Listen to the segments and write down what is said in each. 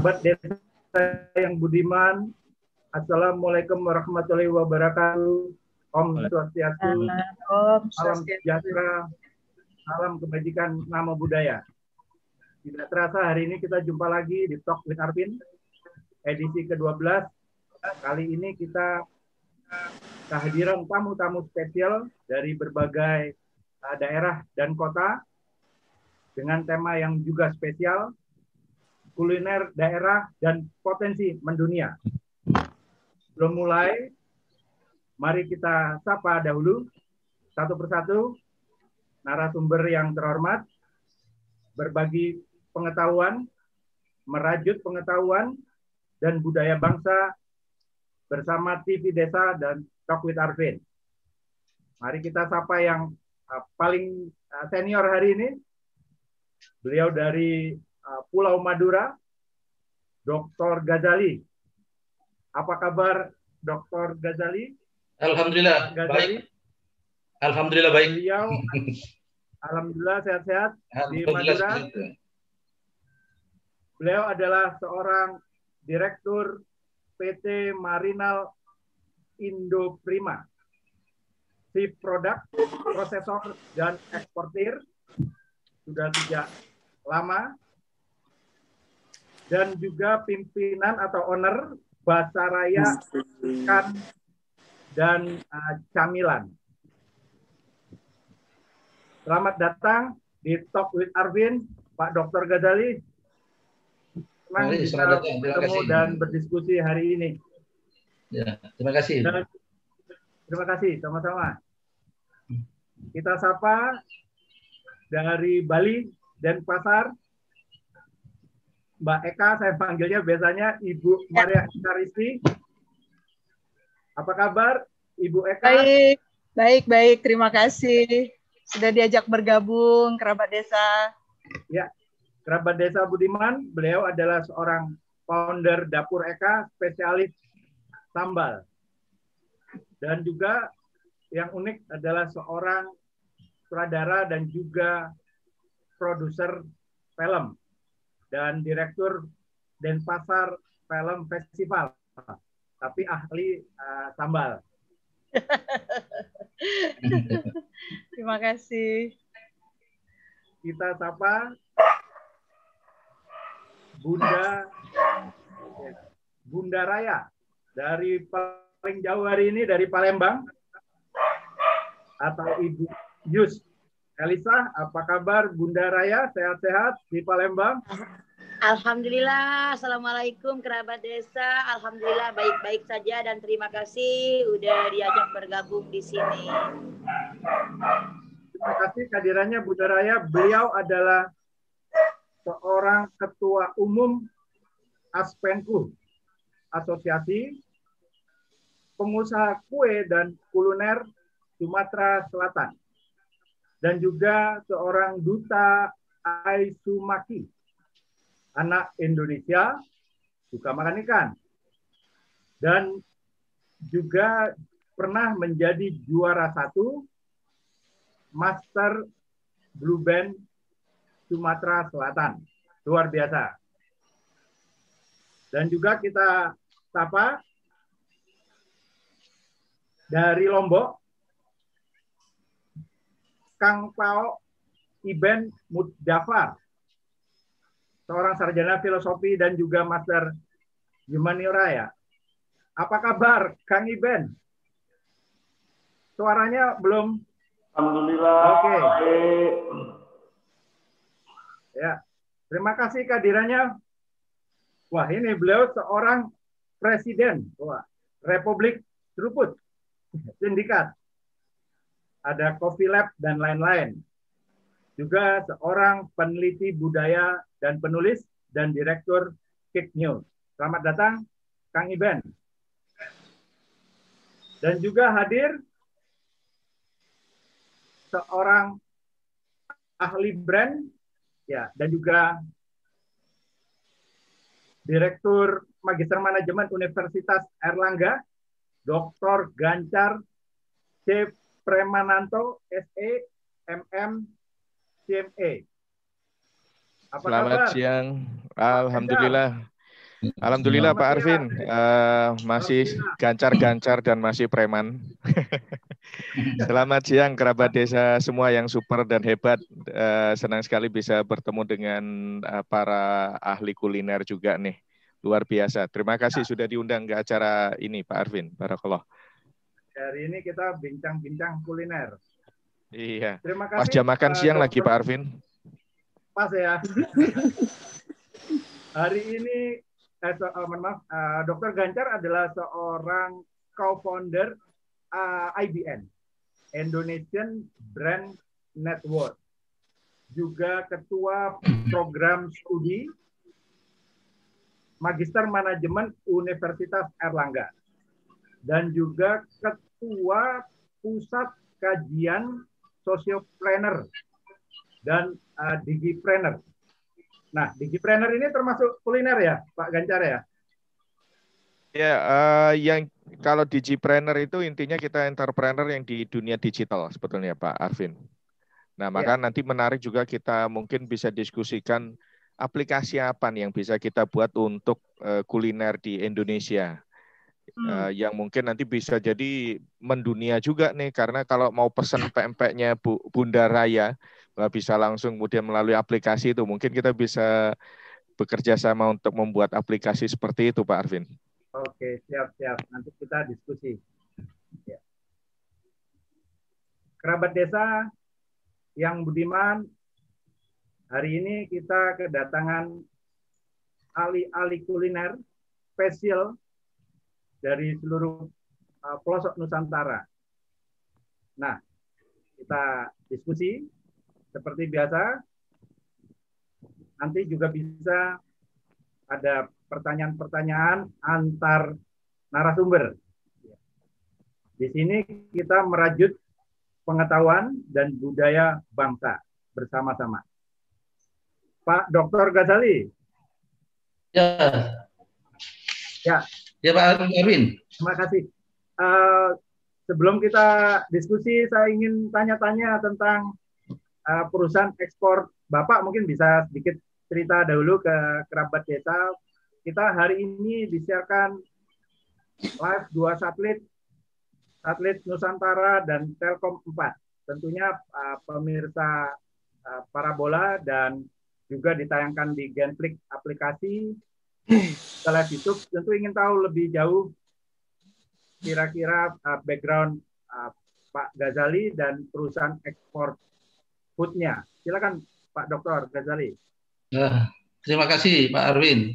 kerabat desa yang budiman, Assalamualaikum warahmatullahi wabarakatuh. Om Swastiastu, salam sejahtera, salam kebajikan, nama budaya. Tidak terasa hari ini kita jumpa lagi di Talk with Arvin, edisi ke-12. Kali ini kita kehadiran tamu-tamu spesial dari berbagai uh, daerah dan kota dengan tema yang juga spesial, kuliner daerah dan potensi mendunia. Belum mulai, mari kita sapa dahulu satu persatu narasumber yang terhormat, berbagi pengetahuan, merajut pengetahuan dan budaya bangsa bersama TV Desa dan Talk Arvin. Mari kita sapa yang uh, paling uh, senior hari ini. Beliau dari Pulau Madura, Dr. Ghazali. Apa kabar Dr. Ghazali? Alhamdulillah Ghazali. baik. Alhamdulillah baik. Beliau Alhamdulillah sehat-sehat di Madura. Beliau adalah seorang direktur PT Marinal Indo Prima, Chief Product, Prosesor, dan Eksportir. Sudah sejak lama. Dan juga pimpinan atau owner Basaraya Ikan dan uh, Camilan. Selamat datang di Talk with Arvin, Pak Dr. Ghazali. Senang Mari, bisa datang. Bertemu kasih. dan berdiskusi hari ini. Ya, terima kasih. Dan, terima kasih, sama-sama. Kita sapa dari Bali dan Pasar, Mbak Eka, saya panggilnya biasanya Ibu Maria Karisti. Apa kabar, Ibu Eka? Baik, baik, baik. Terima kasih sudah diajak bergabung kerabat desa. Kerabat Desa Budiman, beliau adalah seorang founder Dapur Eka, spesialis sambal. Dan juga yang unik adalah seorang sutradara dan juga produser film dan direktur Denpasar Film Festival. Tapi ahli uh, sambal. Terima kasih. Kita sapa Bunda Bunda Raya dari paling jauh hari ini dari Palembang atau Ibu Yus Elisa, apa kabar Bunda Raya? Sehat-sehat di Palembang? Alhamdulillah, Assalamualaikum kerabat desa. Alhamdulillah baik-baik saja dan terima kasih udah diajak bergabung di sini. Terima kasih kehadirannya Bunda Raya. Beliau adalah seorang ketua umum Aspenku, Asosiasi Pengusaha Kue dan Kuliner Sumatera Selatan. Dan juga seorang duta Aisumaki, anak Indonesia, suka makan ikan. Dan juga pernah menjadi juara satu Master Blue Band Sumatera Selatan. Luar biasa. Dan juga kita sapa dari Lombok, Kang Pao Iben Mudafar, seorang sarjana filosofi dan juga master humaniora ya. Apa kabar Kang Iben? Suaranya belum Alhamdulillah. Oke. baik. Ya, terima kasih kehadirannya. Wah, ini beliau seorang presiden Wah, Republik Seruput, sindikat. Ada Coffee Lab dan lain-lain. Juga seorang peneliti budaya dan penulis dan direktur Kick News. Selamat datang, Kang Iben. Dan juga hadir seorang ahli brand ya dan juga Direktur Magister Manajemen Universitas Erlangga, Dr. Gancar C. Premananto, SE, MM, CME. Apa Selamat kabar? siang. Alhamdulillah. Alhamdulillah Pak Arvin uh, masih gancar-gancar dan masih preman. Selamat siang kerabat desa semua yang super dan hebat. Uh, senang sekali bisa bertemu dengan uh, para ahli kuliner juga nih. Luar biasa. Terima kasih sudah diundang ke acara ini Pak Arvin. Barakallah. Hari ini kita bincang-bincang kuliner. Iya. Terima kasih. Pas jam makan uh, siang lagi Pak Arvin. Pas ya. Hari ini eh, so, uh, maaf, uh, Dr. Gancar adalah seorang co-founder uh, IBN, Indonesian Brand Network. Juga ketua program studi Magister Manajemen Universitas Erlangga. Dan juga ketua Pusat Kajian Sosiopreneur dan uh, Digipreneur Nah, Digipreneur ini termasuk kuliner ya, Pak Gancar ya? Ya, uh, yang kalau Digipreneur itu intinya kita entrepreneur yang di dunia digital sebetulnya Pak Arvin. Nah, maka ya. nanti menarik juga kita mungkin bisa diskusikan aplikasi apa nih yang bisa kita buat untuk uh, kuliner di Indonesia. Hmm. Uh, yang mungkin nanti bisa jadi mendunia juga nih karena kalau mau pesan pempeknya Bu, Bunda Raya bisa langsung kemudian melalui aplikasi itu. Mungkin kita bisa bekerja sama untuk membuat aplikasi seperti itu, Pak Arvin. Oke, siap-siap. Nanti kita diskusi. Ya. Kerabat desa yang budiman, hari ini kita kedatangan ahli-ahli kuliner spesial dari seluruh uh, pelosok Nusantara. Nah, kita diskusi seperti biasa, nanti juga bisa ada pertanyaan-pertanyaan antar narasumber. Di sini kita merajut pengetahuan dan budaya bangsa bersama-sama. Pak Dr. Ghazali. Ya. Ya. Ya Pak Arvin. Terima kasih. Uh, sebelum kita diskusi, saya ingin tanya-tanya tentang uh, perusahaan ekspor Bapak mungkin bisa sedikit cerita dahulu ke kerabat desa. Kita hari ini disiarkan live dua satelit, satelit Nusantara dan Telkom 4. Tentunya uh, pemirsa uh, parabola dan juga ditayangkan di Genflix aplikasi live YouTube. Tentu ingin tahu lebih jauh kira-kira uh, background uh, Pak Ghazali dan perusahaan ekspor foodnya. Silakan Pak Dr. Ghazali. Nah, terima kasih Pak Arwin.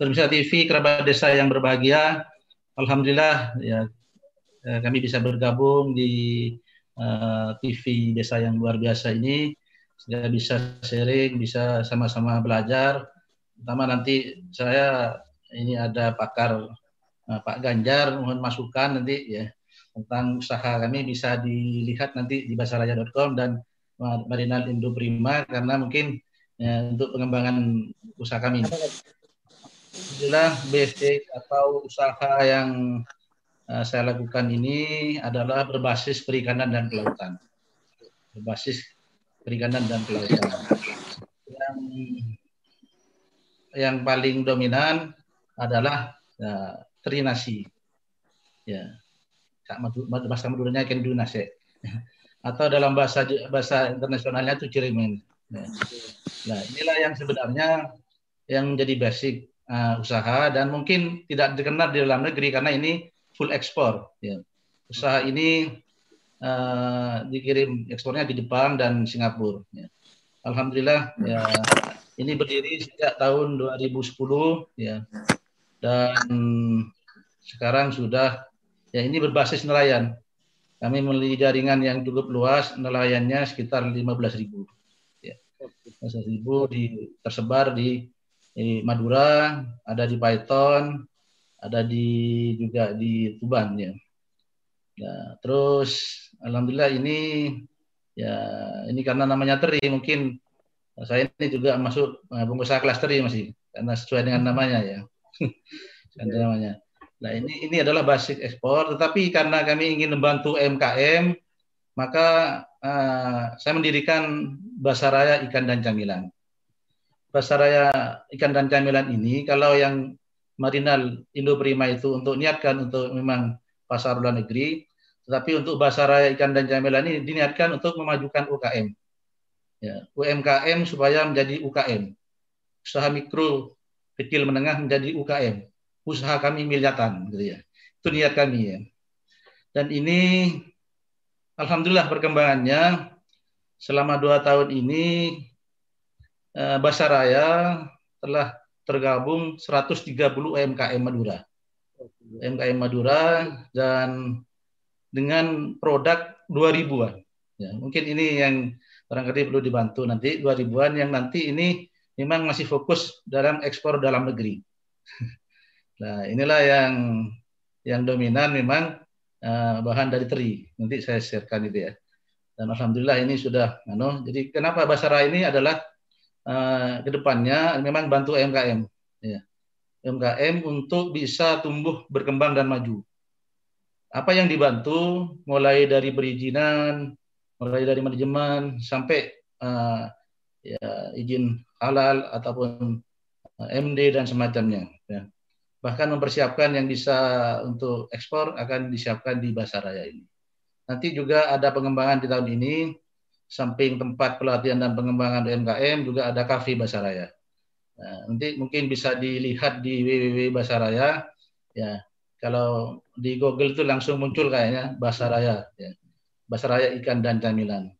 Pemirsa TV kerabat desa yang berbahagia, Alhamdulillah ya eh, kami bisa bergabung di eh, TV desa yang luar biasa ini sehingga bisa sharing, bisa sama-sama belajar. Pertama nanti saya ini ada pakar uh, Pak Ganjar mohon masukan nanti ya tentang usaha kami bisa dilihat nanti di basaraya.com dan Marinal Indo Prima karena mungkin ya, untuk pengembangan usaha kami. Inilah basic atau usaha yang uh, saya lakukan ini adalah berbasis perikanan dan kelautan. Berbasis perikanan dan kelautan. Yang paling dominan adalah uh, terinasi. Ya. Bahasa Maduranya kendunase atau dalam bahasa bahasa internasionalnya itu cirimen. Ya. Nah, inilah yang sebenarnya yang menjadi basic uh, usaha dan mungkin tidak dikenal di dalam negeri karena ini full ekspor. Ya. Usaha ini uh, dikirim ekspornya di Jepang dan Singapura. Ya. Alhamdulillah ya ini berdiri sejak tahun 2010 ya dan sekarang sudah ya ini berbasis nelayan kami memiliki jaringan yang cukup luas, nelayannya sekitar 15 ribu. Ya. 15 ribu di, tersebar di, di Madura, ada di Python, ada di juga di Tuban ya. ya. Terus alhamdulillah ini ya ini karena namanya teri mungkin saya ini juga masuk eh, pengusaha kelas teri masih karena sesuai dengan namanya ya. namanya. Nah ini ini adalah basic ekspor, tetapi karena kami ingin membantu MKM, maka uh, saya mendirikan Basaraya Ikan dan Camilan. Basaraya ikan dan camilan ini kalau yang Marinal Indo Prima itu untuk niatkan untuk memang pasar luar negeri, tetapi untuk Basaraya ikan dan camilan ini diniatkan untuk memajukan UKM. Ya, UMKM supaya menjadi UKM. Usaha mikro kecil menengah menjadi UKM. Usaha kami miliatan gitu ya. Itu niat kami ya. Dan ini alhamdulillah perkembangannya selama dua tahun ini eh, Basaraya telah tergabung 130 UMKM Madura. UMKM Madura dan dengan produk 2000-an. Ya, mungkin ini yang barangkali perlu dibantu nanti 2000-an yang nanti ini memang masih fokus dalam ekspor dalam negeri. nah, inilah yang yang dominan memang uh, bahan dari teri. Nanti saya sharekan itu ya. Dan alhamdulillah ini sudah ano. Jadi kenapa Basara ini adalah uh, ke depannya memang bantu UMKM ya. UMKM untuk bisa tumbuh berkembang dan maju. Apa yang dibantu mulai dari perizinan, mulai dari manajemen sampai uh, ya, izin halal ataupun MD dan semacamnya. Ya. Bahkan mempersiapkan yang bisa untuk ekspor akan disiapkan di Basaraya ini. Nanti juga ada pengembangan di tahun ini, samping tempat pelatihan dan pengembangan UMKM juga ada kafe Basaraya. Nah, nanti mungkin bisa dilihat di www Basaraya. Ya, kalau di Google itu langsung muncul kayaknya Basaraya. Ya. Basaraya ikan dan camilan.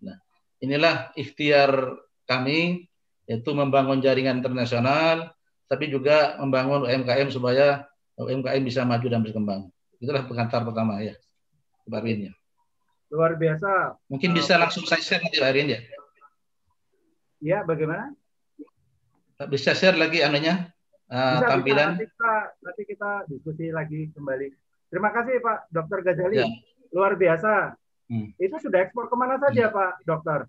Nah, inilah ikhtiar kami yaitu membangun jaringan internasional, tapi juga membangun UMKM supaya UMKM bisa maju dan berkembang. Itulah pengantar pertama ya, Pak Arwin ya. Luar biasa. Mungkin bisa uh, langsung saya share nanti Pak Arwin ya. Ya, bagaimana? Bisa share lagi anunya uh, bisa, tampilan. Bisa. Nanti, kita, nanti kita diskusi lagi kembali. Terima kasih Pak Dokter Gazali. Ya. Luar biasa. Hmm. Itu sudah ekspor ke mana saja hmm. Pak Dokter?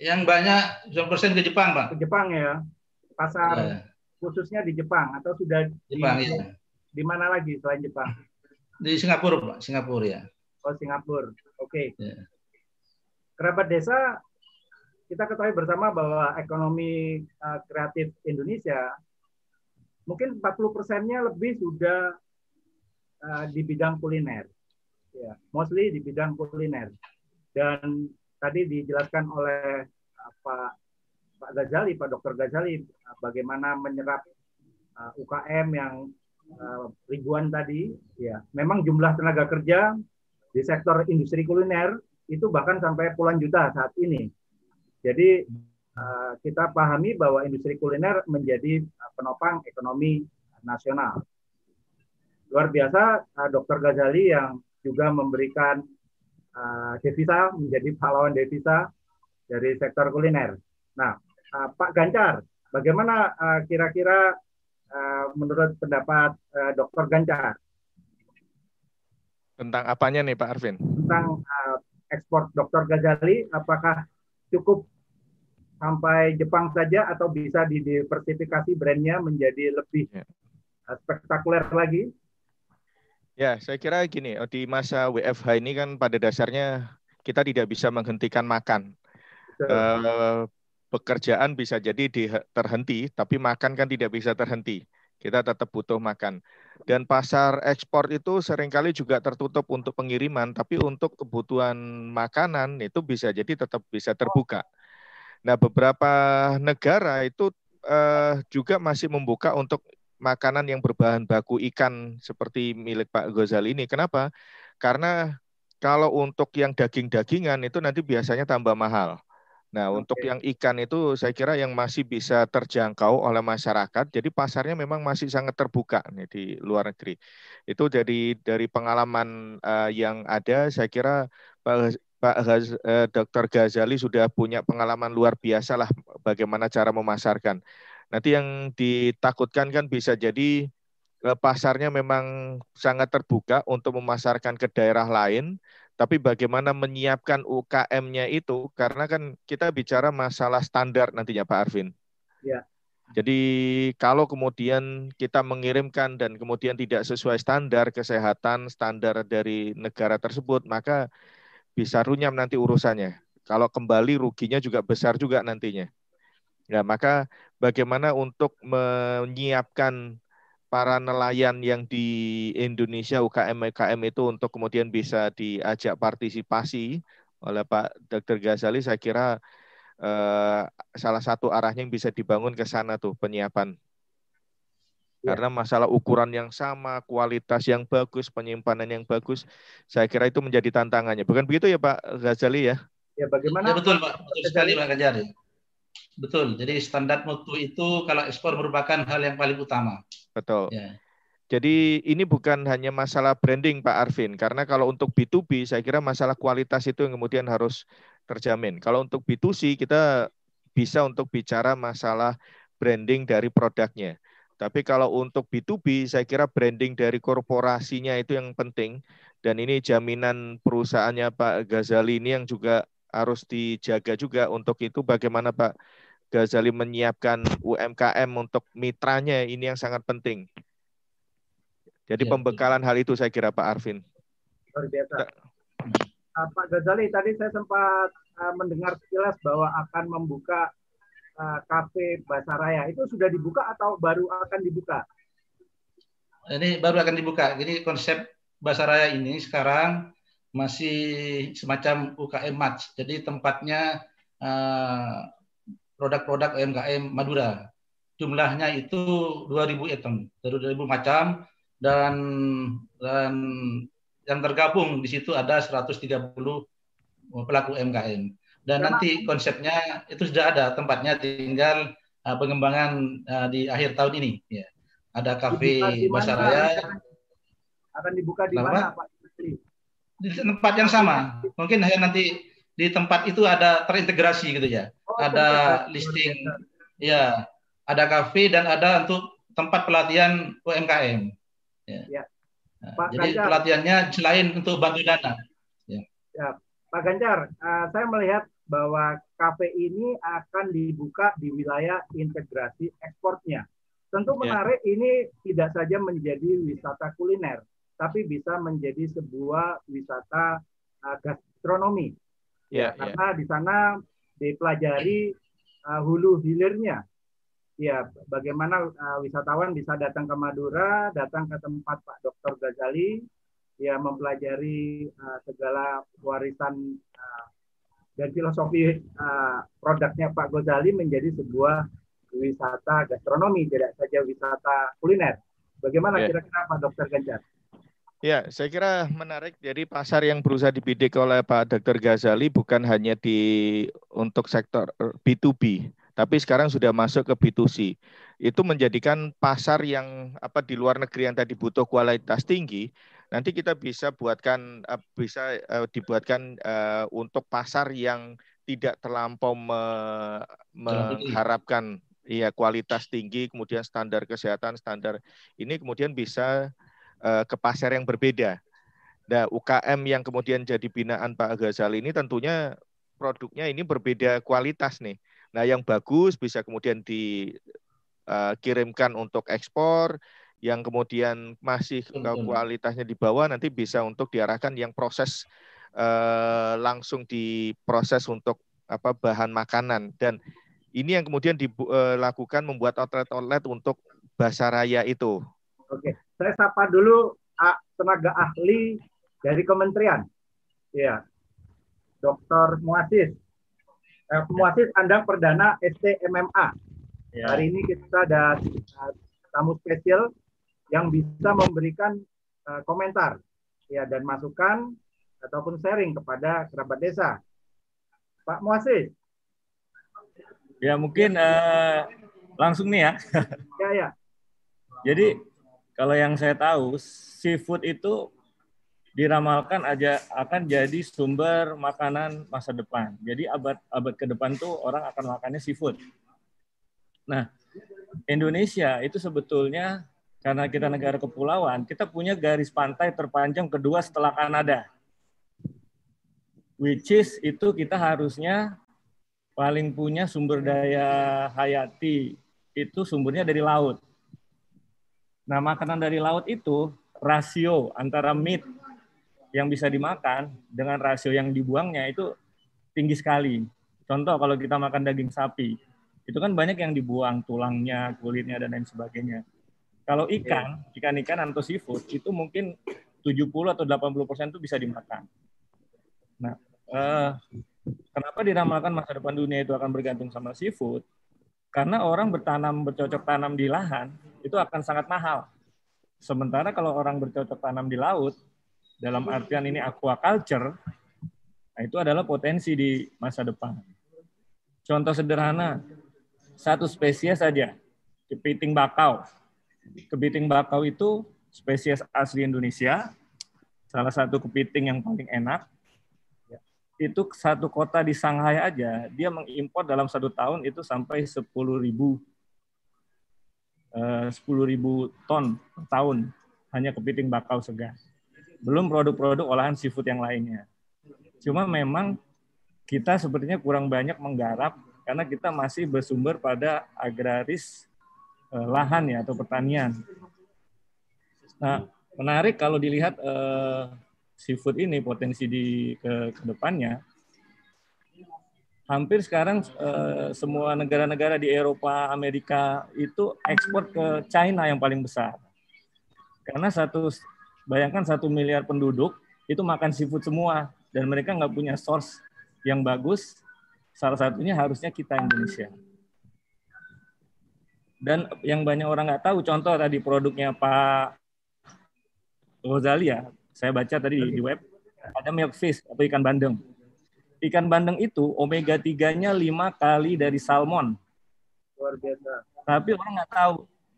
Yang banyak 100% ke Jepang, Pak. Ke Jepang ya. Pasar ya. khususnya di Jepang atau sudah Jepang, di, ya. di mana lagi selain Jepang? Di Singapura, Pak. Singapura ya. Oh, Singapura. Oke. Okay. Ya. Kerabat desa kita ketahui bersama bahwa ekonomi uh, kreatif Indonesia mungkin 40 persennya lebih sudah uh, di bidang kuliner, ya, mostly di bidang kuliner. Dan tadi dijelaskan oleh uh, Pak Pak Gazali, Pak Dr. Gazali, uh, bagaimana menyerap uh, UKM yang uh, ribuan tadi, ya, memang jumlah tenaga kerja di sektor industri kuliner itu bahkan sampai puluhan juta saat ini. Jadi uh, kita pahami bahwa industri kuliner menjadi uh, penopang ekonomi nasional. Luar biasa, uh, Dr. Ghazali yang juga memberikan uh, devisa menjadi pahlawan devisa dari sektor kuliner. Nah, uh, Pak Gancar, bagaimana uh, kira-kira uh, menurut pendapat uh, Dr. Gancar? Tentang apanya nih Pak Arvin? Tentang uh, ekspor Dr. Ghazali, apakah cukup sampai Jepang saja atau bisa didiversifikasi brandnya menjadi lebih ya. spektakuler lagi? Ya, saya kira gini, oh, di masa WFH ini kan pada dasarnya kita tidak bisa menghentikan makan. Uh, pekerjaan bisa jadi di, terhenti, tapi makan kan tidak bisa terhenti. Kita tetap butuh makan. Dan pasar ekspor itu sering kali juga tertutup untuk pengiriman, tapi untuk kebutuhan makanan itu bisa jadi tetap bisa terbuka. Nah, beberapa negara itu uh, juga masih membuka untuk makanan yang berbahan baku ikan seperti milik Pak Ghazali ini. Kenapa? Karena kalau untuk yang daging-dagingan itu nanti biasanya tambah mahal. Nah, okay. untuk yang ikan itu saya kira yang masih bisa terjangkau oleh masyarakat. Jadi pasarnya memang masih sangat terbuka nih di luar negeri. Itu jadi dari pengalaman uh, yang ada, saya kira Pak Pak Gaz, uh, Dr. Ghazali sudah punya pengalaman luar biasa lah bagaimana cara memasarkan. Nanti yang ditakutkan kan bisa jadi eh, pasarnya memang sangat terbuka untuk memasarkan ke daerah lain, tapi bagaimana menyiapkan UKM-nya itu karena kan kita bicara masalah standar nantinya Pak Arvin. Ya. Jadi kalau kemudian kita mengirimkan dan kemudian tidak sesuai standar kesehatan, standar dari negara tersebut, maka bisa runyam nanti urusannya. Kalau kembali ruginya juga besar juga nantinya. Ya, maka bagaimana untuk menyiapkan para nelayan yang di Indonesia UKM-UKM itu untuk kemudian bisa diajak partisipasi oleh Pak Dr. Ghazali, saya kira eh, salah satu arahnya yang bisa dibangun ke sana tuh penyiapan. Ya. Karena masalah ukuran yang sama, kualitas yang bagus, penyimpanan yang bagus, saya kira itu menjadi tantangannya. Bukan begitu ya Pak Ghazali ya? Ya bagaimana? Ya, betul Pak, betul sekali Pak Ghazali. Betul. Jadi standar mutu itu kalau ekspor merupakan hal yang paling utama. Betul. Ya. Jadi ini bukan hanya masalah branding Pak Arvin, karena kalau untuk B2B saya kira masalah kualitas itu yang kemudian harus terjamin. Kalau untuk B2C kita bisa untuk bicara masalah branding dari produknya. Tapi kalau untuk B2B saya kira branding dari korporasinya itu yang penting dan ini jaminan perusahaannya Pak Ghazali ini yang juga harus dijaga juga untuk itu bagaimana Pak Ghazali menyiapkan UMKM untuk mitranya ini yang sangat penting. Jadi ya, pembekalan ya. hal itu saya kira Pak Arvin. Luar biasa. Uh, Pak Ghazali, tadi saya sempat uh, mendengar sekilas bahwa akan membuka uh, kafe Basaraya. Itu sudah dibuka atau baru akan dibuka? Ini baru akan dibuka. Jadi konsep Basaraya ini sekarang masih semacam UKM Match. Jadi tempatnya uh, produk-produk UMKM Madura. Jumlahnya itu 2000 item, 2000 macam dan dan yang tergabung di situ ada 130 pelaku UMKM. Dan Karena, nanti konsepnya itu sudah ada tempatnya tinggal uh, pengembangan uh, di akhir tahun ini ya. Ada kafe Basaraya akan dibuka di mana Pak? di tempat yang sama. Mungkin hanya nanti di tempat itu ada terintegrasi gitu ya. Oh, ada listing, ya, ada kafe dan ada untuk tempat pelatihan UMKM. Ya. ya. Nah, Pak jadi Ganjar, pelatihannya selain untuk bantu dana. Ya. ya. Pak Ganjar, uh, saya melihat bahwa kafe ini akan dibuka di wilayah integrasi ekspornya. Tentu ya. menarik ya. ini tidak saja menjadi wisata kuliner, tapi bisa menjadi sebuah wisata uh, gastronomi. Yeah, ya, karena yeah. di sana dipelajari uh, hulu hilirnya. Ya, bagaimana uh, wisatawan bisa datang ke Madura, datang ke tempat Pak Dr. Ghazali, ya mempelajari uh, segala warisan uh, dan filosofi uh, produknya Pak Ghazali menjadi sebuah wisata gastronomi, tidak saja wisata kuliner. Bagaimana ya. kira-kira yeah. Pak Dr. Ganjar? Ya, saya kira menarik. Jadi pasar yang berusaha dibidik oleh Pak Dr. Ghazali bukan hanya di untuk sektor B2B, tapi sekarang sudah masuk ke B2C. Itu menjadikan pasar yang apa di luar negeri yang tadi butuh kualitas tinggi, nanti kita bisa buatkan eh, bisa uh, dibuatkan uh, untuk pasar yang tidak terlampau me, mengharapkan ya kualitas tinggi, kemudian standar kesehatan, standar ini kemudian bisa uh, ke pasar yang berbeda. Nah, UKM yang kemudian jadi binaan Pak Ghazali ini tentunya produknya ini berbeda kualitas nih. Nah, yang bagus bisa kemudian dikirimkan uh, untuk ekspor, yang kemudian masih kualitasnya di bawah nanti bisa untuk diarahkan yang proses uh, langsung diproses untuk apa bahan makanan dan ini yang kemudian dilakukan membuat outlet-outlet untuk Basaraya itu. Oke. Saya sapa dulu tenaga ahli dari kementerian. Ya. Dr. Muasis. Eh, Muasis Andang Perdana STMMA. Ya. Hari ini kita ada uh, tamu spesial yang bisa memberikan uh, komentar ya dan masukan ataupun sharing kepada kerabat desa. Pak Muasis. Ya mungkin uh, langsung nih ya. Ya ya. Jadi kalau yang saya tahu, seafood itu diramalkan aja akan jadi sumber makanan masa depan. Jadi abad abad ke depan tuh orang akan makannya seafood. Nah, Indonesia itu sebetulnya karena kita negara kepulauan, kita punya garis pantai terpanjang kedua setelah Kanada. Which is itu kita harusnya paling punya sumber daya hayati itu sumbernya dari laut. Nah, makanan dari laut itu rasio antara meat yang bisa dimakan dengan rasio yang dibuangnya itu tinggi sekali. Contoh kalau kita makan daging sapi, itu kan banyak yang dibuang tulangnya, kulitnya dan lain sebagainya. Kalau iya. ikan, ikan-ikan atau seafood itu mungkin 70 atau 80 persen itu bisa dimakan. Nah, eh, kenapa diramalkan masa depan dunia itu akan bergantung sama seafood? Karena orang bertanam bercocok tanam di lahan itu akan sangat mahal. Sementara kalau orang bercocok tanam di laut, dalam artian ini aquaculture, nah itu adalah potensi di masa depan. Contoh sederhana, satu spesies saja, kepiting bakau. Kepiting bakau itu spesies asli Indonesia, salah satu kepiting yang paling enak. Itu satu kota di Shanghai aja, dia mengimpor dalam satu tahun itu sampai 10 ribu, eh, 10 ribu ton per tahun hanya kepiting bakau segar. Belum produk-produk olahan seafood yang lainnya. Cuma memang kita sepertinya kurang banyak menggarap karena kita masih bersumber pada agraris eh, lahan ya atau pertanian. Nah, menarik kalau dilihat eh, seafood ini potensi di ke, ke depannya hampir sekarang eh, semua negara-negara di Eropa, Amerika itu ekspor ke China yang paling besar. Karena satu bayangkan satu miliar penduduk itu makan seafood semua dan mereka nggak punya source yang bagus, salah satunya harusnya kita Indonesia. Dan yang banyak orang nggak tahu, contoh tadi produknya Pak Rosalia, saya baca tadi di web, ada milk fish atau ikan bandeng. Ikan bandeng itu omega 3-nya 5 kali dari salmon. Luar biasa. Tapi orang nggak tahu.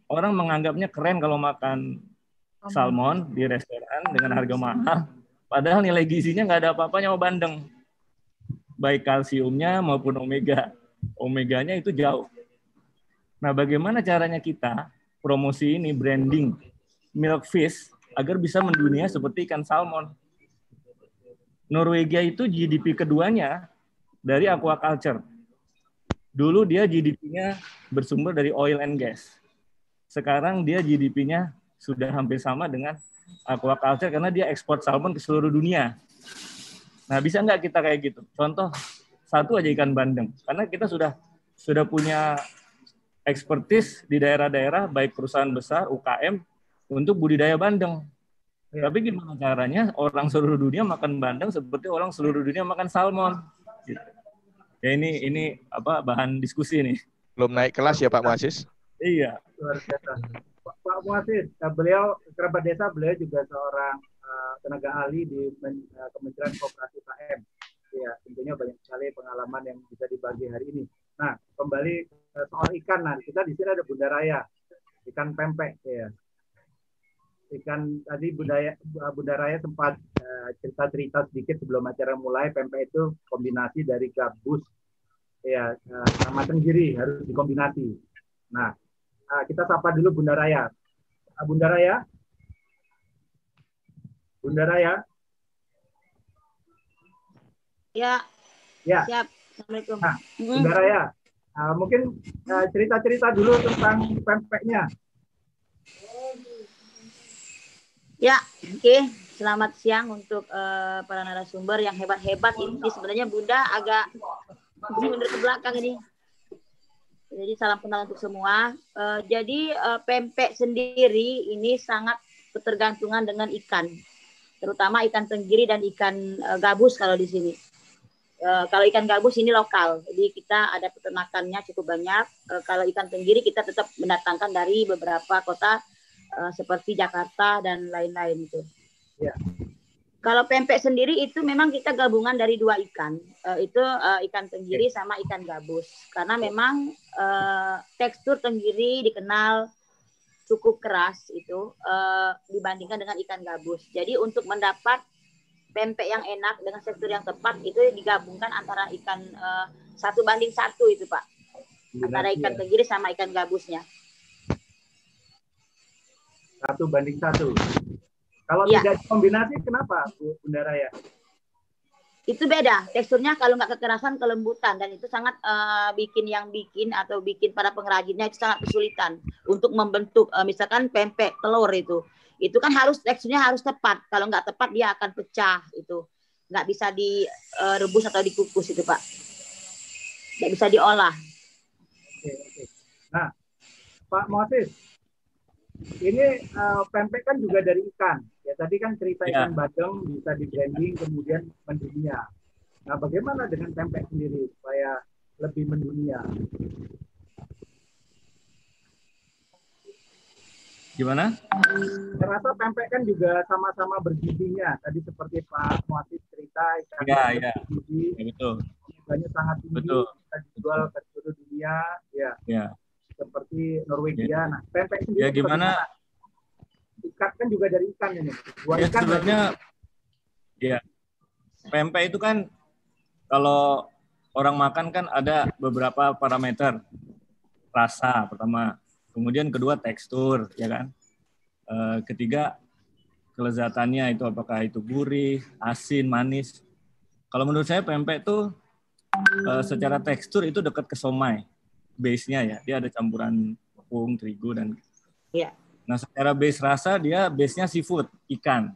Orang menganggapnya keren kalau makan salmon di restoran dengan harga mahal. Padahal nilai gizinya nggak ada apa-apanya sama bandeng baik kalsiumnya maupun omega. Omeganya itu jauh. Nah, bagaimana caranya kita promosi ini branding milk fish agar bisa mendunia seperti ikan salmon? Norwegia itu GDP keduanya dari aquaculture. Dulu dia GDP-nya bersumber dari oil and gas. Sekarang dia GDP-nya sudah hampir sama dengan aquaculture karena dia ekspor salmon ke seluruh dunia. Nah, bisa nggak kita kayak gitu? Contoh satu aja ikan bandeng. Karena kita sudah sudah punya ekspertis di daerah-daerah baik perusahaan besar UKM untuk budidaya bandeng. Ya. Tapi gimana caranya orang seluruh dunia makan bandeng seperti orang seluruh dunia makan salmon? Gitu. Ya ini ini apa bahan diskusi nih. Belum naik kelas ya Pak Muasis? Iya. Luar biasa. Pak Muasis, beliau kerabat desa, beliau juga seorang uh, tenaga ahli di uh, Kementerian Koperasi UKM. Ya, tentunya banyak sekali pengalaman yang bisa dibagi hari ini. Nah, kembali uh, soal ikan. Nah, kita di sini ada Bunda Raya, ikan pempek ya. Ikan tadi budaya Bunda Raya sempat cerita-cerita uh, sedikit sebelum acara mulai pempek itu kombinasi dari gabus ya uh, sama tenggiri harus dikombinasi. Nah, uh, kita sapa dulu Bunda Raya. Bunda Raya, Bunda Raya. Ya. Ya. Siap. Assalamualaikum. Nah, Bunda Raya, uh, mungkin uh, cerita-cerita dulu tentang pempeknya. Ya, oke. Okay. Selamat siang untuk uh, para narasumber yang hebat-hebat ini. Sebenarnya Bunda agak mundur ke belakang ini. Jadi salam kenal untuk semua. Uh, jadi uh, pempek sendiri ini sangat ketergantungan dengan ikan terutama ikan tenggiri dan ikan uh, gabus kalau di sini. Uh, kalau ikan gabus ini lokal, jadi kita ada peternakannya cukup banyak. Uh, kalau ikan tenggiri kita tetap mendatangkan dari beberapa kota uh, seperti Jakarta dan lain-lain itu. Ya. Kalau pempek sendiri itu memang kita gabungan dari dua ikan, uh, itu uh, ikan tenggiri sama ikan gabus. Karena memang uh, tekstur tenggiri dikenal cukup keras itu uh, dibandingkan dengan ikan gabus. Jadi untuk mendapat pempek yang enak dengan tekstur yang tepat itu digabungkan antara ikan uh, satu banding satu itu pak, antara ikan tenggiri sama ikan gabusnya. Satu banding satu. Kalau ya. tidak kombinasi kenapa Bu Bunda Raya? itu beda teksturnya kalau nggak kekerasan kelembutan dan itu sangat uh, bikin yang bikin atau bikin para pengrajinnya itu sangat kesulitan untuk membentuk uh, misalkan pempek telur itu itu kan harus teksturnya harus tepat kalau nggak tepat dia akan pecah itu nggak bisa direbus eh, atau dikukus itu pak nggak bisa diolah Oke, oke. Nah, Pak Moses, ini uh, pempek kan juga dari ikan. Ya tadi kan cerita ya. ikan badeng bisa di branding kemudian mendunia. Nah, bagaimana dengan pempek sendiri supaya lebih mendunia? Gimana? Saya rasa pempek kan juga sama-sama bergizinya. Tadi seperti Pak Muatis cerita ikan ya, ya. bergizi. Ya, betul. Banyak sangat tinggi betul. bisa dijual ke seluruh dunia. Ya. ya. Seperti Norwegia. Ya. Nah, pempek sendiri ya, gimana? Ikan kan juga dari ikan ini. Buah ya, ikan sebenarnya ya. Pempek itu kan kalau orang makan kan ada beberapa parameter. Rasa pertama, Kemudian kedua tekstur, ya kan. E, ketiga kelezatannya itu apakah itu gurih, asin, manis. Kalau menurut saya pempek itu e, secara tekstur itu dekat ke somai. Base-nya ya, dia ada campuran tepung, terigu dan Iya. Nah, secara base rasa dia base-nya seafood, ikan.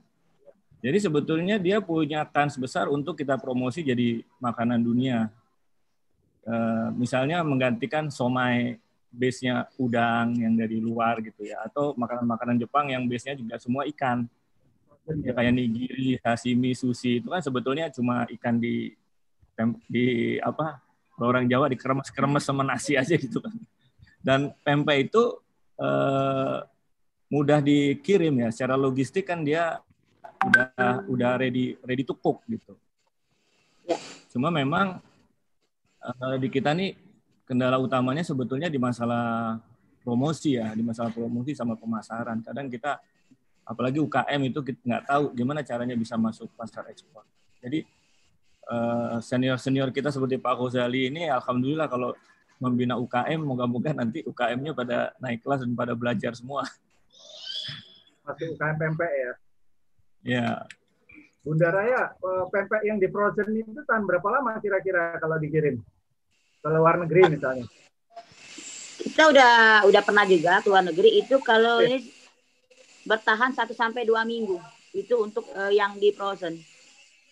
Jadi sebetulnya dia punya kans besar untuk kita promosi jadi makanan dunia. E, misalnya menggantikan somai base-nya udang yang dari luar gitu ya atau makanan-makanan Jepang yang base-nya juga semua ikan ya kayak nigiri, sashimi, sushi itu kan sebetulnya cuma ikan di di apa orang Jawa dikeremes-keremes sama nasi aja gitu kan dan pempek itu eh, mudah dikirim ya secara logistik kan dia udah udah ready ready to cook gitu ya. cuma memang eh, di kita nih kendala utamanya sebetulnya di masalah promosi ya, di masalah promosi sama pemasaran. Kadang kita, apalagi UKM itu kita nggak tahu gimana caranya bisa masuk pasar ekspor. Jadi senior-senior kita seperti Pak Ghazali ini, alhamdulillah kalau membina UKM, moga-moga nanti UKM-nya pada naik kelas dan pada belajar semua. Masih UKM pempek ya? Ya. Bunda Raya, eh, pempek yang di frozen itu tahan berapa lama kira-kira kalau dikirim? ke luar negeri misalnya? Kita udah udah pernah juga ke luar negeri itu kalau ini bertahan 1 sampai dua minggu. Itu untuk uh, yang di frozen.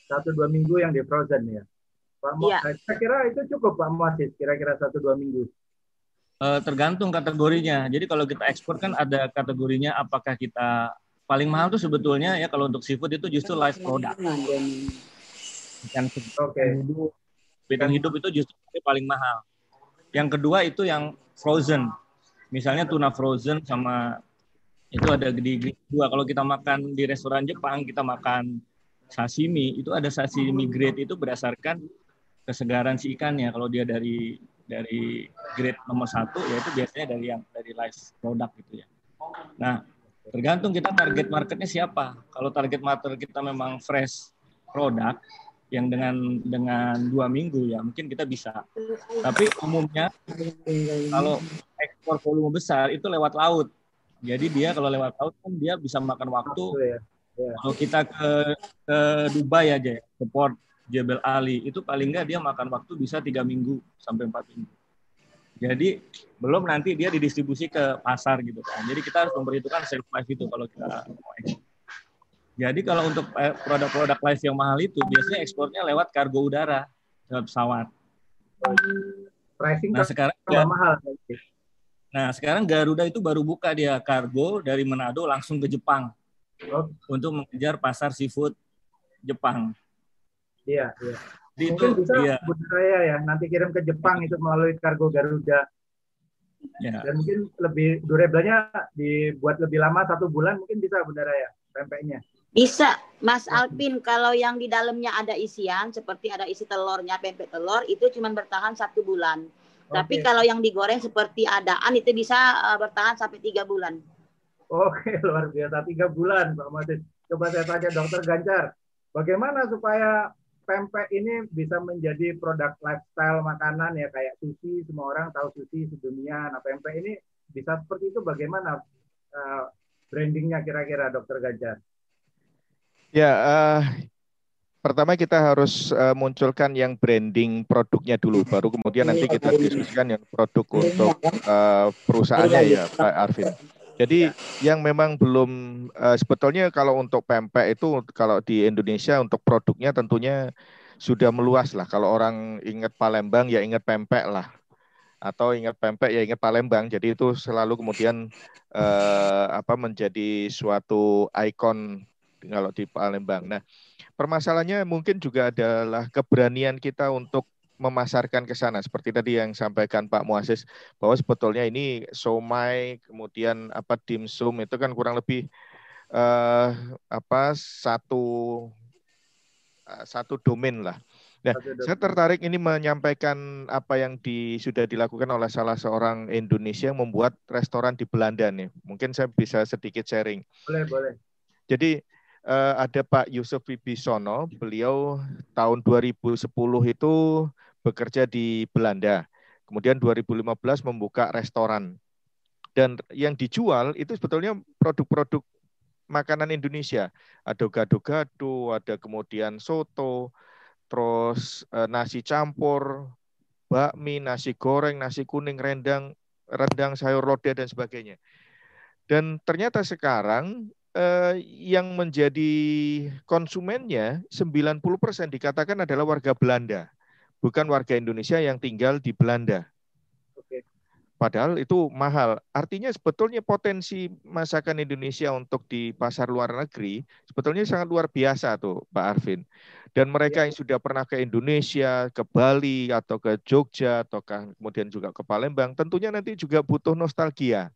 Satu dua minggu yang di frozen ya. Pak Mo, iya. saya kira itu cukup Pak Muasis, kira-kira satu dua minggu. Uh, tergantung kategorinya. Jadi kalau kita ekspor kan ada kategorinya apakah kita paling mahal tuh sebetulnya ya kalau untuk seafood itu justru live product. Ikan okay. Bidang hidup itu justru paling mahal. Yang kedua itu yang frozen. Misalnya tuna frozen sama itu ada di dua. Kalau kita makan di restoran Jepang, kita makan sashimi, itu ada sashimi grade itu berdasarkan kesegaran si ikannya. Kalau dia dari dari grade nomor satu, yaitu biasanya dari yang dari live product gitu ya. Nah, tergantung kita target marketnya siapa. Kalau target market kita memang fresh product, yang dengan dengan dua minggu ya mungkin kita bisa. Tapi umumnya kalau ekspor volume besar itu lewat laut. Jadi dia kalau lewat laut kan dia bisa makan waktu. Ya. Ya. Kalau kita ke ke Dubai aja, ke port Jebel Ali itu paling nggak dia makan waktu bisa tiga minggu sampai empat minggu. Jadi belum nanti dia didistribusi ke pasar gitu kan. Jadi kita harus memperhitungkan shelf life itu kalau kita mau ekspor. Jadi kalau untuk eh, produk-produk live yang mahal itu biasanya ekspornya lewat kargo udara, lewat pesawat. Pricing nah, sekarang mahal. Nah, sekarang Garuda itu baru buka dia kargo dari Manado langsung ke Jepang. Untuk mengejar pasar seafood Jepang. Iya, iya. Jadi mungkin itu, bisa iya. saya ya nanti kirim ke Jepang itu melalui kargo Garuda. Ya. Dan mungkin lebih durable-nya dibuat lebih lama satu bulan mungkin bisa Bunda Raya pempeknya. Bisa, Mas Alpin. Kalau yang di dalamnya ada isian, seperti ada isi telurnya, pempek telur, itu cuma bertahan satu bulan. Okay. Tapi kalau yang digoreng seperti adaan, itu bisa uh, bertahan sampai tiga bulan. Oke, luar biasa. Tiga bulan, Pak Madis. Coba saya tanya Dokter Ganjar, bagaimana supaya pempek ini bisa menjadi produk lifestyle makanan ya kayak sushi, semua orang tahu sushi sedunia. Nah, pempek ini bisa seperti itu bagaimana uh, brandingnya kira-kira Dokter Ganjar? Ya, uh, pertama kita harus uh, munculkan yang branding produknya dulu, baru kemudian nanti kita diskusikan yang produk untuk uh, perusahaannya ya, Pak Arvin. Jadi yang memang belum uh, sebetulnya kalau untuk pempek itu kalau di Indonesia untuk produknya tentunya sudah meluas lah. Kalau orang ingat Palembang ya ingat pempek lah. atau ingat pempek ya ingat Palembang. Jadi itu selalu kemudian eh, apa menjadi suatu ikon kalau di Palembang. Nah, permasalahannya mungkin juga adalah keberanian kita untuk memasarkan ke sana seperti tadi yang sampaikan Pak Muasis bahwa sebetulnya ini somai kemudian apa dimsum itu kan kurang lebih uh, apa satu uh, satu domain lah. Nah, saya tertarik ini menyampaikan apa yang di, sudah dilakukan oleh salah seorang Indonesia yang membuat restoran di Belanda nih. Mungkin saya bisa sedikit sharing. Boleh, boleh. Jadi uh, ada Pak Yusuf Wibisono, beliau tahun 2010 itu bekerja di Belanda. Kemudian 2015 membuka restoran. Dan yang dijual itu sebetulnya produk-produk makanan Indonesia. Ada gado-gado, ada kemudian soto, terus eh, nasi campur, bakmi, nasi goreng, nasi kuning, rendang, rendang sayur lodeh dan sebagainya. Dan ternyata sekarang eh, yang menjadi konsumennya 90% dikatakan adalah warga Belanda, bukan warga Indonesia yang tinggal di Belanda. Padahal itu mahal. Artinya sebetulnya potensi masakan Indonesia untuk di pasar luar negeri sebetulnya sangat luar biasa tuh Pak Arvin. Dan mereka yang sudah pernah ke Indonesia, ke Bali atau ke Jogja atau kemudian juga ke Palembang, tentunya nanti juga butuh nostalgia.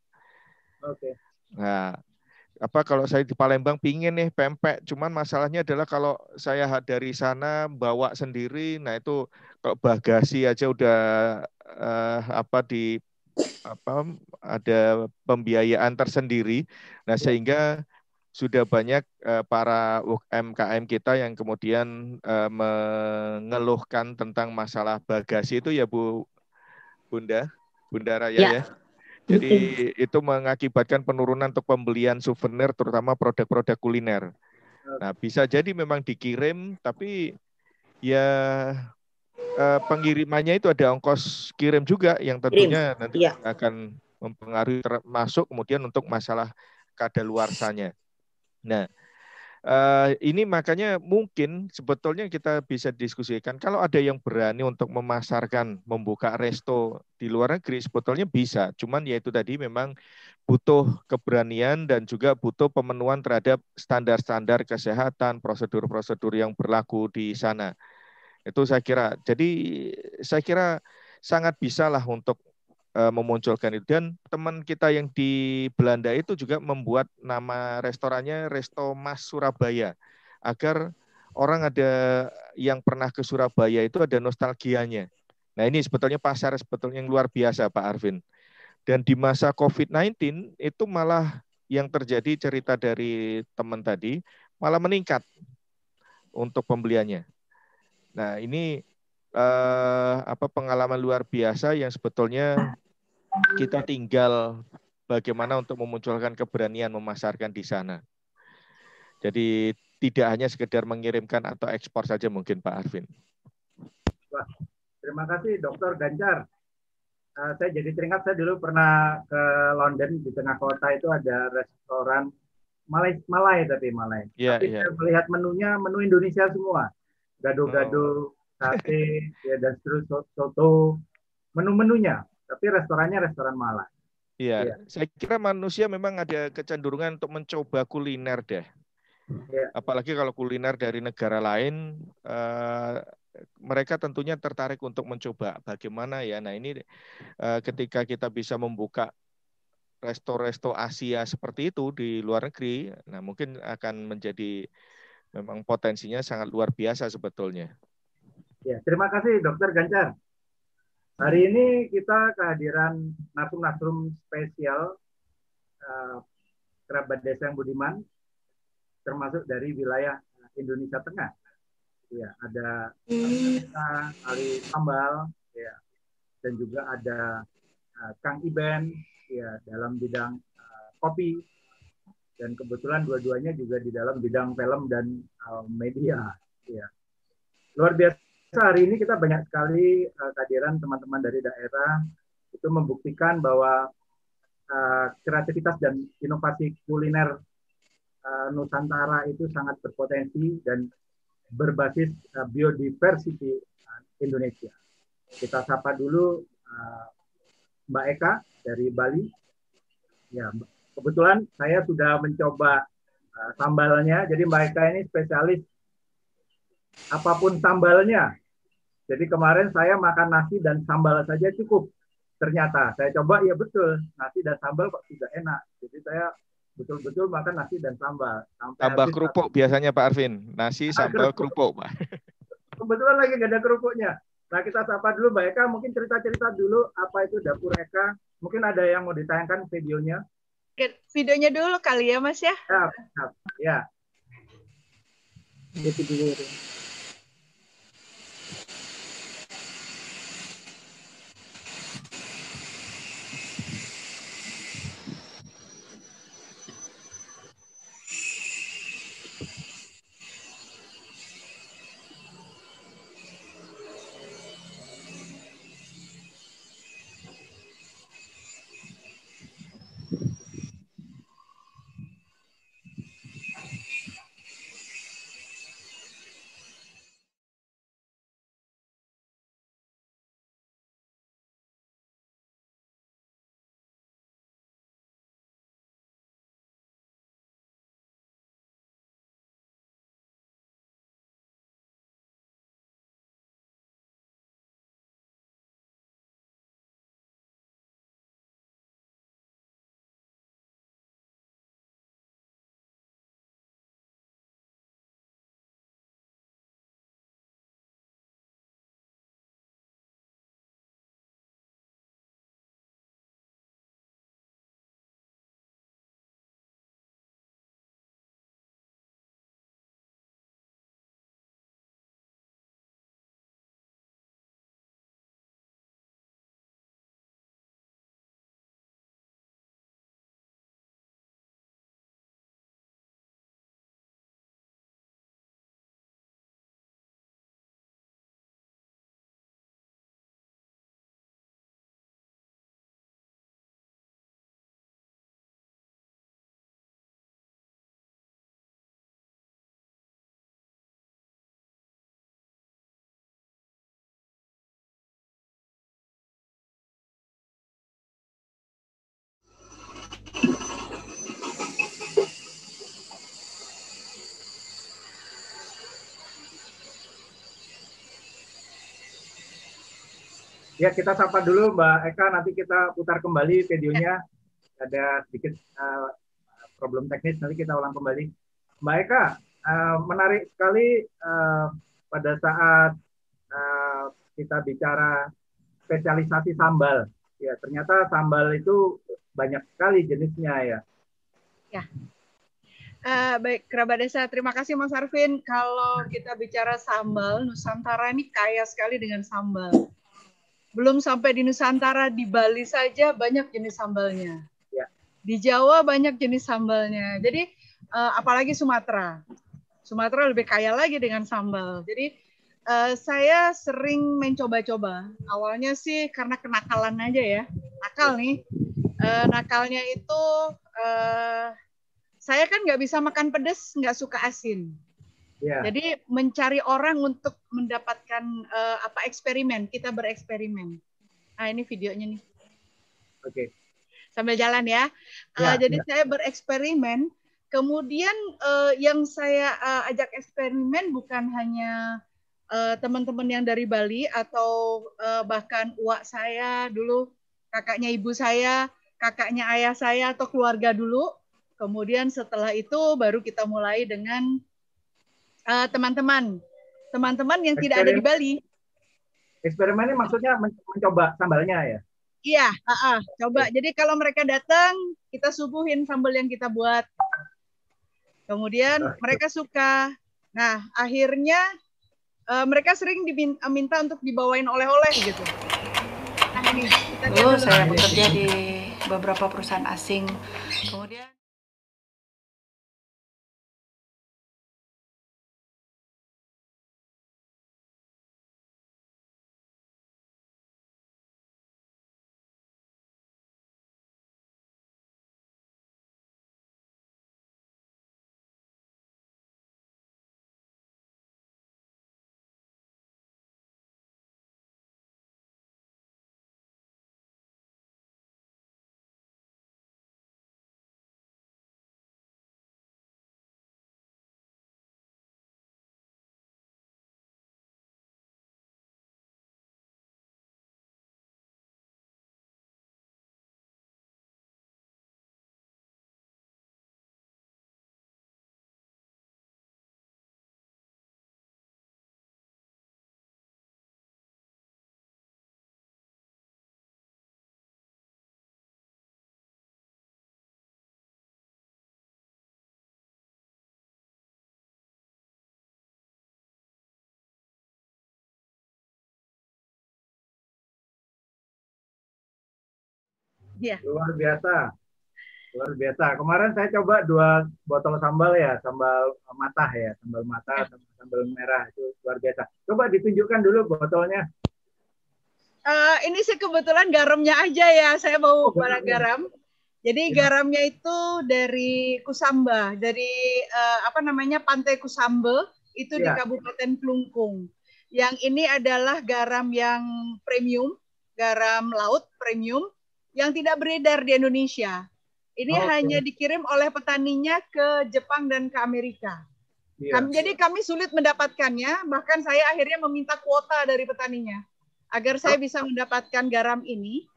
Oke. Nah, apa kalau saya di Palembang pingin nih pempek cuman masalahnya adalah kalau saya dari sana bawa sendiri nah itu kalau bagasi aja udah uh, apa di apa ada pembiayaan tersendiri. Nah iya. sehingga sudah banyak uh, para UMKM kita yang kemudian uh, mengeluhkan tentang masalah bagasi itu ya Bu Bunda Bunda Raya ya, ya. Jadi itu mengakibatkan penurunan untuk pembelian souvenir terutama produk-produk kuliner. Nah, bisa jadi memang dikirim tapi ya eh, pengirimannya itu ada ongkos kirim juga yang tentunya kirim. nanti ya. akan mempengaruhi termasuk kemudian untuk masalah kadaluarsanya. Nah, Uh, ini makanya mungkin sebetulnya kita bisa diskusikan kalau ada yang berani untuk memasarkan membuka resto di luar negeri sebetulnya bisa cuman ya itu tadi memang butuh keberanian dan juga butuh pemenuhan terhadap standar-standar kesehatan prosedur-prosedur yang berlaku di sana itu saya kira jadi saya kira sangat bisa lah untuk uh, memunculkan itu dan teman kita yang di Belanda itu juga membuat nama restorannya Resto Mas Surabaya agar orang ada yang pernah ke Surabaya itu ada nostalgianya. Nah ini sebetulnya pasar sebetulnya yang luar biasa Pak Arvin. Dan di masa COVID-19 itu malah yang terjadi cerita dari teman tadi malah meningkat untuk pembeliannya. Nah ini eh, apa pengalaman luar biasa yang sebetulnya kita tinggal bagaimana untuk memunculkan keberanian memasarkan di sana. Jadi tidak hanya sekedar mengirimkan atau ekspor saja mungkin Pak Arvin. Wah, terima kasih Dokter Ganjar. Uh, saya jadi teringat saya dulu pernah ke London di tengah kota itu ada restoran Malay Malay tapi Malay. Yeah, tapi yeah. saya melihat menunya menu Indonesia semua. Gado-gado, oh. sate, ya dan terus soto, menu-menunya tapi restorannya restoran Malang. Iya, ya. saya kira manusia memang ada kecenderungan untuk mencoba kuliner deh. Ya. Apalagi kalau kuliner dari negara lain, uh, mereka tentunya tertarik untuk mencoba bagaimana ya. Nah ini uh, ketika kita bisa membuka resto-resto Asia seperti itu di luar negeri, nah mungkin akan menjadi memang potensinya sangat luar biasa sebetulnya. Ya, terima kasih Dokter Ganjar. Hari ini kita kehadiran narsum-narsum spesial uh, kerabat desa yang budiman, termasuk dari wilayah Indonesia Tengah. Ya, ada Ali Sambal, ya, dan juga ada uh, Kang Iben, ya, dalam bidang uh, kopi, dan kebetulan dua-duanya juga di dalam bidang film dan uh, media. Ya. Luar biasa hari ini kita banyak sekali uh, kehadiran teman-teman dari daerah itu membuktikan bahwa uh, kreativitas dan inovasi kuliner uh, Nusantara itu sangat berpotensi dan berbasis uh, biodiversity uh, Indonesia. Kita sapa dulu uh, Mbak Eka dari Bali. Ya, kebetulan saya sudah mencoba uh, sambalnya. Jadi Mbak Eka ini spesialis apa pun sambalnya. Jadi kemarin saya makan nasi dan sambal saja cukup. Ternyata saya coba ya betul nasi dan sambal kok sudah enak. Jadi saya betul-betul makan nasi dan sambal. Sampai Tambah kerupuk satu. biasanya Pak Arvin. Nasi, ah, sambal, kerupuk. Pak. Kebetulan lagi nggak ada kerupuknya. Nah kita sapa dulu Mbak Eka. Mungkin cerita-cerita dulu apa itu dapur Eka. Mungkin ada yang mau ditayangkan videonya. Videonya dulu kali ya Mas ya. Ya. ya. dulu. Ya, kita sapa dulu Mbak Eka, nanti kita putar kembali videonya. Ada sedikit uh, problem teknis, nanti kita ulang kembali. Mbak Eka, uh, menarik sekali uh, pada saat uh, kita bicara spesialisasi sambal. Ya, ternyata sambal itu banyak sekali jenisnya ya. Ya. Uh, baik, kerabat desa, terima kasih Mas Arvin. Kalau kita bicara sambal, Nusantara ini kaya sekali dengan sambal belum sampai di Nusantara, di Bali saja banyak jenis sambalnya. Ya. Di Jawa banyak jenis sambalnya. Jadi uh, apalagi Sumatera. Sumatera lebih kaya lagi dengan sambal. Jadi uh, saya sering mencoba-coba. Awalnya sih karena kenakalan aja ya. Nakal nih. Uh, nakalnya itu uh, saya kan nggak bisa makan pedas, nggak suka asin. Yeah. Jadi mencari orang untuk mendapatkan uh, apa eksperimen, kita bereksperimen. Nah ini videonya nih. Oke. Okay. Sambil jalan ya. Yeah, uh, jadi yeah. saya bereksperimen. Kemudian uh, yang saya uh, ajak eksperimen bukan hanya teman-teman uh, yang dari Bali atau uh, bahkan uak saya dulu, kakaknya ibu saya, kakaknya ayah saya atau keluarga dulu. Kemudian setelah itu baru kita mulai dengan eh, teman-teman, teman-teman yang tidak ada di Bali. Eksperimen ini maksudnya mencoba sambalnya ya? Iya, uh, uh, coba. Okay. Jadi kalau mereka datang, kita subuhin sambal yang kita buat. Kemudian okay. mereka suka. Nah, akhirnya uh, mereka sering diminta untuk dibawain oleh-oleh gitu. Nah ini. Kita saya bekerja di beberapa perusahaan asing. Kemudian Iya. Luar biasa. Luar biasa. Kemarin saya coba dua botol sambal ya, sambal matah ya, sambal matah, ya. sambal merah itu luar biasa. Coba ditunjukkan dulu botolnya. Uh, ini sih kebetulan garamnya aja ya. Saya mau oh, garam. Jadi ya. garamnya itu dari Kusamba, dari uh, apa namanya Pantai Kusambe itu ya. di Kabupaten Klungkung. Yang ini adalah garam yang premium, garam laut premium yang tidak beredar di Indonesia. Ini okay. hanya dikirim oleh petaninya ke Jepang dan ke Amerika. Yeah. Kami, jadi kami sulit mendapatkannya, bahkan saya akhirnya meminta kuota dari petaninya agar saya bisa mendapatkan garam ini.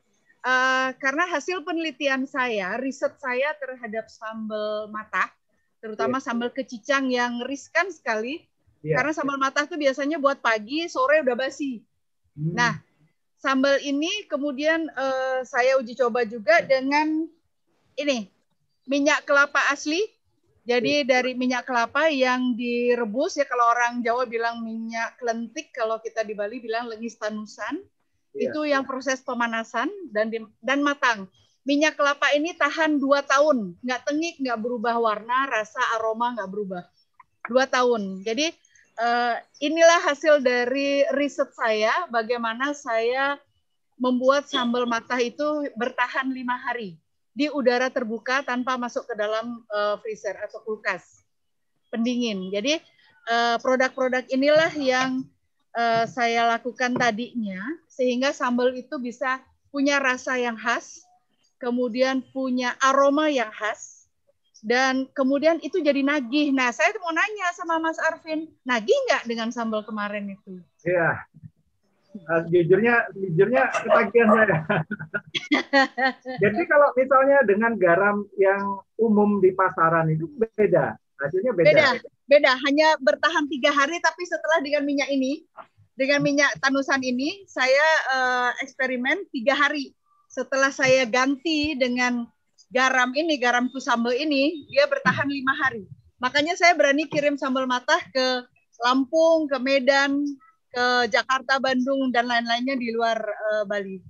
Uh, karena hasil penelitian saya, riset saya terhadap sambal matah, terutama yeah. sambal kecicang yang riskan sekali, yeah. karena sambal matah itu biasanya buat pagi, sore udah basi. Hmm. Nah, sambal ini kemudian uh, saya uji coba juga dengan ini minyak kelapa asli. Jadi dari minyak kelapa yang direbus ya kalau orang Jawa bilang minyak kelentik, kalau kita di Bali bilang lengis tanusan. Yeah. Itu yang proses pemanasan dan di, dan matang. Minyak kelapa ini tahan dua tahun, nggak tengik, nggak berubah warna, rasa, aroma nggak berubah. Dua tahun. Jadi uh, inilah hasil dari riset saya, bagaimana saya membuat sambal matah itu bertahan lima hari di udara terbuka tanpa masuk ke dalam uh, freezer atau kulkas pendingin. Jadi uh, produk-produk inilah yang uh, saya lakukan tadinya sehingga sambal itu bisa punya rasa yang khas, kemudian punya aroma yang khas, dan kemudian itu jadi nagih. Nah, saya mau nanya sama Mas Arvin, nagih nggak dengan sambal kemarin itu? Iya, uh, jujurnya jujurnya ketagihan saya. Jadi kalau misalnya dengan garam yang umum di pasaran itu beda, hasilnya beda. Beda, beda. Hanya bertahan tiga hari, tapi setelah dengan minyak ini, dengan minyak tanusan ini, saya uh, eksperimen tiga hari. Setelah saya ganti dengan garam ini, garam kusambel ini, dia bertahan lima hari. Makanya saya berani kirim sambal matah ke Lampung, ke Medan, ke Jakarta, Bandung dan lain-lainnya di luar uh, Bali.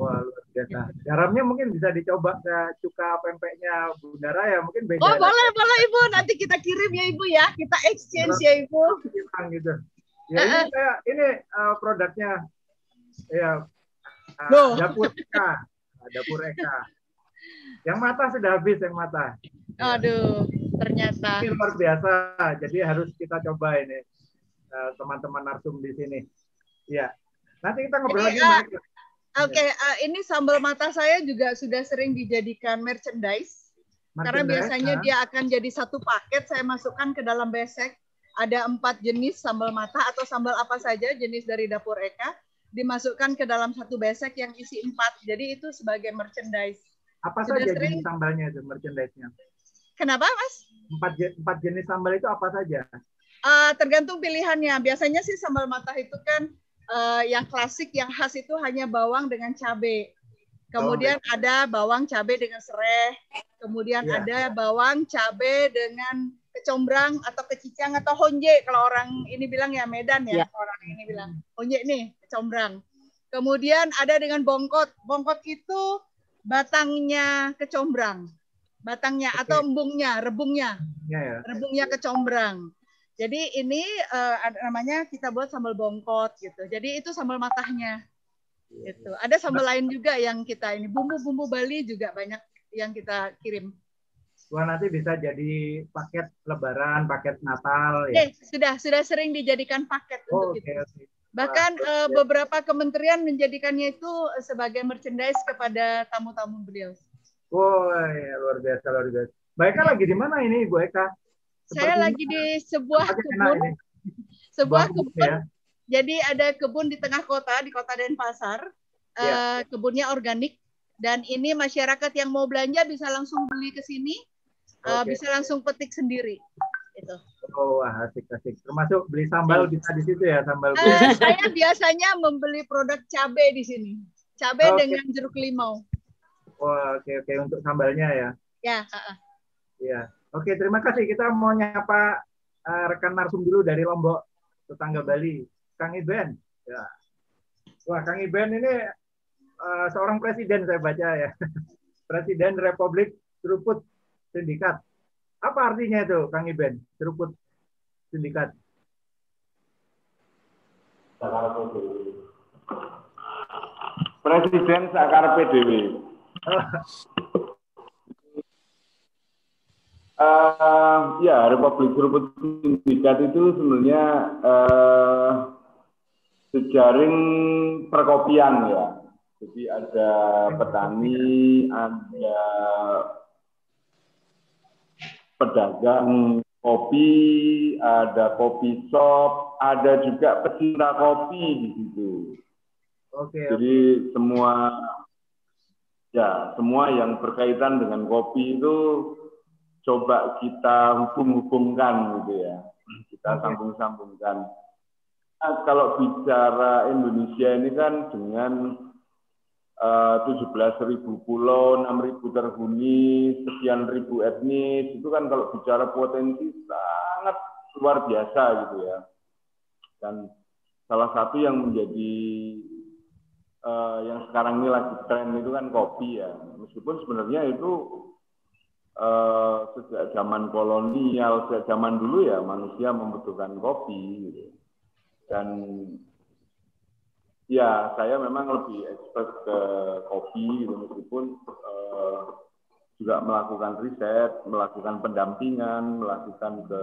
Wah luar biasa. Garamnya mungkin bisa dicoba ke cuka pempeknya Bunda Raya mungkin beda. Oh boleh boleh Ibu nanti kita kirim ya Ibu ya kita exchange ya Ibu. gitu. Ya ini kayak ini uh, produknya ya uh, dapur Eka, dapur Eka. Yang mata sudah habis yang mata. Aduh, ternyata. Ini luar biasa. Jadi harus kita coba ini. Eh, teman-teman narsum di sini. Ya, nanti kita ngobrol lagi. Uh, Oke, okay, uh, eh, ini sambal mata saya juga sudah sering dijadikan merchandise. merchandise karena biasanya uh. dia akan jadi satu paket saya masukkan ke dalam besek. Ada empat jenis sambal mata atau sambal apa saja jenis dari dapur Eka dimasukkan ke dalam satu besek yang isi empat. Jadi itu sebagai merchandise. Apa sudah saja sering... jenis sambalnya itu merchandise-nya? Kenapa, Mas? Empat, empat jenis sambal itu apa saja? Uh, tergantung pilihannya. Biasanya sih sambal matah itu kan uh, yang klasik, yang khas itu hanya bawang dengan cabai. Kemudian oh, ada bawang cabai dengan serai. Kemudian yeah. ada bawang cabai dengan kecombrang atau kecicang atau honje kalau orang ini bilang ya Medan ya yeah. orang ini bilang honje nih kecombrang. Kemudian ada dengan bongkot. Bongkot itu batangnya kecombrang, batangnya okay. atau embungnya, rebungnya, yeah, yeah. rebungnya kecombrang. Jadi ini uh, namanya kita buat sambal bongkot gitu. Jadi itu sambal matahnya. Gitu. Ada sambal lain juga yang kita ini bumbu-bumbu Bali juga banyak yang kita kirim. Wah nanti bisa jadi paket Lebaran, paket Natal. Ya. Oke, sudah sudah sering dijadikan paket oh, untuk okay, itu. Okay. Bahkan Wah, uh, beberapa kementerian menjadikannya itu sebagai merchandise kepada tamu-tamu beliau. Oh, ya, luar biasa luar biasa. Baiknya lagi di mana ini Bu Eka? saya lagi di sebuah kebun, sebuah kebun. Ya. Jadi ada kebun di tengah kota, di kota Denpasar. Ya. Uh, kebunnya organik dan ini masyarakat yang mau belanja bisa langsung beli ke sini, uh, bisa langsung petik sendiri. Itu. Oh, asik asik. Termasuk beli sambal bisa di situ ya sambal. Uh, saya biasanya membeli produk cabai di sini, cabai okay. dengan jeruk limau. Oh, oke okay, oke okay. untuk sambalnya ya. Ya. Uh -uh. Ya. Oke, terima kasih. Kita mau nyapa uh, rekan narsum dulu dari Lombok, tetangga Bali, Kang Iben. Ya. Wah, Kang Iben ini uh, seorang presiden saya baca ya. Presiden Republik Seruput Sindikat. Apa artinya itu, Kang Iben? Seruput Sindikat. Presiden Sakar PDW. Uh, ya, Republik Seruput Sindikat itu sebenarnya uh, sejaring perkopian ya. Jadi ada petani, ada pedagang kopi, ada kopi shop, ada juga pecinta kopi di situ. Oke. Jadi semua ya semua yang berkaitan dengan kopi itu coba kita hubung-hubungkan gitu ya. Kita sambung-sambungkan. Nah, kalau bicara Indonesia ini kan dengan eh, tujuh belas ribu pulau, enam ribu terhuni, sekian ribu etnis, itu kan kalau bicara potensi sangat luar biasa gitu ya. Dan salah satu yang menjadi uh, yang sekarang ini lagi tren itu kan kopi ya. Meskipun sebenarnya itu uh, sejak zaman kolonial, sejak zaman dulu ya manusia membutuhkan kopi gitu. Dan ya saya memang lebih expert ke kopi gitu meskipun uh, juga melakukan riset, melakukan pendampingan, melakukan ke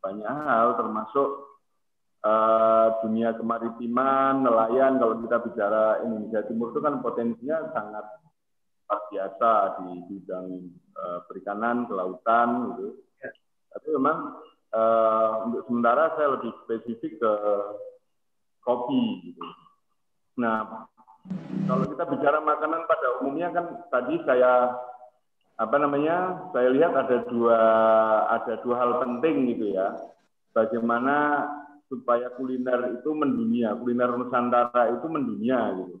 banyak hal termasuk uh, dunia kemaritiman, nelayan kalau kita bicara Indonesia Timur itu kan potensinya sangat luar biasa di bidang uh, perikanan, kelautan gitu. Ya. Tapi memang uh, untuk sementara saya lebih spesifik ke kopi gitu. Nah, kalau kita bicara makanan pada umumnya kan tadi saya apa namanya? Saya lihat ada dua ada dua hal penting gitu ya. Bagaimana supaya kuliner itu mendunia, kuliner Nusantara itu mendunia gitu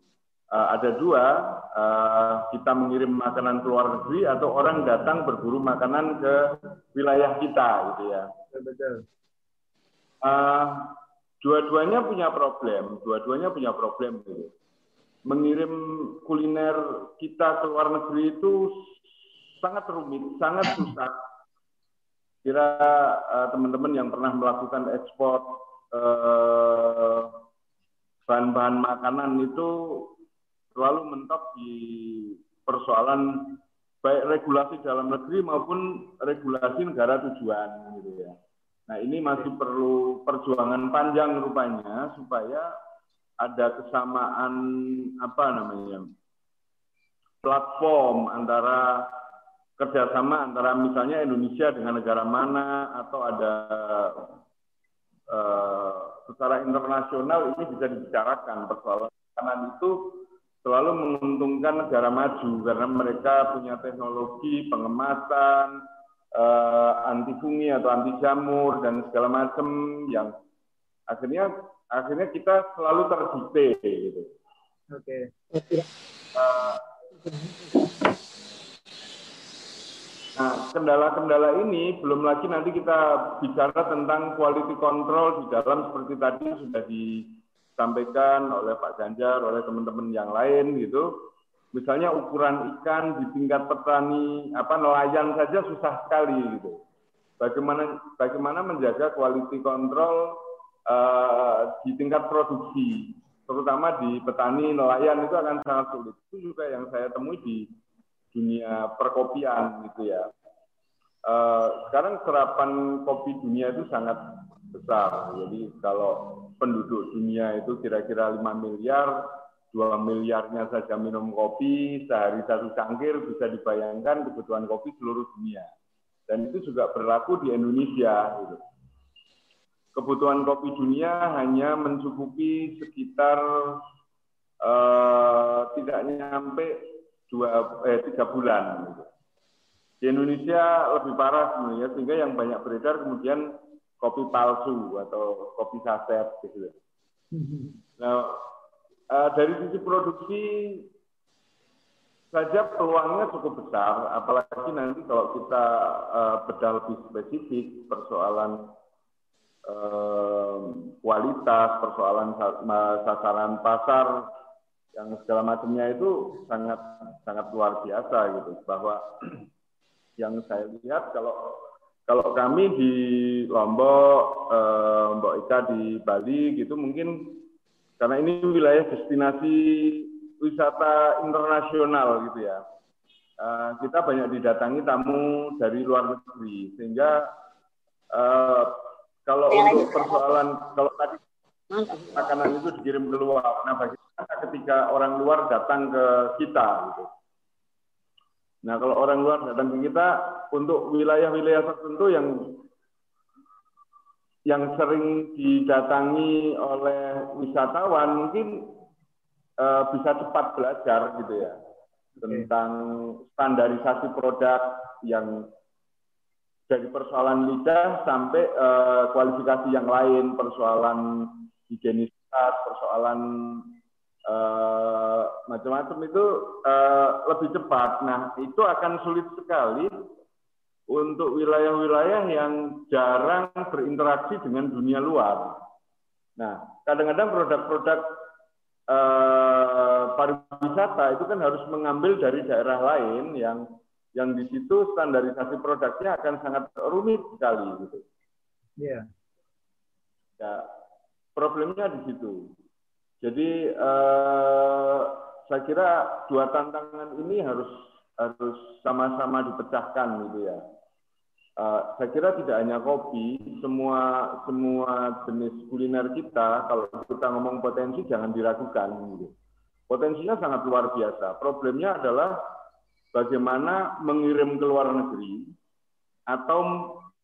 uh, ada dua, uh, kita mengirim makanan ke luar negeri atau orang datang berburu makanan ke wilayah kita, gitu ya. Betul. Uh, dua-duanya punya problem, dua-duanya punya problem. Gitu. Mengirim kuliner kita ke luar negeri itu sangat rumit, sangat susah. Kira teman-teman uh, yang pernah melakukan ekspor bahan-bahan makanan itu selalu mentok di persoalan baik regulasi dalam negeri maupun regulasi negara tujuan gitu ya. Nah ini masih perlu perjuangan panjang rupanya supaya ada kesamaan apa namanya platform antara kerjasama antara misalnya Indonesia dengan negara mana atau ada uh, secara internasional ini bisa dibicarakan persoalan. Makanan itu selalu menguntungkan negara maju karena mereka punya teknologi pengemasan uh, anti fungi atau anti jamur dan segala macam yang akhirnya akhirnya kita selalu terdikte gitu. Oke. Okay. Uh, nah, kendala-kendala ini belum lagi nanti kita bicara tentang quality control di dalam seperti tadi sudah di disampaikan oleh Pak Ganjar, oleh teman-teman yang lain gitu. Misalnya ukuran ikan di tingkat petani apa nelayan saja susah sekali gitu. Bagaimana bagaimana menjaga quality control uh, di tingkat produksi, terutama di petani nelayan itu akan sangat sulit. Itu juga yang saya temui di dunia perkopian gitu ya. Uh, sekarang serapan kopi dunia itu sangat besar. Jadi kalau penduduk dunia itu kira-kira 5 miliar, 2 miliarnya saja minum kopi, sehari satu cangkir bisa dibayangkan kebutuhan kopi seluruh dunia. Dan itu juga berlaku di Indonesia. Gitu. Kebutuhan kopi dunia hanya mencukupi sekitar eh, tidak nyampe dua eh, tiga bulan. Gitu. Di Indonesia lebih parah sebenarnya, sehingga yang banyak beredar kemudian kopi palsu atau kopi saset gitu. Nah, uh, dari sisi produksi saja peluangnya cukup besar, apalagi nanti kalau kita uh, bedah lebih spesifik persoalan uh, kualitas, persoalan sasaran pasar yang segala macamnya itu sangat sangat luar biasa gitu. Bahwa yang saya lihat kalau kalau kami di Lombok, eh, Mbok Ika di Bali gitu mungkin karena ini wilayah destinasi wisata internasional gitu ya. Eh, kita banyak didatangi tamu dari luar negeri sehingga eh, kalau untuk persoalan kalau tadi makanan itu dikirim keluar, nah bagaimana ketika orang luar datang ke kita gitu. Nah kalau orang luar datang ke kita untuk wilayah-wilayah tertentu yang yang sering didatangi oleh wisatawan mungkin uh, bisa cepat belajar gitu ya tentang standarisasi produk yang dari persoalan lidah sampai uh, kualifikasi yang lain, persoalan higienitas, persoalan uh, macam-macam itu uh, lebih cepat. Nah, itu akan sulit sekali untuk wilayah-wilayah yang jarang berinteraksi dengan dunia luar. Nah, kadang-kadang produk-produk uh, pariwisata itu kan harus mengambil dari daerah lain yang yang di situ standarisasi produknya akan sangat rumit sekali gitu. Iya. Yeah. Ya, problemnya di situ. Jadi uh, saya kira dua tantangan ini harus harus sama-sama dipecahkan gitu ya. Uh, saya kira tidak hanya kopi, semua semua jenis kuliner kita kalau kita ngomong potensi jangan diragukan. Potensinya sangat luar biasa. Problemnya adalah bagaimana mengirim ke luar negeri atau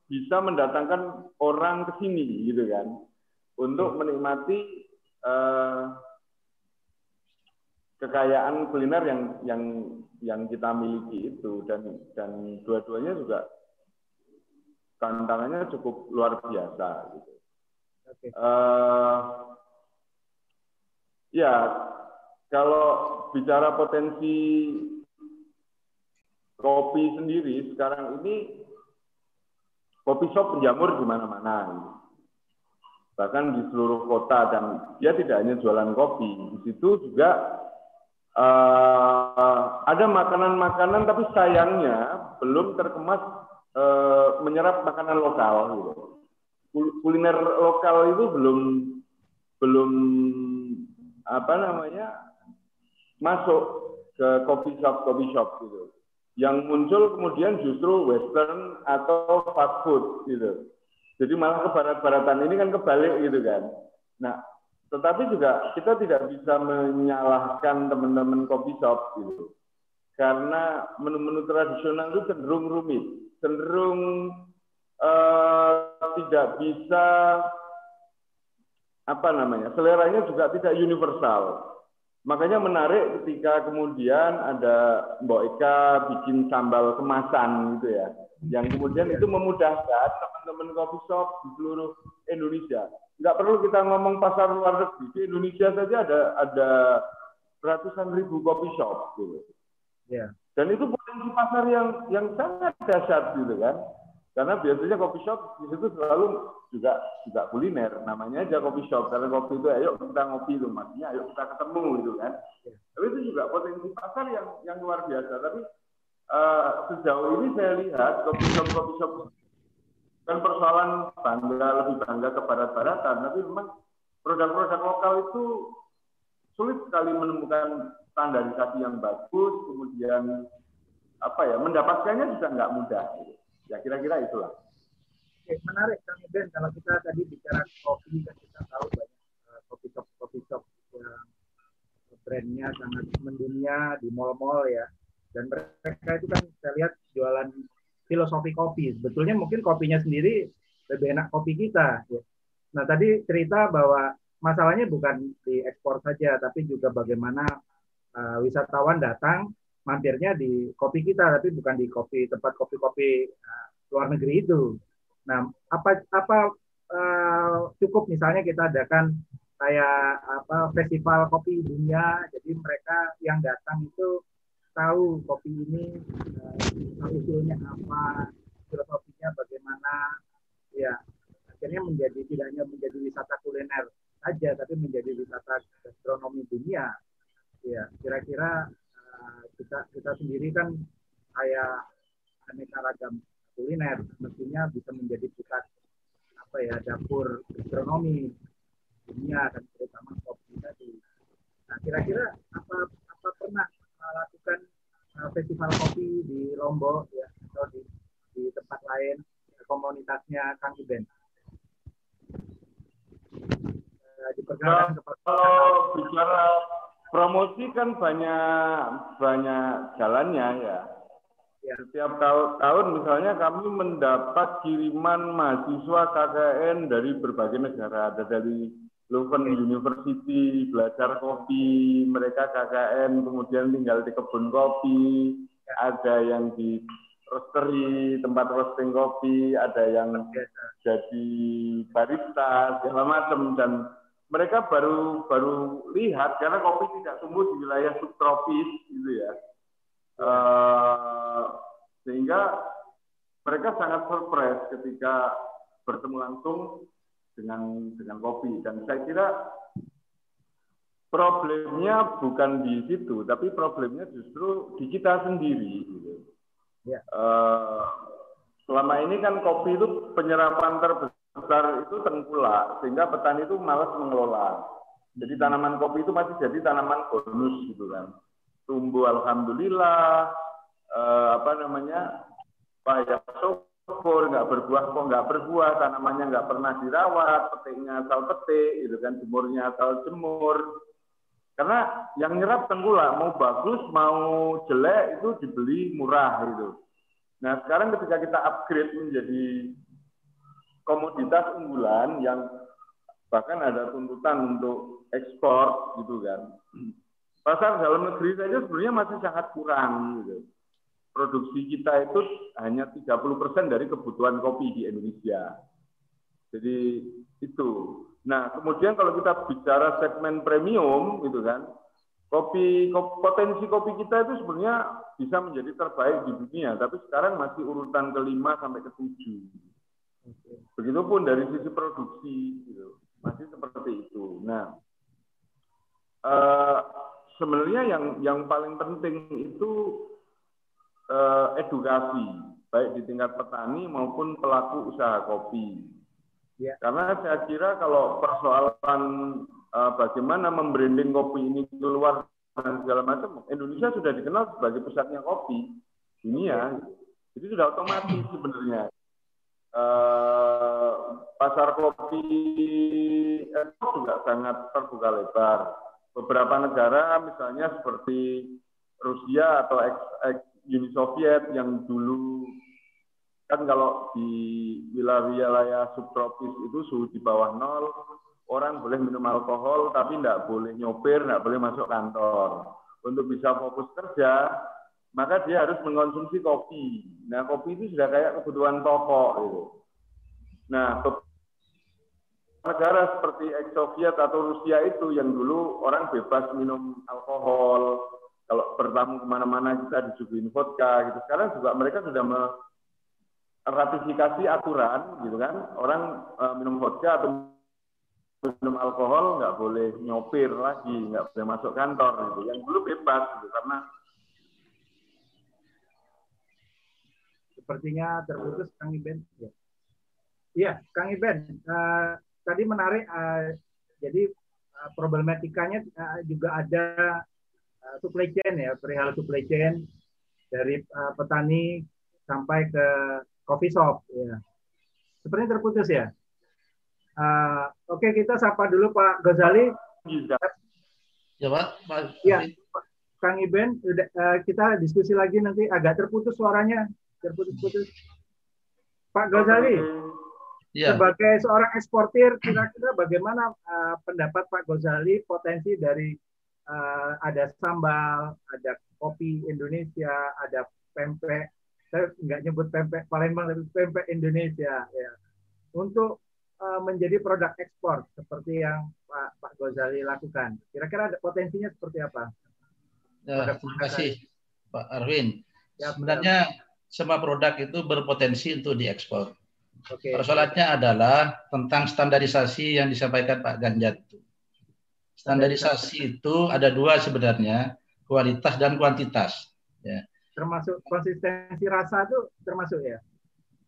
bisa mendatangkan orang ke sini gitu kan untuk menikmati uh, kekayaan kuliner yang yang yang kita miliki itu dan dan dua-duanya juga tantangannya cukup luar biasa gitu. Okay. Uh, eh, ya kalau bicara potensi kopi sendiri sekarang ini kopi shop penjamur di mana-mana gitu bahkan di seluruh kota dan dia tidak hanya jualan kopi di situ juga uh, ada makanan-makanan tapi sayangnya belum terkemas menyerap makanan lokal gitu. kuliner lokal itu belum belum apa namanya masuk ke kopi shop kopi shop gitu yang muncul kemudian justru western atau fast food gitu jadi malah ke barat-baratan ini kan kebalik gitu kan. Nah, tetapi juga kita tidak bisa menyalahkan teman-teman kopi shop gitu. Karena menu-menu tradisional itu cenderung rumit, cenderung uh, tidak bisa apa namanya, seleranya juga tidak universal. Makanya menarik ketika kemudian ada Mbok Eka bikin sambal kemasan gitu ya, yang kemudian itu memudahkan teman-teman coffee shop di seluruh Indonesia. Nggak perlu kita ngomong pasar luar negeri. Di Indonesia saja ada ada ratusan ribu coffee shop gitu. Yeah. Dan itu potensi pasar yang yang sangat dahsyat gitu kan. Karena biasanya coffee shop di situ selalu juga juga kuliner. Namanya aja coffee shop karena kopi itu ayo kita ngopi itu maksudnya ayo kita ketemu gitu kan. Yeah. Tapi itu juga potensi pasar yang yang luar biasa. Tapi uh, sejauh ini saya lihat coffee shop coffee shop kan persoalan bangga lebih bangga ke barat-baratan, tapi memang produk-produk lokal itu sulit sekali menemukan standarisasi yang bagus, kemudian apa ya mendapatkannya juga nggak mudah. Ya kira-kira itulah. Oke, menarik Kang Ben kalau kita tadi bicara kopi kan kita tahu banyak uh, kopi shop kopi shop yang brandnya sangat mendunia di mall-mall ya dan mereka itu kan saya lihat jualan filosofi kopi. Sebetulnya mungkin kopinya sendiri lebih enak kopi kita. Ya. Nah tadi cerita bahwa masalahnya bukan di ekspor saja, tapi juga bagaimana uh, wisatawan datang mampirnya di kopi kita, tapi bukan di kopi tempat kopi-kopi uh, luar negeri itu. Nah apa apa uh, cukup misalnya kita adakan kayak apa festival kopi dunia, jadi mereka yang datang itu tahu kopi ini uh, usulnya apa, filosofinya bagaimana, ya akhirnya menjadi tidak hanya menjadi wisata kuliner saja, tapi menjadi wisata gastronomi dunia. Ya kira-kira uh, kita kita sendiri kan kayak aneka ragam kuliner mestinya bisa menjadi pusat apa ya dapur gastronomi dunia dan terutama kopi tadi. Nah kira-kira apa apa pernah melakukan uh, festival kopi di Lombok ya atau di di tempat lain komunitasnya Kang Iben? Uh, kalau bicara promosi kan banyak banyak jalannya ya. ya. Setiap tahun, tahun misalnya kami mendapat kiriman mahasiswa KKN dari berbagai negara. Ada dari Leuven University, belajar kopi, mereka KKN, kemudian tinggal di kebun kopi, ada yang di roastery, tempat roasting kopi, ada yang jadi barista, segala macam dan mereka baru baru lihat karena kopi tidak tumbuh di wilayah subtropis gitu ya. Uh, sehingga mereka sangat surprise ketika bertemu langsung dengan dengan kopi dan saya kira problemnya bukan di situ tapi problemnya justru di kita sendiri gitu. Ya. Uh, selama ini kan kopi itu penyerapan terbesar itu tengkulak sehingga petani itu malas mengelola. Jadi tanaman kopi itu masih jadi tanaman bonus gitu kan. Tumbuh alhamdulillah uh, apa namanya? Banyak subur, nggak berbuah kok nggak berbuah, tanamannya nggak pernah dirawat, petiknya asal petik, gitu kan, jemurnya asal jemur. Karena yang nyerap tengkulak mau bagus mau jelek itu dibeli murah gitu. Nah sekarang ketika kita upgrade menjadi komoditas unggulan yang bahkan ada tuntutan untuk ekspor gitu kan. Pasar dalam negeri saja sebenarnya masih sangat kurang gitu produksi kita itu hanya 30% dari kebutuhan kopi di Indonesia. Jadi itu. Nah, kemudian kalau kita bicara segmen premium gitu kan, potensi kopi kita itu sebenarnya bisa menjadi terbaik di dunia, tapi sekarang masih urutan kelima sampai ke tujuh. Begitupun dari sisi produksi, gitu. masih seperti itu. Nah, uh, sebenarnya yang yang paling penting itu eh, edukasi baik di tingkat petani maupun pelaku usaha kopi. Ya. Karena saya kira kalau persoalan eh, bagaimana membranding kopi ini keluar dan segala macam, Indonesia sudah dikenal sebagai pusatnya kopi dunia. Jadi sudah otomatis sebenarnya. Eh, pasar kopi juga sangat terbuka lebar. Beberapa negara misalnya seperti Rusia atau ex, ex Uni Soviet yang dulu kan kalau di wilayah-wilayah subtropis itu suhu di bawah nol, orang boleh minum alkohol tapi tidak boleh nyopir, tidak boleh masuk kantor. Untuk bisa fokus kerja, maka dia harus mengkonsumsi kopi. Nah, kopi itu sudah kayak kebutuhan pokok itu. Nah, negara seperti ex-Soviet atau Rusia itu yang dulu orang bebas minum alkohol, kalau bertamu ke mana-mana kita disuguhin vodka gitu. Sekarang juga mereka sudah meratifikasi aturan gitu kan. Orang uh, minum vodka atau minum alkohol nggak boleh nyopir lagi, nggak boleh masuk kantor gitu. Yang dulu bebas gitu karena sepertinya terputus Kang Iben. Ya. Iya, Kang Iben. Uh, tadi menarik. Uh, jadi uh, problematikanya uh, juga ada uh, supply chain ya, perihal supply chain dari uh, petani sampai ke coffee shop ya. Sepertinya terputus ya. Uh, Oke, okay, kita sapa dulu Pak Ghazali. Ya Pak. Pak ya, Kang Iben, uh, kita diskusi lagi nanti agak terputus suaranya, terputus-putus. Pak Ghazali, ya. sebagai seorang eksportir, kira-kira bagaimana uh, pendapat Pak Ghazali potensi dari uh, ada sambal, ada kopi Indonesia, ada pempek. Saya nggak nyebut pempek Palembang, tapi pempek Indonesia. Ya. Untuk uh, menjadi produk ekspor seperti yang Pak, Pak Gozali lakukan. Kira-kira ada potensinya seperti apa? Ya, terima kasih Pak Arwin. Ya, Sebenarnya semua produk itu berpotensi untuk diekspor. Okay. Persoalannya adalah tentang standarisasi yang disampaikan Pak Ganjar. Standarisasi itu ada dua sebenarnya, kualitas dan kuantitas. Ya. Termasuk konsistensi rasa itu termasuk ya?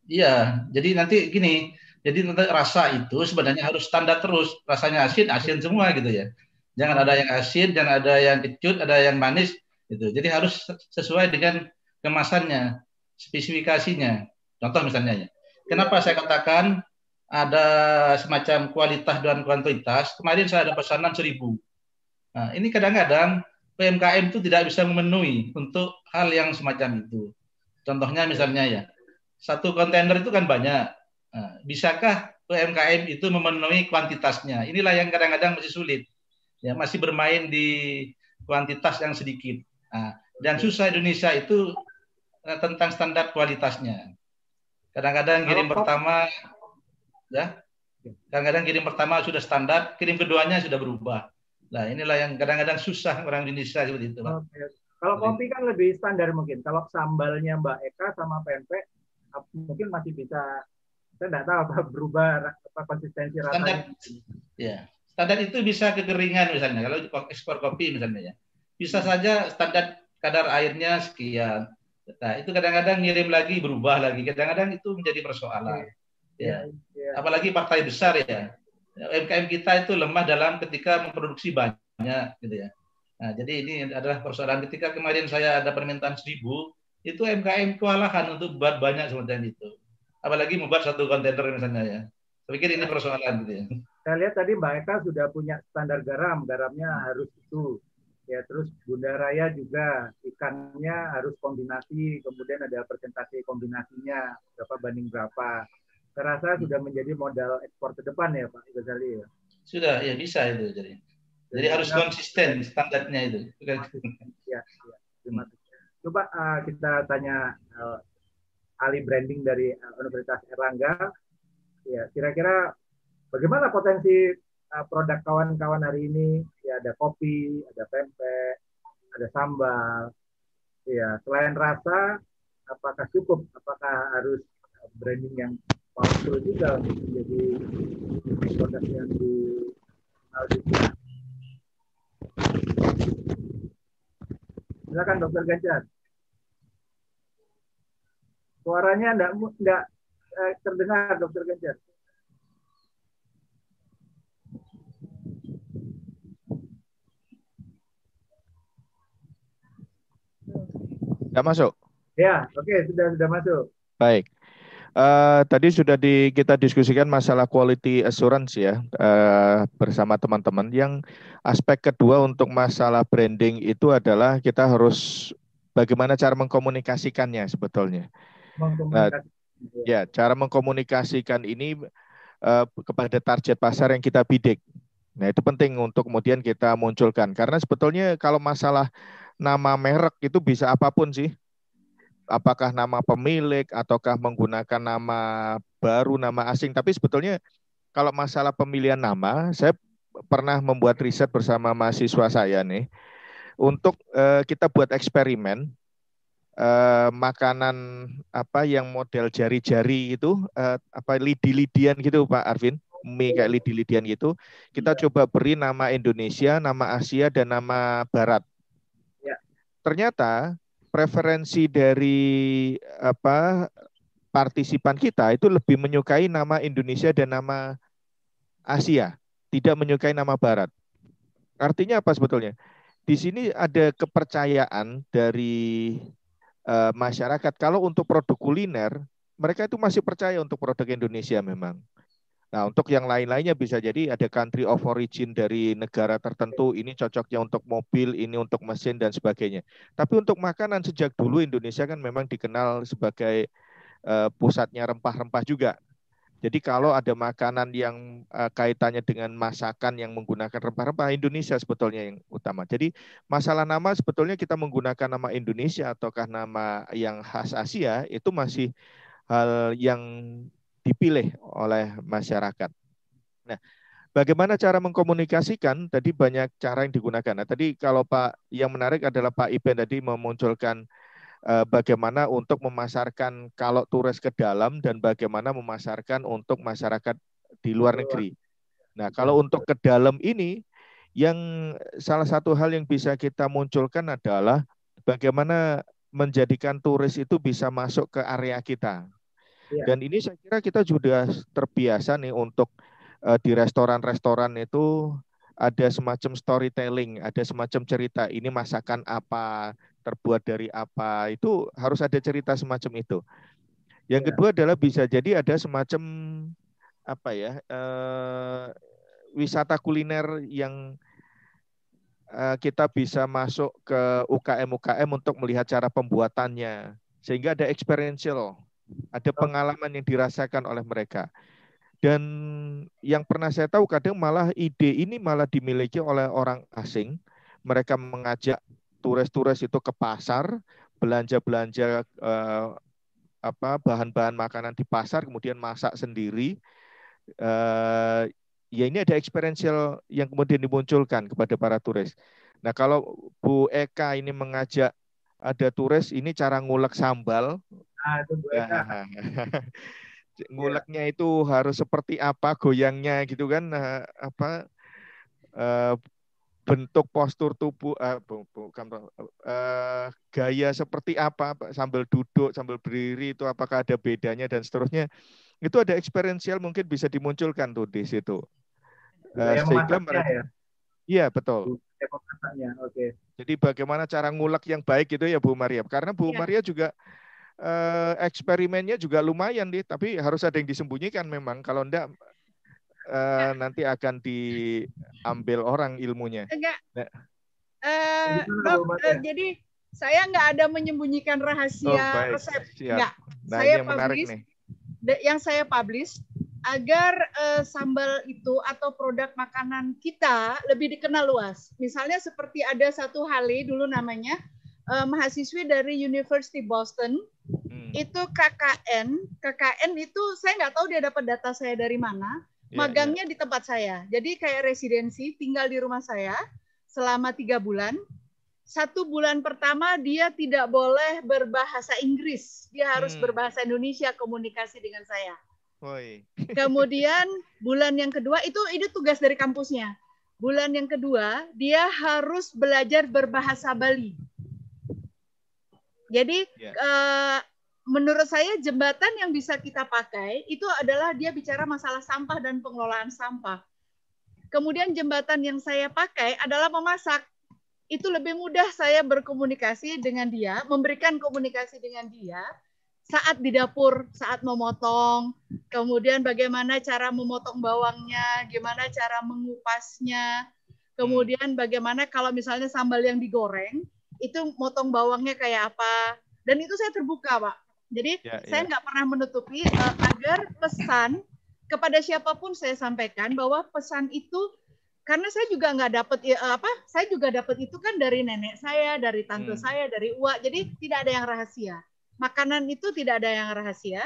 Iya, jadi nanti gini, jadi nanti rasa itu sebenarnya harus standar terus, rasanya asin, asin semua gitu ya. Jangan ada yang asin, jangan ada yang kecut, ada yang manis gitu. Jadi harus sesuai dengan kemasannya, spesifikasinya. Contoh misalnya ya. Kenapa saya katakan ada semacam kualitas dan kuantitas? Kemarin saya ada pesanan seribu. Nah, ini kadang-kadang PMKM itu tidak bisa memenuhi untuk hal yang semacam itu. Contohnya misalnya ya, satu kontainer itu kan banyak. Nah, bisakah UMKM itu memenuhi kuantitasnya? Inilah yang kadang-kadang masih sulit. Ya, masih bermain di kuantitas yang sedikit. Nah, dan susah Indonesia itu tentang standar kualitasnya. Kadang-kadang kirim pertama ya, kadang-kadang kirim pertama sudah standar, kirim keduanya sudah berubah. Nah, inilah yang kadang-kadang susah orang Indonesia seperti itu, Pak. Kalau kopi kan lebih standar mungkin. Kalau sambalnya Mbak Eka sama pempek mungkin masih bisa saya tidak tahu apa berubah apa konsistensi rasanya. ya. Standar itu bisa kekeringan misalnya kalau ekspor kopi misalnya ya. Bisa saja standar kadar airnya sekian. Nah, itu kadang-kadang ngirim lagi berubah lagi. Kadang-kadang itu menjadi persoalan. Ya. ya. Apalagi partai besar ya. UMKM kita itu lemah dalam ketika memproduksi banyak gitu ya. Nah, jadi ini adalah persoalan ketika kemarin saya ada permintaan seribu, itu MKM kewalahan untuk buat banyak seperti itu. Apalagi membuat satu kontainer misalnya ya. Saya pikir ini persoalan gitu ya. Saya lihat tadi Mbak Eka sudah punya standar garam, garamnya harus itu. Ya, terus Bunda Raya juga ikannya harus kombinasi, kemudian ada presentasi kombinasinya berapa banding berapa. Saya rasa sudah menjadi modal ekspor ke depan ya Pak Ghazali ya. Sudah, ya bisa itu jadi. Jadi, jadi harus konsisten standarnya itu. Ya, ya. Terima kasih. Coba uh, kita tanya uh, ahli branding dari uh, Universitas Erlangga. Ya, kira-kira bagaimana potensi uh, produk kawan-kawan hari ini? Ya, ada kopi, ada pempek, ada sambal. Ya, selain rasa, apakah cukup? Apakah harus branding yang powerful juga untuk menjadi produk yang di Silakan Dokter Ganjar. Suaranya enggak enggak eh, terdengar Dokter Ganjar. Sudah masuk? Ya, oke, okay, sudah sudah masuk. Baik. Uh, tadi sudah di, kita diskusikan masalah quality assurance ya uh, bersama teman-teman. Yang aspek kedua untuk masalah branding itu adalah kita harus bagaimana cara mengkomunikasikannya sebetulnya. Uh, ya, cara mengkomunikasikan ini uh, kepada target pasar yang kita bidik. Nah, itu penting untuk kemudian kita munculkan karena sebetulnya kalau masalah nama merek itu bisa apa pun sih apakah nama pemilik ataukah menggunakan nama baru, nama asing. Tapi sebetulnya kalau masalah pemilihan nama, saya pernah membuat riset bersama mahasiswa saya nih untuk uh, kita buat eksperimen uh, makanan apa yang model jari-jari itu uh, apa lidi-lidian gitu Pak Arvin mie kayak lidi-lidian gitu kita ya. coba beri nama Indonesia nama Asia dan nama Barat. Ternyata preferensi dari apa partisipan kita itu lebih menyukai nama Indonesia dan nama Asia, tidak menyukai nama Barat. Artinya apa sebetulnya? Di sini ada kepercayaan dari uh, masyarakat kalau untuk produk kuliner mereka itu masih percaya untuk produk Indonesia memang. Nah, untuk yang lain-lainnya bisa jadi ada country of origin dari negara tertentu, ini cocoknya untuk mobil, ini untuk mesin dan sebagainya. Tapi untuk makanan sejak dulu Indonesia kan memang dikenal sebagai uh, pusatnya rempah-rempah juga. Jadi kalau ada makanan yang uh, kaitannya dengan masakan yang menggunakan rempah-rempah Indonesia sebetulnya yang utama. Jadi masalah nama sebetulnya kita menggunakan nama Indonesia ataukah nama yang khas Asia itu masih hal yang dipilih oleh masyarakat. Nah, bagaimana cara mengkomunikasikan? Tadi banyak cara yang digunakan. Nah, tadi kalau Pak yang menarik adalah Pak Iben tadi memunculkan uh, bagaimana untuk memasarkan kalau turis ke dalam dan bagaimana memasarkan untuk masyarakat di luar negeri. Nah, kalau untuk ke dalam ini Yang salah satu hal yang bisa kita munculkan adalah bagaimana menjadikan turis itu bisa masuk ke area kita. Ya. Dan ini saya kira kita sudah terbiasa nih untuk uh, di restoran-restoran itu ada semacam storytelling, ada semacam cerita. Ini masakan apa, terbuat dari apa, itu harus ada cerita semacam itu. Yang ya. kedua adalah bisa jadi ada semacam apa ya uh, wisata kuliner yang uh, kita bisa masuk ke UKM UKM untuk melihat cara pembuatannya, sehingga ada experiential, ada pengalaman yang dirasakan oleh mereka. Dan yang pernah saya tahu kadang malah ide ini malah dimiliki oleh orang asing. Mereka mengajak turis-turis itu ke pasar, belanja-belanja eh, apa bahan-bahan makanan di pasar, kemudian masak sendiri. Eh, ya ini ada experiential yang kemudian dimunculkan kepada para turis. Nah kalau Bu Eka ini mengajak ada turis, ini cara ngulek sambal. Nah, itu Bu Eka. Nah, nguleknya itu harus seperti apa goyangnya gitu kan nah, apa uh, bentuk postur tubuh uh, bukan uh, gaya seperti apa sambil duduk sambil berdiri itu apakah ada bedanya dan seterusnya itu ada experiential mungkin bisa dimunculkan tuh di situ uh, sehingga mereka ya? iya betul Oke. Jadi bagaimana cara ngulek yang baik itu ya Bu Maria? Karena Bu ya. Maria juga uh, eksperimennya juga lumayan nih, tapi harus ada yang disembunyikan memang. Kalau enggak uh, nanti akan diambil orang ilmunya. Enggak. Nah. Uh, dok, uh, jadi saya nggak ada menyembunyikan rahasia oh, resep. Siap. Enggak. Nah, saya yang publish. Nih. Yang saya publish agar uh, sambal itu atau produk makanan kita lebih dikenal luas. Misalnya seperti ada satu Hali dulu namanya uh, mahasiswi dari University Boston hmm. itu KKN. KKN itu saya nggak tahu dia dapat data saya dari mana yeah, magangnya yeah. di tempat saya. Jadi kayak residensi, tinggal di rumah saya selama tiga bulan. Satu bulan pertama dia tidak boleh berbahasa Inggris, dia harus hmm. berbahasa Indonesia komunikasi dengan saya. Oi. Kemudian bulan yang kedua itu itu tugas dari kampusnya. Bulan yang kedua dia harus belajar berbahasa Bali. Jadi yeah. Ya. uh, menurut saya jembatan yang bisa kita pakai itu adalah dia bicara masalah sampah dan pengelolaan sampah. Kemudian jembatan yang saya pakai adalah memasak. Itu lebih mudah saya berkomunikasi dengan dia, memberikan komunikasi dengan dia saat di dapur, saat memotong, kemudian bagaimana cara memotong bawangnya, gimana cara mengupasnya, kemudian bagaimana kalau misalnya sambal yang digoreng, itu motong bawangnya kayak apa. Dan itu saya terbuka, Pak jadi ya, saya ya. nggak pernah menutupi uh, agar pesan kepada siapa pun saya sampaikan bahwa pesan itu karena saya juga nggak dapat uh, eh, apa, saya juga dapat itu kan dari nenek saya, dari tante hmm. saya, dari uak. Jadi tidak ada yang rahasia. Makanan itu tidak ada yang rahasia.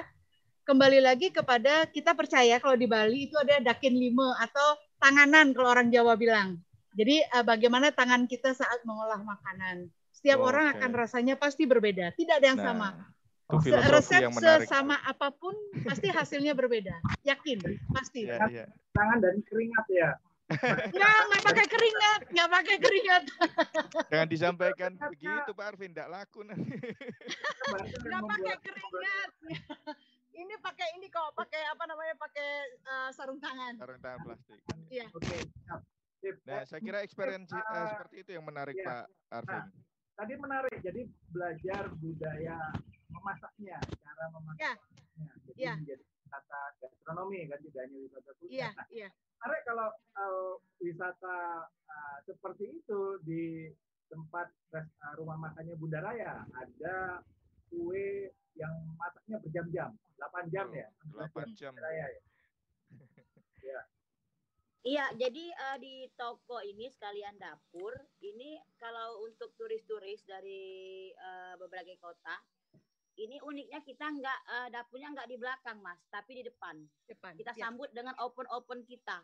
Kembali lagi kepada kita percaya kalau di Bali itu ada dakin lima atau tanganan kalau orang Jawa bilang. Jadi uh, bagaimana tangan kita saat mengolah makanan. Setiap oh, orang okay. akan rasanya pasti berbeda, tidak ada yang nah. sama resep yang menarik. sesama apa pun pasti hasilnya berbeda. Yakin, pasti. Ya, ya. Tangan dan keringat ya. Enggak, nggak pakai keringat, nggak pakai keringat. Jangan disampaikan begitu Pak Arvin, tidak laku nanti. Nggak pakai keringat. Ini pakai ini kok, pakai apa namanya, pakai uh, sarung tangan. Sarung tangan plastik. Iya. Oke. Nah, saya kira experience uh, seperti itu yang menarik ya. Pak Arvin. Nah, tadi menarik, jadi belajar budaya memasaknya, cara memasaknya. Ya. Jadi ya. menjadi wisata gastronomi kan tidak hanya wisata kuliner. Iya, nah, iya. Menarik kalau uh, wisata uh, seperti itu di tempat uh, rumah makannya Bunda Raya ada kue yang masaknya berjam-jam, 8 jam ya. 8 jam. Raya ya. ya. Iya, jadi uh, di toko ini sekalian dapur, ini kalau untuk turis-turis dari uh, berbagai kota, ini uniknya kita nggak uh, dapurnya nggak di belakang mas tapi di depan, depan kita ya. sambut dengan open open kita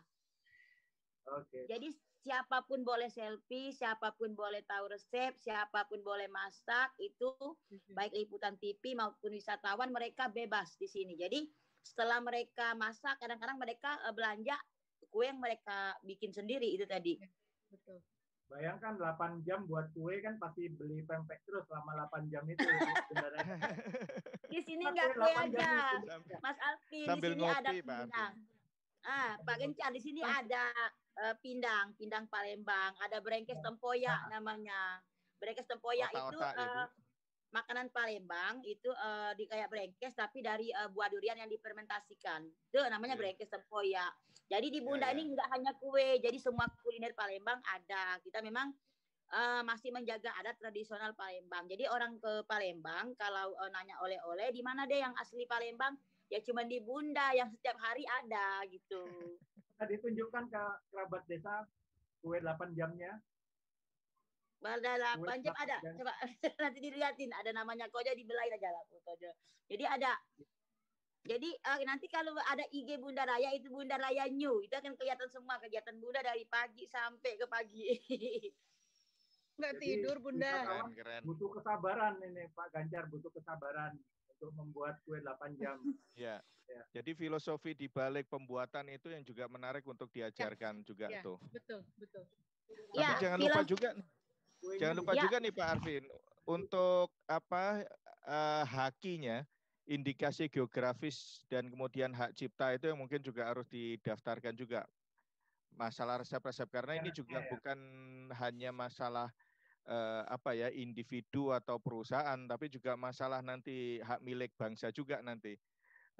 okay. jadi siapa pun boleh selfie siapa pun boleh tahu resep siapa pun boleh masak itu mm-hmm. baik liputan TV maupun wisatawan mereka bebas di sini jadi setelah mereka masak kadang-kadang mereka uh, belanja kue yang mereka bikin sendiri itu tadi betul. Bayangkan 8 jam buat kue kan pasti beli pempek terus selama 8 jam itu. di sini nggak kue aja, Mas Alfi. Sambil di sini ngopi, ada pindang. Ah, Pak Gencar, di sini ada uh, pindang, pindang Palembang, ada brengkes tempoyak namanya. Brengkes tempoyak itu uh, makanan Palembang itu uh, di kayak brengkes tapi dari uh, buah durian yang difermentasikan. Itu namanya yeah. brengkes tempoyak. Jadi di Bunda yeah, yeah. ini enggak hanya kue, jadi semua kuliner Palembang ada. Kita memang uh, masih menjaga adat tradisional Palembang. Jadi orang ke Palembang kalau uh, nanya oleh-oleh di mana deh yang asli Palembang? Ya cuma di Bunda yang setiap hari ada gitu. Tadi tunjukkan ke kerabat desa kue 8 jamnya Bardala Panjang ada. Coba nanti dilihatin ada namanya Koja dibelain aja lah. Jadi ada jadi uh, nanti kalau ada IG Bunda Raya itu Bunda Raya New itu akan kelihatan semua kegiatan Bunda dari pagi sampai ke pagi. Nggak tidur Bunda. Keren, keren. Butuh kesabaran ini Pak Ganjar butuh kesabaran untuk membuat kue 8 jam. ya. ya. Jadi filosofi di balik pembuatan itu yang juga menarik untuk diajarkan ya. juga ya. tuh. Betul, betul. Tapi ya, jangan lupa juga Jangan lupa ya. juga nih Pak Arvin untuk apa uh, hakinya indikasi geografis dan kemudian hak cipta itu yang mungkin juga harus didaftarkan juga masalah resep-resep karena ya, ini juga ya, ya. bukan hanya masalah uh, apa ya individu atau perusahaan tapi juga masalah nanti hak milik bangsa juga nanti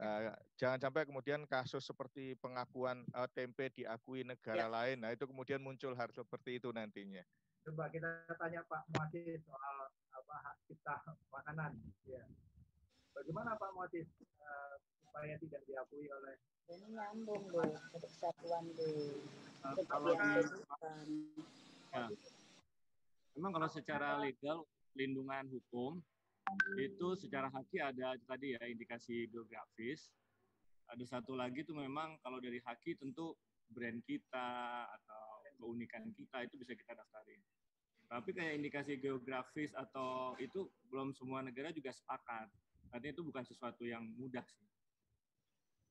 uh, jangan sampai kemudian kasus seperti pengakuan uh, tempe diakui negara ya. lain nah itu kemudian muncul hal seperti itu nantinya coba kita tanya Pak Muatis soal apa hak cipta makanan. Ya. Bagaimana Pak Muatis uh, supaya tidak diakui oleh ini nyambung loh untuk kesatuan. Uh, kalau ya. Memang kalau secara legal lindungan hukum itu secara haki ada tadi ya indikasi geografis. Ada satu lagi itu memang kalau dari haki tentu brand kita atau keunikan kita itu bisa kita daftarin. Tapi kayak indikasi geografis atau itu belum semua negara juga sepakat. Artinya itu bukan sesuatu yang mudah sih.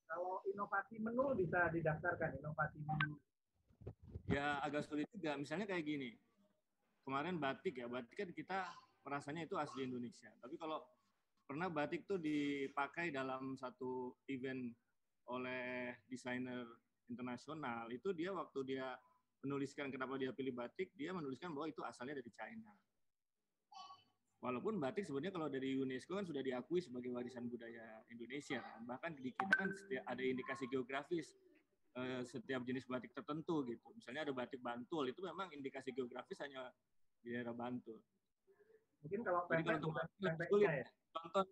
Kalau inovasi menu bisa didaftarkan inovasi menu. Ya agak sulit juga. Misalnya kayak gini. Kemarin batik ya, batik kan kita merasanya itu asli Indonesia. Tapi kalau pernah batik tuh dipakai dalam satu event oleh desainer internasional itu dia waktu dia menuliskan kenapa dia pilih batik, dia menuliskan bahwa itu asalnya dari China. Walaupun batik sebenarnya kalau dari UNESCO kan sudah diakui sebagai warisan budaya Indonesia kan. Bahkan di kita kan ada indikasi geografis eh, setiap jenis batik tertentu gitu. Misalnya ada batik Bantul itu memang indikasi geografis hanya di daerah Bantul. Mungkin kalau Jadi kalau untuk sulit. Ya? Contoh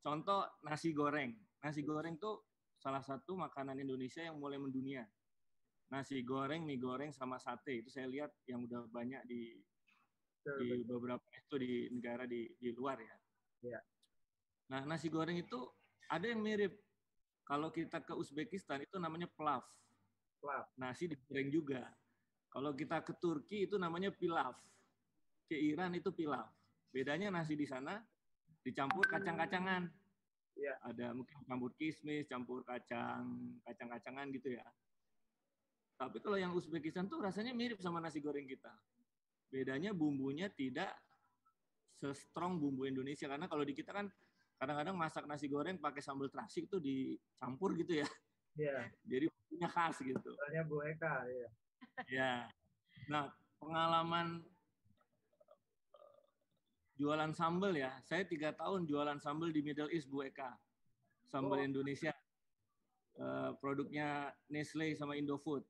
contoh nasi goreng. Nasi goreng tuh salah satu makanan Indonesia yang mulai mendunia. Nasi goreng, mie goreng, sama sate itu saya lihat yang udah banyak di di beberapa itu di negara di di luar ya. ya. Nah nasi goreng itu ada yang mirip. Kalau kita ke Uzbekistan itu namanya plav. Plav. Nasi digoreng juga. Kalau kita ke Turki itu namanya pilav. Ke Iran itu pilav. Bedanya nasi di sana dicampur kacang-kacangan. Ya. Ada mungkin campur kismis, campur kacang, kacang-kacangan gitu ya. Tapi kalau yang Uzbekistan tuh rasanya mirip sama nasi goreng kita. Bedanya bumbunya tidak se-strong bumbu Indonesia karena kalau di kita kan kadang-kadang masak nasi goreng pakai sambal terasi itu dicampur gitu ya. Iya. Jadi bumbunya khas gitu. Soalnya Bu Eka ya. Ya. Nah, pengalaman jualan sambal ya. Saya tiga tahun jualan sambal di Middle East Bu Eka. Sambal oh. Indonesia. Uh, produknya Nestle sama Indofood.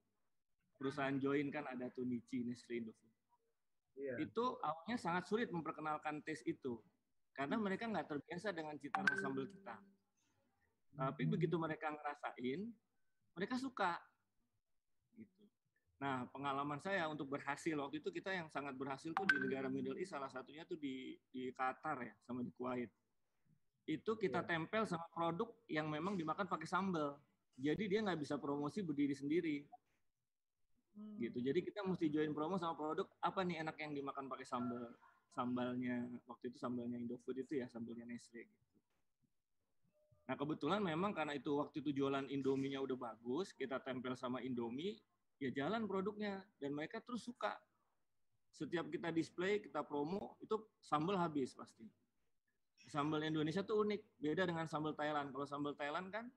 Perusahaan join kan ada tuh Nichi, Nestle, Indofood. Yeah. Itu awalnya sangat sulit memperkenalkan tes itu. Karena mereka nggak terbiasa dengan cita rasa sambal kita. Tapi begitu mereka ngerasain, mereka suka. Gitu. Nah, pengalaman saya untuk berhasil waktu itu kita yang sangat berhasil tuh di negara Middle East salah satunya tuh di di Qatar ya sama di Kuwait. Itu kita iya. tempel sama produk yang memang dimakan pakai sambal. Jadi dia nggak bisa promosi berdiri sendiri. Hmm. Gitu. Jadi kita mesti join promo sama produk apa nih enak yang dimakan pakai sambal. Sambalnya waktu itu sambalnya Indofood itu ya sambalnya Nestle gitu. Nah kebetulan memang karena itu waktu itu jualan Indominya udah bagus, kita tempel sama Indomie, ya jalan produknya dan mereka terus suka setiap kita display, kita promo, itu sambal habis pasti. Sambal Indonesia tuh unik, beda dengan sambal Thailand. Kalau sambal Thailand kan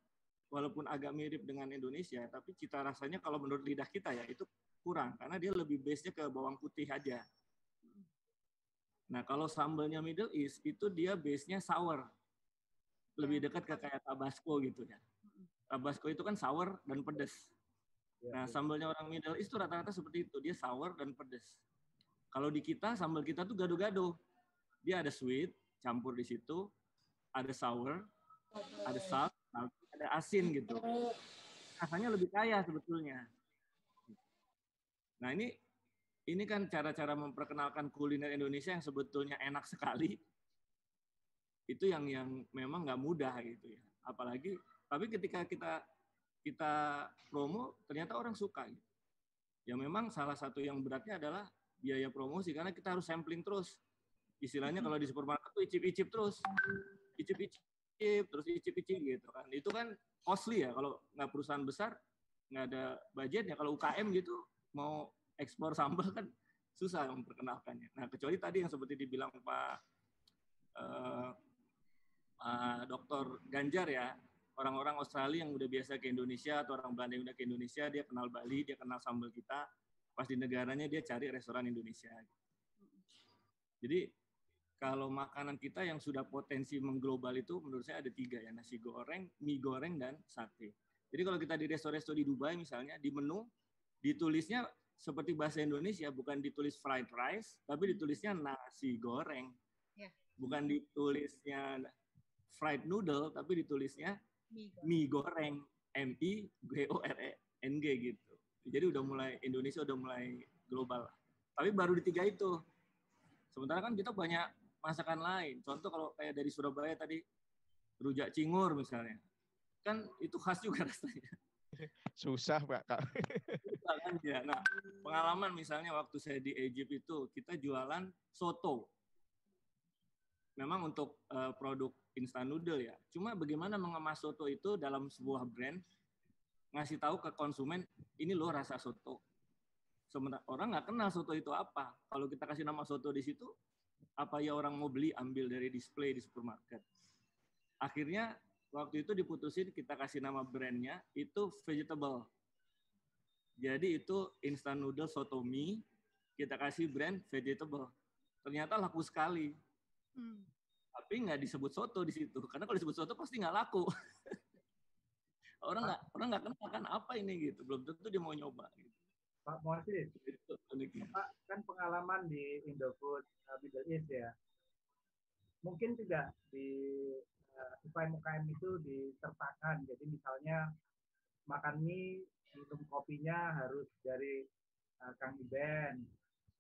walaupun agak mirip dengan Indonesia, tapi cita rasanya kalau menurut lidah kita ya itu kurang karena dia lebih base-nya ke bawang putih aja. Nah, kalau sambalnya Middle East itu dia base-nya sour. Lebih dekat ke kayak Tabasco gitu ya. Tabasco itu kan sour dan pedas. Nah, sambalnya orang Middle East itu rata-rata seperti itu, dia sour dan pedas. Kalau di kita sambal kita tuh gado-gado. Dia ada sweet campur di situ, ada sour, ada salt, ada asin gitu. Rasanya lebih kaya sebetulnya. Nah, ini ini kan cara-cara memperkenalkan kuliner Indonesia yang sebetulnya enak sekali. Itu yang yang memang nggak mudah gitu ya. Apalagi tapi ketika kita kita promo ternyata orang suka gitu. Ya memang salah satu yang beratnya adalah biaya promosi karena kita harus sampling terus. Istilahnya kalau di supermarket tuh icip-icip terus. Icip-icip terus icip-icip gitu kan. Itu kan costly ya kalau nggak perusahaan besar nggak ada budgetnya. Kalau UKM gitu mau ekspor sambal kan susah memperkenalkannya. Nah kecuali tadi yang seperti dibilang Pak uh, uh, Dokter Ganjar ya, orang-orang Australia yang udah biasa ke Indonesia atau orang Belanda yang udah ke Indonesia, dia kenal Bali, dia kenal sambal kita, pas di negaranya dia cari restoran Indonesia. Jadi kalau makanan kita yang sudah potensi mengglobal itu menurut saya ada tiga ya nasi goreng, mie goreng dan sate. Jadi kalau kita di restoran-restoran di Dubai misalnya di menu ditulisnya seperti bahasa Indonesia bukan ditulis fried rice tapi ditulisnya nasi goreng. Ya. Bukan ditulisnya fried noodle tapi ditulisnya mie goreng, M I G O R E N G gitu. Jadi udah mulai Indonesia udah mulai global. Tapi baru di tiga itu. Sementara kan kita banyak masakan lain. Contoh kalau kayak dari Surabaya tadi rujak cingur misalnya. Kan itu khas juga rasanya. Susah, Pak. Kak. Susah kan ya. Nah, pengalaman misalnya waktu saya di Egypt itu kita jualan soto. Memang untuk uh, produk instan noodle ya. Cuma bagaimana mengemas soto itu dalam sebuah brand ngasih tahu ke konsumen ini loh rasa soto. Sementara orang nggak kenal soto itu apa. Kalau kita kasih nama soto di situ, apa ya orang mau beli ambil dari display di supermarket. Akhirnya waktu itu diputusin kita kasih nama brandnya itu vegetable. Jadi itu instant noodle soto mie kita kasih brand vegetable. Ternyata laku sekali. Hmm. Tapi nggak disebut soto di situ karena kalau disebut soto pasti nggak laku. orang nggak orang nggak kenal kan apa ini gitu. Belum tentu dia mau nyoba. Gitu. Pak Morsis, Pak kan pengalaman di Indofood uh, Middle East ya. Mungkin tidak di uh, UKM-UKM itu disertakan. Jadi misalnya makan mie, minum kopinya harus dari uh, Kang Iben,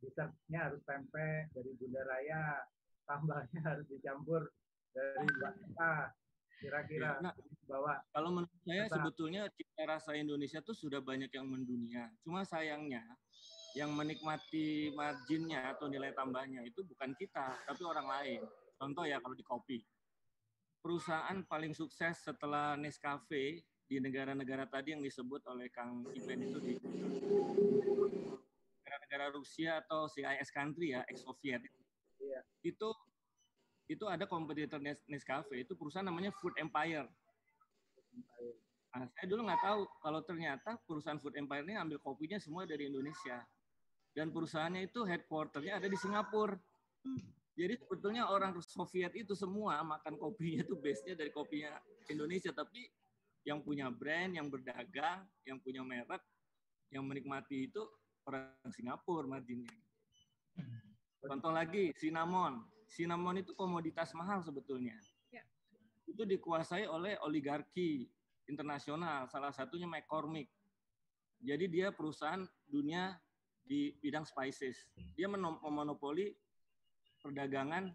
dessertnya harus tempe dari Bunda Raya, tambahnya harus dicampur dari Mbak Eka kira-kira nah, bahwa kalau menurut saya sebetulnya cita rasa Indonesia tuh sudah banyak yang mendunia. Cuma sayangnya yang menikmati marginnya atau nilai tambahnya itu bukan kita tapi orang lain. Contoh ya kalau di kopi. Perusahaan paling sukses setelah Nescafe di negara-negara tadi yang disebut oleh Kang Iben itu di negara-negara Rusia atau CIS country ya ex-Soviet iya. itu itu ada kompetitor Nescafe itu perusahaan namanya Food Empire. Nah, saya dulu nggak tahu kalau ternyata perusahaan Food Empire ini ambil kopinya semua dari Indonesia dan perusahaannya itu headquarternya ada di Singapura. Jadi sebetulnya orang Soviet itu semua makan kopinya itu base-nya dari kopinya Indonesia, tapi yang punya brand, yang berdagang, yang punya merek, yang menikmati itu orang Singapura marginnya. Contoh lagi, cinnamon. Cinnamon itu komoditas mahal sebetulnya. Ya. Itu dikuasai oleh oligarki internasional, salah satunya McCormick. Jadi dia perusahaan dunia di bidang spices. Dia memonopoli perdagangan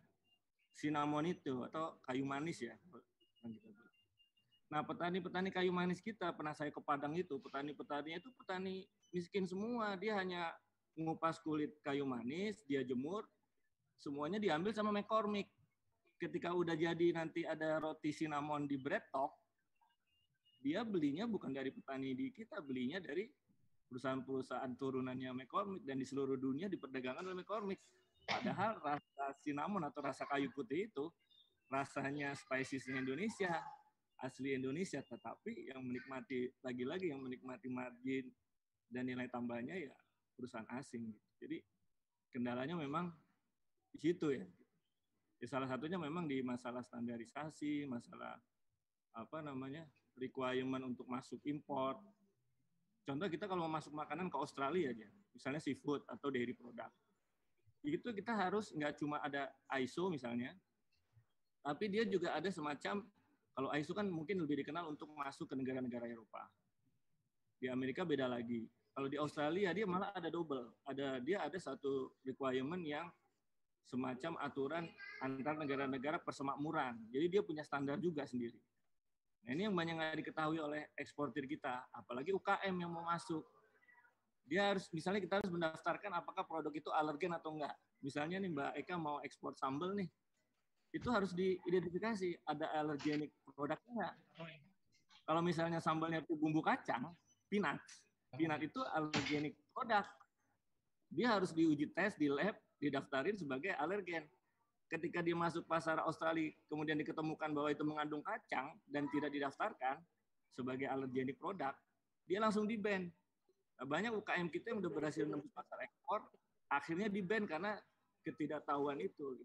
cinnamon itu atau kayu manis ya. Nah, petani-petani kayu manis kita, pernah saya ke Padang itu, petani-petaninya itu petani miskin semua. Dia hanya ngupas kulit kayu manis, dia jemur, semuanya diambil sama McCormick. Ketika udah jadi nanti ada roti cinnamon di bread talk, dia belinya bukan dari petani di kita, belinya dari perusahaan-perusahaan turunannya McCormick dan di seluruh dunia diperdagangkan oleh McCormick. Padahal rasa cinnamon atau rasa kayu putih itu rasanya spiciesnya Indonesia, asli Indonesia, tetapi yang menikmati lagi-lagi yang menikmati margin dan nilai tambahnya ya perusahaan asing. Jadi kendalanya memang di situ ya. ya. Salah satunya memang di masalah standarisasi, masalah apa namanya requirement untuk masuk import, Contoh kita kalau mau masuk makanan ke Australia aja, misalnya seafood atau dairy product, itu kita harus nggak cuma ada ISO misalnya, tapi dia juga ada semacam kalau ISO kan mungkin lebih dikenal untuk masuk ke negara-negara Eropa. Di Amerika beda lagi. Kalau di Australia dia malah ada double, ada dia ada satu requirement yang semacam aturan antar negara-negara persemakmuran. Jadi dia punya standar juga sendiri. Nah, ini yang banyak nggak diketahui oleh eksportir kita, apalagi UKM yang mau masuk. Dia harus, misalnya kita harus mendaftarkan apakah produk itu alergen atau enggak. Misalnya nih Mbak Eka mau ekspor sambal nih, itu harus diidentifikasi ada alergenik produknya enggak. Kalau misalnya sambalnya itu bumbu kacang, peanut, peanut itu alergenik produk. Dia harus diuji tes di lab, didaftarin sebagai alergen ketika dia masuk pasar Australia kemudian diketemukan bahwa itu mengandung kacang dan tidak didaftarkan sebagai alergenik produk, dia langsung di ban. Nah, banyak UKM kita yang udah berhasil nembus pasar ekspor, akhirnya di ban karena ketidaktahuan itu.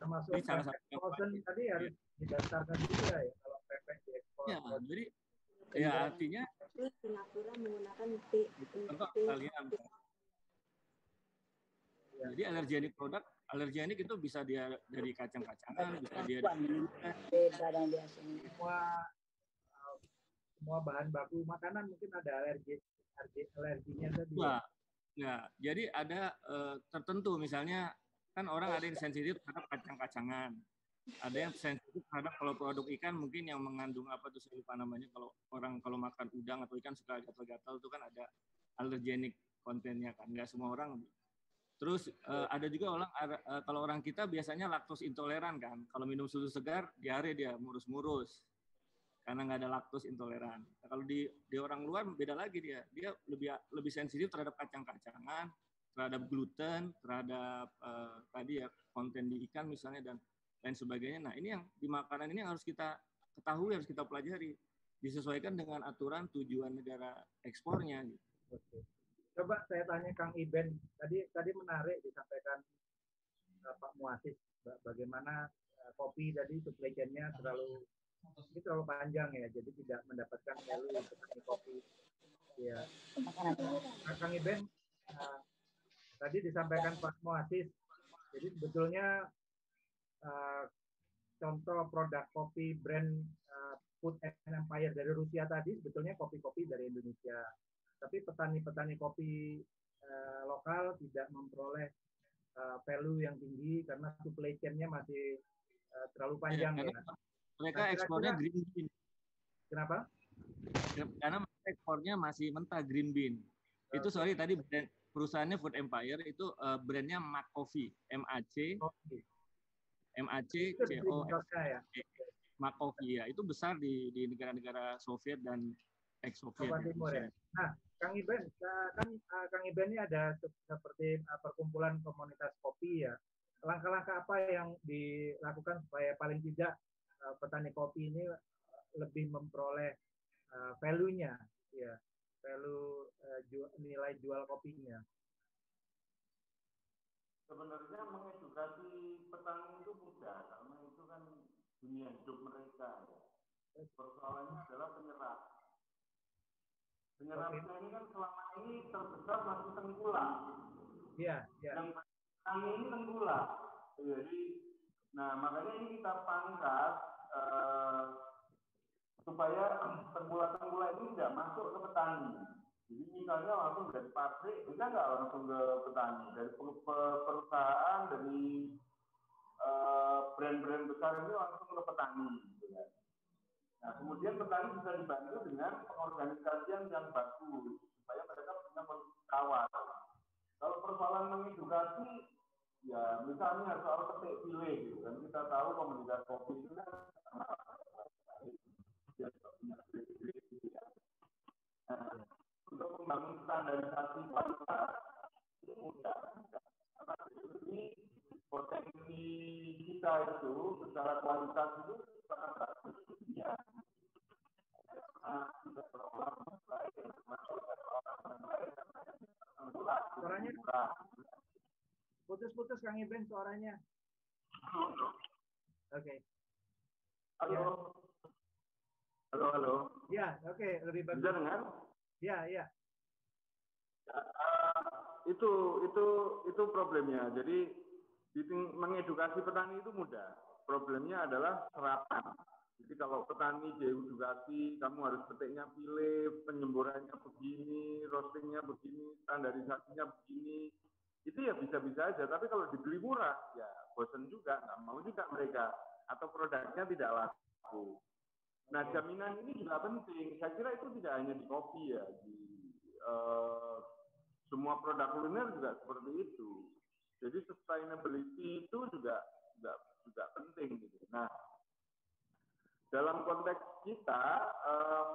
Termasuk Ini salah satu tadi harus ya. didaftarkan juga ya kalau PP di ekspor. Ya, jadi ya artinya Singapura menggunakan P. Contoh kalian. Jadi alergenik produk alergenik itu bisa dia dari kacang-kacangan, bisa dia dari beda dan biasanya. Semua semua bahan baku makanan mungkin ada alergi alerginya tadi. Nah, ya, jadi ada uh, tertentu misalnya kan orang ada yang sensitif terhadap kacang-kacangan. Ada yang sensitif terhadap kalau produk ikan mungkin yang mengandung apa tuh saya lupa namanya kalau orang kalau makan udang atau ikan suka gatal-gatal itu kan ada alergenik kontennya kan. Nggak semua orang Terus uh, ada juga orang uh, kalau orang kita biasanya laktos intoleran kan. Kalau minum susu segar diare dia murus-murus karena nggak ada laktos intoleran. Nah, kalau di di orang luar beda lagi dia. Dia lebih lebih sensitif terhadap kacang-kacangan, terhadap gluten, terhadap uh, tadi ya konten di ikan misalnya dan lain sebagainya. Nah ini yang di makanan ini yang harus kita ketahui, harus kita pelajari, disesuaikan dengan aturan tujuan negara ekspornya. Gitu. Coba saya tanya Kang Iben, tadi tadi menarik disampaikan uh, Pak Muasis bagaimana uh, kopi tadi supply chain-nya terlalu ini terlalu panjang ya, jadi tidak mendapatkan value untuk kopi. Ya, Kang Iben uh, tadi disampaikan Pak Muasis, jadi sebetulnya uh, contoh produk kopi brand uh, Food and Empire dari Rusia tadi sebetulnya kopi-kopi dari Indonesia tapi petani-petani kopi uh, lokal tidak memperoleh uh, value yang tinggi karena supply chain-nya masih uh, terlalu panjang ya. ya. Mereka nah, ekspornya green bean. Kenapa? Karena ekspornya masih mentah green bean. Okay. Itu sorry tadi brand, perusahaannya Food Empire itu uh, brandnya Mac Coffee, M A C M A C C O F ya. Mac Coffee ya. Itu besar di di negara-negara Soviet dan ex-Soviet. Ya. Nah, Kang Iben, kan uh, Kang Iben ini ada seperti uh, perkumpulan komunitas kopi ya. Langkah-langkah apa yang dilakukan supaya paling tidak petani kopi ini lebih memperoleh value-nya, ya, value nilai jual kopinya. Sebenarnya mengedukasi petani itu mudah karena itu kan dunia hidup mereka. Persoalannya adalah penyerah Penyerapnya ini kan selama ini terbesar masih tengkulak. Iya, iya. Yang kami ini tengkulak. Jadi, nah makanya ini kita pangkat uh, supaya tengkulak-tengkulak ini tidak masuk ke petani. Jadi misalnya langsung dari pabrik, bisa nggak langsung ke petani? Dari perusahaan, dari eh, brand-brand uh, besar ini langsung ke petani. Gitu kan. Nah, kemudian petani bisa dibantu dengan pengorganisasian yang bagus supaya mereka punya kawan. Kalau persoalan mengedukasi, ya misalnya soal petik pilih, gitu kan kita tahu komunitas kopi itu kan nah, untuk membangun stand standarisasi kualitas itu mudah. Ini potensi kita itu secara kualitas itu sangat bagus ya. Suaranya putus-putus Kang Iben suaranya. Oke. Okay. Halo. Halo, halo. Ya, oke, okay. lebih bagus. Bisa dengar? Ya, ya. Uh, itu itu itu problemnya. Jadi mengedukasi petani itu mudah. Problemnya adalah serapan. Jadi kalau petani diedukasi, kamu harus petiknya pilih, penyemburannya begini, roastingnya begini, standarisasinya begini, itu ya bisa-bisa aja. Tapi kalau dibeli murah, ya bosen juga, nggak mau juga mereka. Atau produknya tidak laku. Nah jaminan ini juga penting. Saya kira itu tidak hanya di kopi ya, di uh, semua produk kuliner juga seperti itu. Jadi sustainability itu juga juga juga penting gitu. Nah dalam konteks kita eh,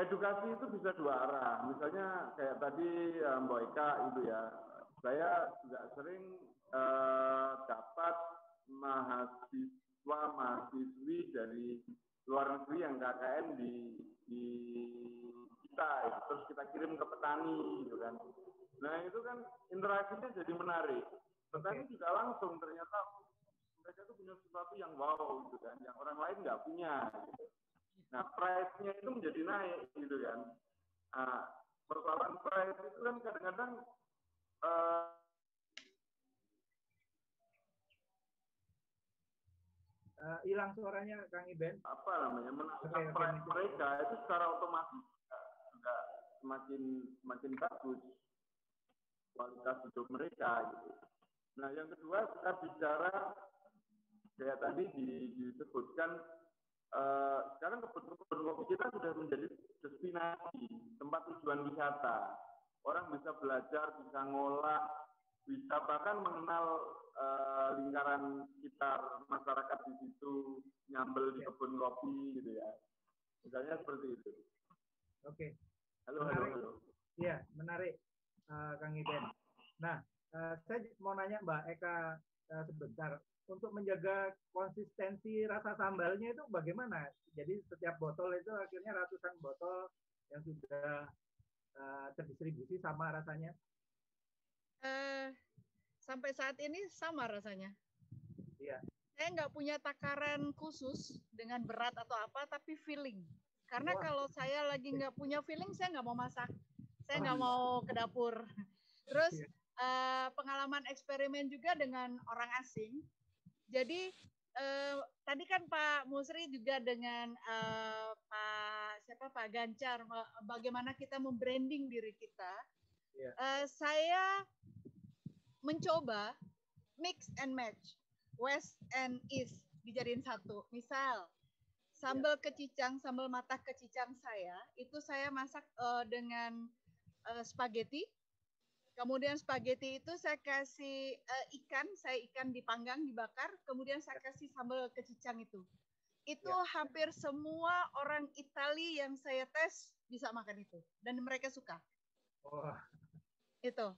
edukasi itu bisa dua arah. Misalnya kayak tadi eh, Mbak Eka itu ya, saya juga sering eh, dapat mahasiswa mahasiswi dari luar negeri yang KKN di di kita, ya. terus kita kirim ke petani, gitu kan. Nah itu kan interaksinya jadi menarik. Petani juga langsung ternyata mereka tuh punya sesuatu yang wow gitu kan, yang orang lain nggak punya. Gitu. Nah, price-nya itu menjadi naik gitu kan. Nah, persoalan price itu kan kadang-kadang uh, uh, hilang suaranya Kang Iben. Apa namanya menaikkan okay, price okay. mereka itu secara otomatis juga semakin semakin bagus kualitas hidup mereka gitu. Nah yang kedua kita bicara kayak tadi disebutkan uh, sekarang kebun-kebun kopi kita sudah menjadi destinasi tempat tujuan wisata. Orang bisa belajar, bisa ngolah, bisa bahkan mengenal uh, lingkaran sekitar masyarakat di situ, nyambel di kebun kopi gitu ya. Misalnya seperti itu. Oke. Okay. Halo, menarik. halo, halo. Iya, menarik, uh, Kang Iden. Nah, uh, saya mau nanya Mbak Eka uh, sebentar untuk menjaga konsistensi rasa sambalnya itu bagaimana? Jadi setiap botol itu akhirnya ratusan botol yang sudah uh, terdistribusi sama rasanya? Uh, sampai saat ini sama rasanya. Iya. Saya nggak punya takaran khusus dengan berat atau apa, tapi feeling. Karena Wah. kalau saya lagi nggak punya feeling, saya nggak mau masak. Saya nggak oh, mau ke dapur. Terus iya. uh, pengalaman eksperimen juga dengan orang asing jadi eh, tadi kan Pak Musri juga dengan eh, Pak siapa Pak Gancar bagaimana kita membranding diri kita. Yeah. Eh, saya mencoba mix and match West and East dijadiin satu. Misal sambal yeah. kecicang, sambal mata kecicang saya itu saya masak uh, dengan uh, spaghetti Kemudian spaghetti itu saya kasih uh, ikan, saya ikan dipanggang, dibakar, kemudian saya kasih sambal kecicang itu. Itu ya. hampir semua orang Italia yang saya tes bisa makan itu dan mereka suka. Oh. Itu.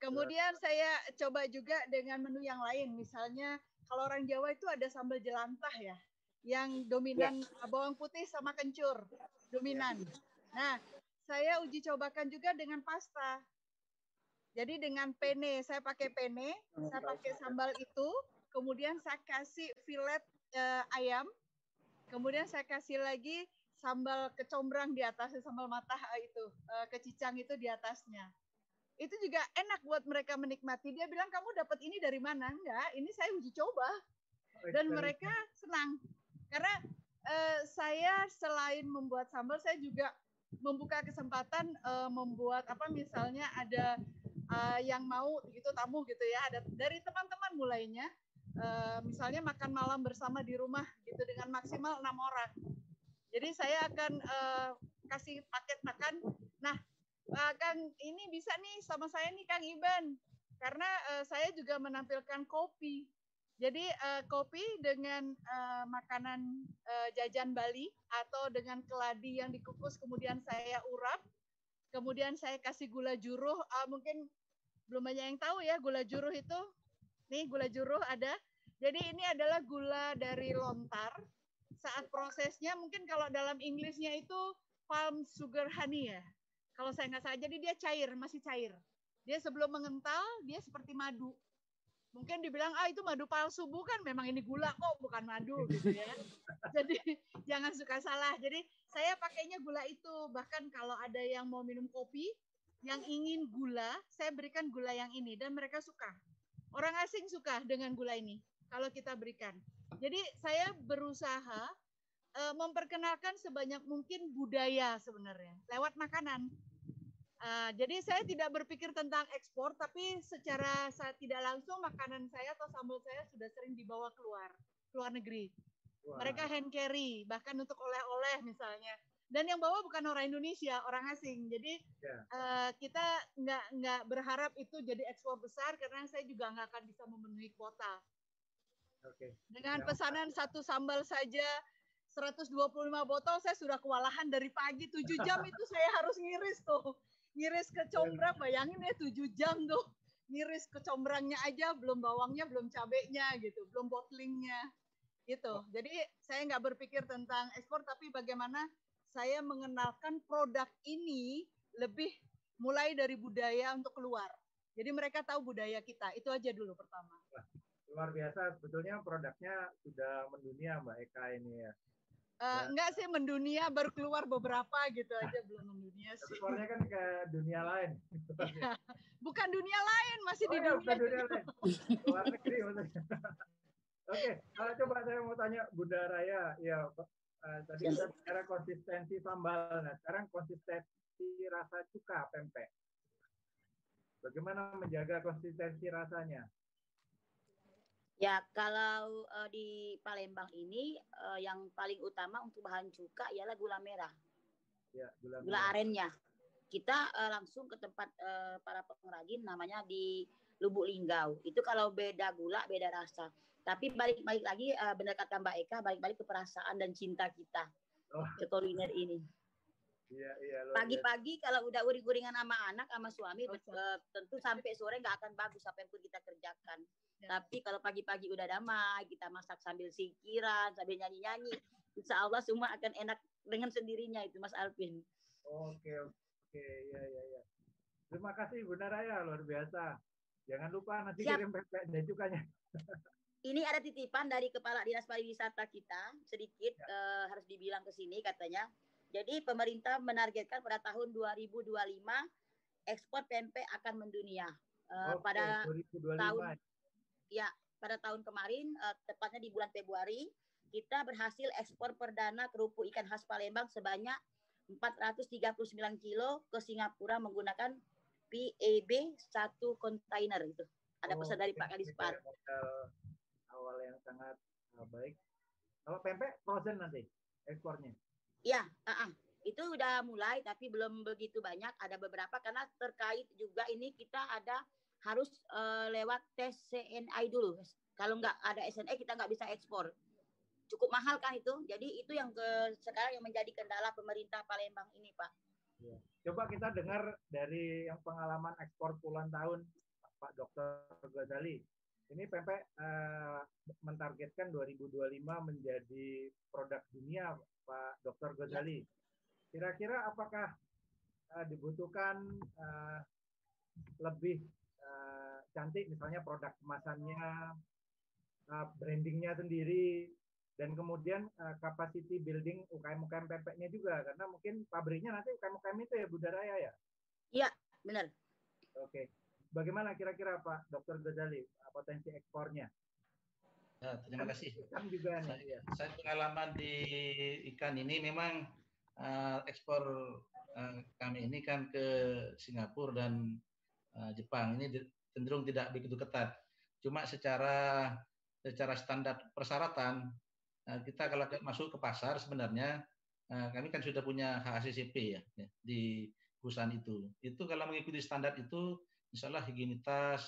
Kemudian saya coba juga dengan menu yang lain, misalnya kalau orang Jawa itu ada sambal jelantah ya, yang dominan ya. bawang putih sama kencur, dominan. Ya. Nah, saya uji cobakan juga dengan pasta jadi dengan penne, saya pakai penne, saya pakai sambal itu, kemudian saya kasih filet uh, ayam, kemudian saya kasih lagi sambal kecombrang di atasnya, sambal matah itu, uh, kecicang itu di atasnya. Itu juga enak buat mereka menikmati. Dia bilang, kamu dapat ini dari mana? Enggak, ini saya uji coba. Dan mereka senang. Karena saya selain membuat sambal, saya juga membuka kesempatan uh, membuat apa misalnya ada uh, yang mau gitu tamu gitu ya. Ada dari teman-teman mulainya uh, misalnya makan malam bersama di rumah gitu dengan maksimal enam orang. Jadi saya akan uh, kasih paket makan. Nah uh, Kang ini bisa nih sama saya nih Kang Iban. Karena uh, saya juga menampilkan kopi. Jadi uh, kopi dengan uh, makanan uh, jajan Bali atau dengan keladi yang dikukus kemudian saya urap Kemudian saya kasih gula juruh. Uh, mungkin belum banyak yang tahu ya gula juruh itu. Nih gula juruh ada. Jadi ini adalah gula dari lontar. Saat prosesnya mungkin kalau dalam Inggrisnya itu palm sugar honey ya. Kalau saya nggak salah, jadi dia cair, masih cair. Dia sebelum mengental, dia seperti madu mungkin dibilang ah itu madu palsu bukan memang ini gula kok bukan madu gitu ya jadi jangan suka salah jadi saya pakainya gula itu bahkan kalau ada yang mau minum kopi yang ingin gula saya berikan gula yang ini dan mereka suka orang asing suka dengan gula ini kalau kita berikan jadi saya berusaha uh, memperkenalkan sebanyak mungkin budaya sebenarnya lewat makanan Uh, jadi saya tidak berpikir tentang ekspor, tapi secara saya tidak langsung makanan saya atau sambal saya sudah sering dibawa keluar, keluar negeri. Wow. Mereka hand carry, bahkan untuk oleh-oleh misalnya. Dan yang bawa bukan orang Indonesia, orang asing. Jadi yeah. Ya. uh, kita nggak nggak berharap itu jadi ekspor besar karena saya juga nggak akan bisa memenuhi kuota. Okay. Dengan ya. pesanan satu sambal saja 125 botol saya sudah kewalahan dari pagi 7 jam itu saya harus ngiris tuh ngiris ke combra bayangin ya tujuh jam tuh ngiris ke combrangnya aja belum bawangnya belum cabenya gitu belum bottlingnya gitu jadi saya nggak berpikir tentang ekspor tapi bagaimana saya mengenalkan produk ini lebih mulai dari budaya untuk keluar jadi mereka tahu budaya kita itu aja dulu pertama luar biasa sebetulnya produknya sudah mendunia mbak Eka ini ya Uh, ya. Enggak sih mendunia baru keluar beberapa gitu aja belum mendunia sih. Keluarnya kan ke dunia lain. ya. Bukan dunia lain masih oh, di ya, dunia. dunia lain. Luar negeri maksudnya. Oke, okay, coba saya mau tanya Bunda Raya, ya uh, tadi kita bicara konsistensi sambal, nah sekarang konsistensi rasa cuka pempek. Bagaimana menjaga konsistensi rasanya? Ya, kalau uh, di Palembang ini uh, yang paling utama untuk bahan cuka ialah gula merah. Ya, gula, gula arennya. Kita uh, langsung ke tempat uh, para pengrajin namanya di Lubuk Linggau. Itu kalau beda gula, beda rasa. Tapi balik-balik lagi uh, benar kata Mbak Eka, balik-balik ke perasaan dan cinta kita oh. ke kuliner ini. Iya, iya. Pagi-pagi kalau udah uring-uringan sama anak, sama suami, oh, uh, tentu sampai sore nggak akan bagus apa yang pun kita kerjakan. Ya. Tapi kalau pagi-pagi udah damai, kita masak sambil sikiran, sambil nyanyi-nyanyi, insya Allah semua akan enak dengan sendirinya itu Mas Alvin. Oke, oke, ya, ya, ya. Terima kasih Bunda Raya, luar biasa. Jangan lupa nanti Siap. kirim pempek dan cukanya. Ini ada titipan dari Kepala Dinas Pariwisata kita, sedikit ya. uh, harus dibilang ke sini katanya. Jadi pemerintah menargetkan pada tahun 2025 ekspor pempek akan mendunia. Uh, okay, pada 2025. tahun ya pada tahun kemarin uh, tepatnya di bulan Februari kita berhasil ekspor perdana kerupuk ikan khas Palembang sebanyak 439 kilo ke Singapura menggunakan PAB satu kontainer itu. Ada oh, pesan dari Pak Kadispar. Sangat uh, baik. Kalau pempek frozen nanti ekspornya? Iya, uh -uh. itu udah mulai tapi belum begitu banyak. Ada beberapa karena terkait juga ini kita ada harus uh, lewat tes CNI dulu. Kalau nggak ada SNI kita nggak bisa ekspor. Cukup mahal kan itu. Jadi itu yang ke sekarang yang menjadi kendala pemerintah Palembang ini, Pak. Ya. Coba kita dengar dari yang pengalaman ekspor puluhan tahun Pak Dr. Ghazali. Ini pempek uh, mentargetkan 2025 menjadi produk dunia, Pak Dr. Ghazali. Kira-kira apakah uh, dibutuhkan uh, lebih uh, cantik? Misalnya produk kemasannya uh, brandingnya sendiri dan kemudian uh, capacity building UKM UKM pempeknya juga. Karena mungkin pabriknya nanti UKM UKM itu ya Budaya ya? Iya benar. Oke bagaimana kira-kira Pak Dr. Ghazali potensi ekspornya Ya, terima kasih. Ikan juga nih. Saya, ya. saya pengalaman di ikan ini memang uh, ekspor uh, kami ini kan ke Singapura dan uh, Jepang ini cenderung tidak begitu ketat. Cuma secara secara standar persyaratan uh, kita kalau masuk ke pasar sebenarnya uh, kami kan sudah punya HACCP ya, ya di perusahaan itu. Itu kalau mengikuti standar itu, misalnya higienitas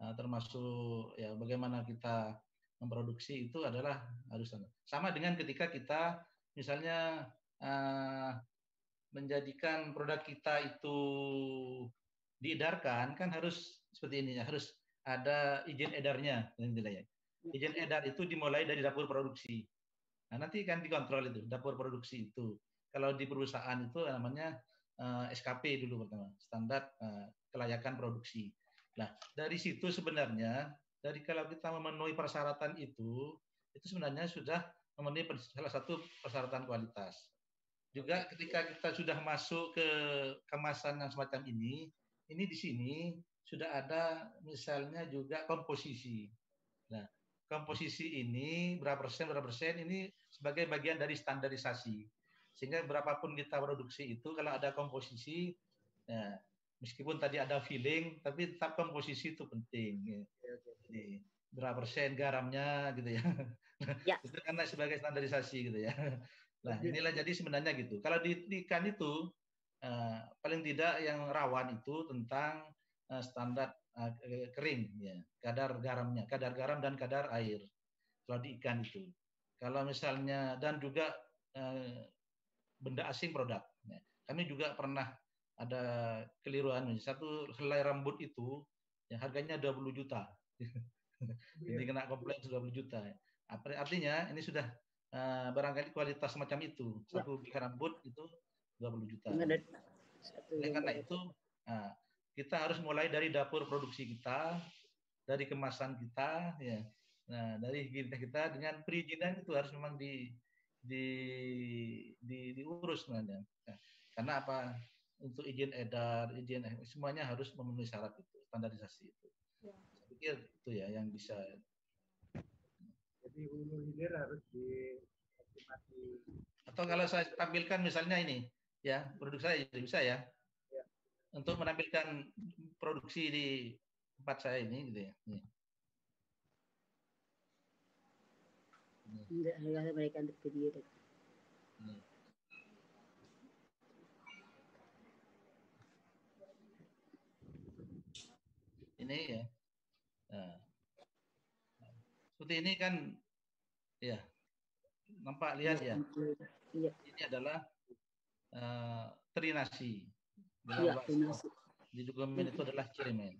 uh, termasuk ya bagaimana kita memproduksi itu adalah harus sama. Sama dengan ketika kita misalnya uh, menjadikan produk kita itu diedarkan kan harus seperti ini ya, harus ada izin edarnya ya. Izin edar itu dimulai dari dapur produksi. Nah, nanti kan dikontrol itu dapur produksi itu. Kalau di perusahaan itu namanya uh, eh, SKP dulu pertama, standar uh, kelayakan produksi. Nah, dari situ sebenarnya dari kalau kita memenuhi persyaratan itu, itu sebenarnya sudah memenuhi salah satu persyaratan kualitas. Juga ketika kita sudah masuk ke kemasan yang semacam ini, ini di sini sudah ada misalnya juga komposisi. Nah, komposisi ini berapa persen berapa persen ini sebagai bagian dari standarisasi. Sehingga berapapun kita produksi itu kalau ada komposisi, ya, meskipun tadi ada feeling, tapi tetap komposisi itu penting. Ya. Jadi, berapa persen garamnya gitu ya. ya. itu karena sebagai standarisasi gitu ya. Nah inilah jadi sebenarnya gitu. Kalau di, ikan itu uh, paling tidak yang rawan itu tentang uh, standar uh, kering ya, kadar garamnya, kadar garam dan kadar air. Kalau di ikan itu. Kalau misalnya dan juga uh, benda asing produk. Ya. Kami juga pernah ada keliruan satu helai rambut itu yang harganya 20 juta jadi kena komplain sudah 20 juta. Artinya ini sudah uh, barangkali kualitas semacam itu. Ya. Satu ya. rambut itu 20 juta. Oleh karena itu uh, kita harus mulai dari dapur produksi kita, dari kemasan kita, ya. Nah, dari kita kita dengan perizinan itu harus memang di di, di diurus sebenarnya. Nah, karena apa? Untuk izin edar, izin semuanya harus memenuhi syarat itu, standarisasi itu. Ya pikir itu ya yang bisa. Jadi hulu hilir harus di Atau kalau saya tampilkan misalnya ini, ya produk saya jadi bisa ya. ya. Untuk menampilkan produksi di tempat saya ini, gitu ya. Ini. Enggak, mereka untuk video. Hmm. Ini ya. Nah, seperti ini kan, ya, nampak lihat ya. Iya. Ini adalah uh, trinasi. Iya, trinasi. Di dokumen itu adalah cirimen.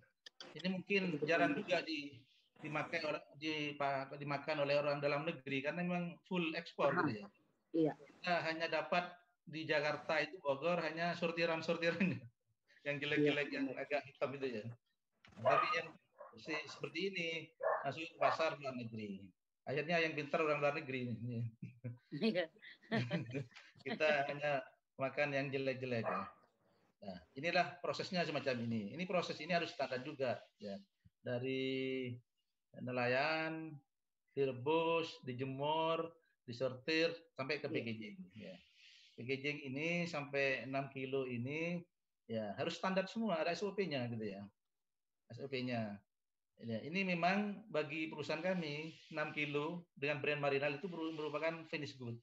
Ini mungkin jarang juga di dimakai orang di, dimakan oleh orang dalam negeri karena memang full ekspor gitu ya. Iya. Kita hanya dapat di Jakarta itu Bogor hanya sortiran-sortirannya yang jelek-jelek iya. yang agak hitam itu ya. Tapi yang seperti ini masuk ke pasar luar negeri. Akhirnya yang pintar orang luar negeri ini. Iya. Kita hanya makan yang jelek-jelek. Ya. Nah, inilah prosesnya semacam ini. Ini proses ini harus standar juga ya. Dari nelayan, direbus, dijemur, disortir sampai ke iya. packaging ya. Packaging ini sampai 6 kilo ini ya harus standar semua, ada SOP-nya gitu ya. SOP-nya. Ya, ini memang bagi perusahaan kami 6 kilo dengan brand Marinal itu merupakan finish good.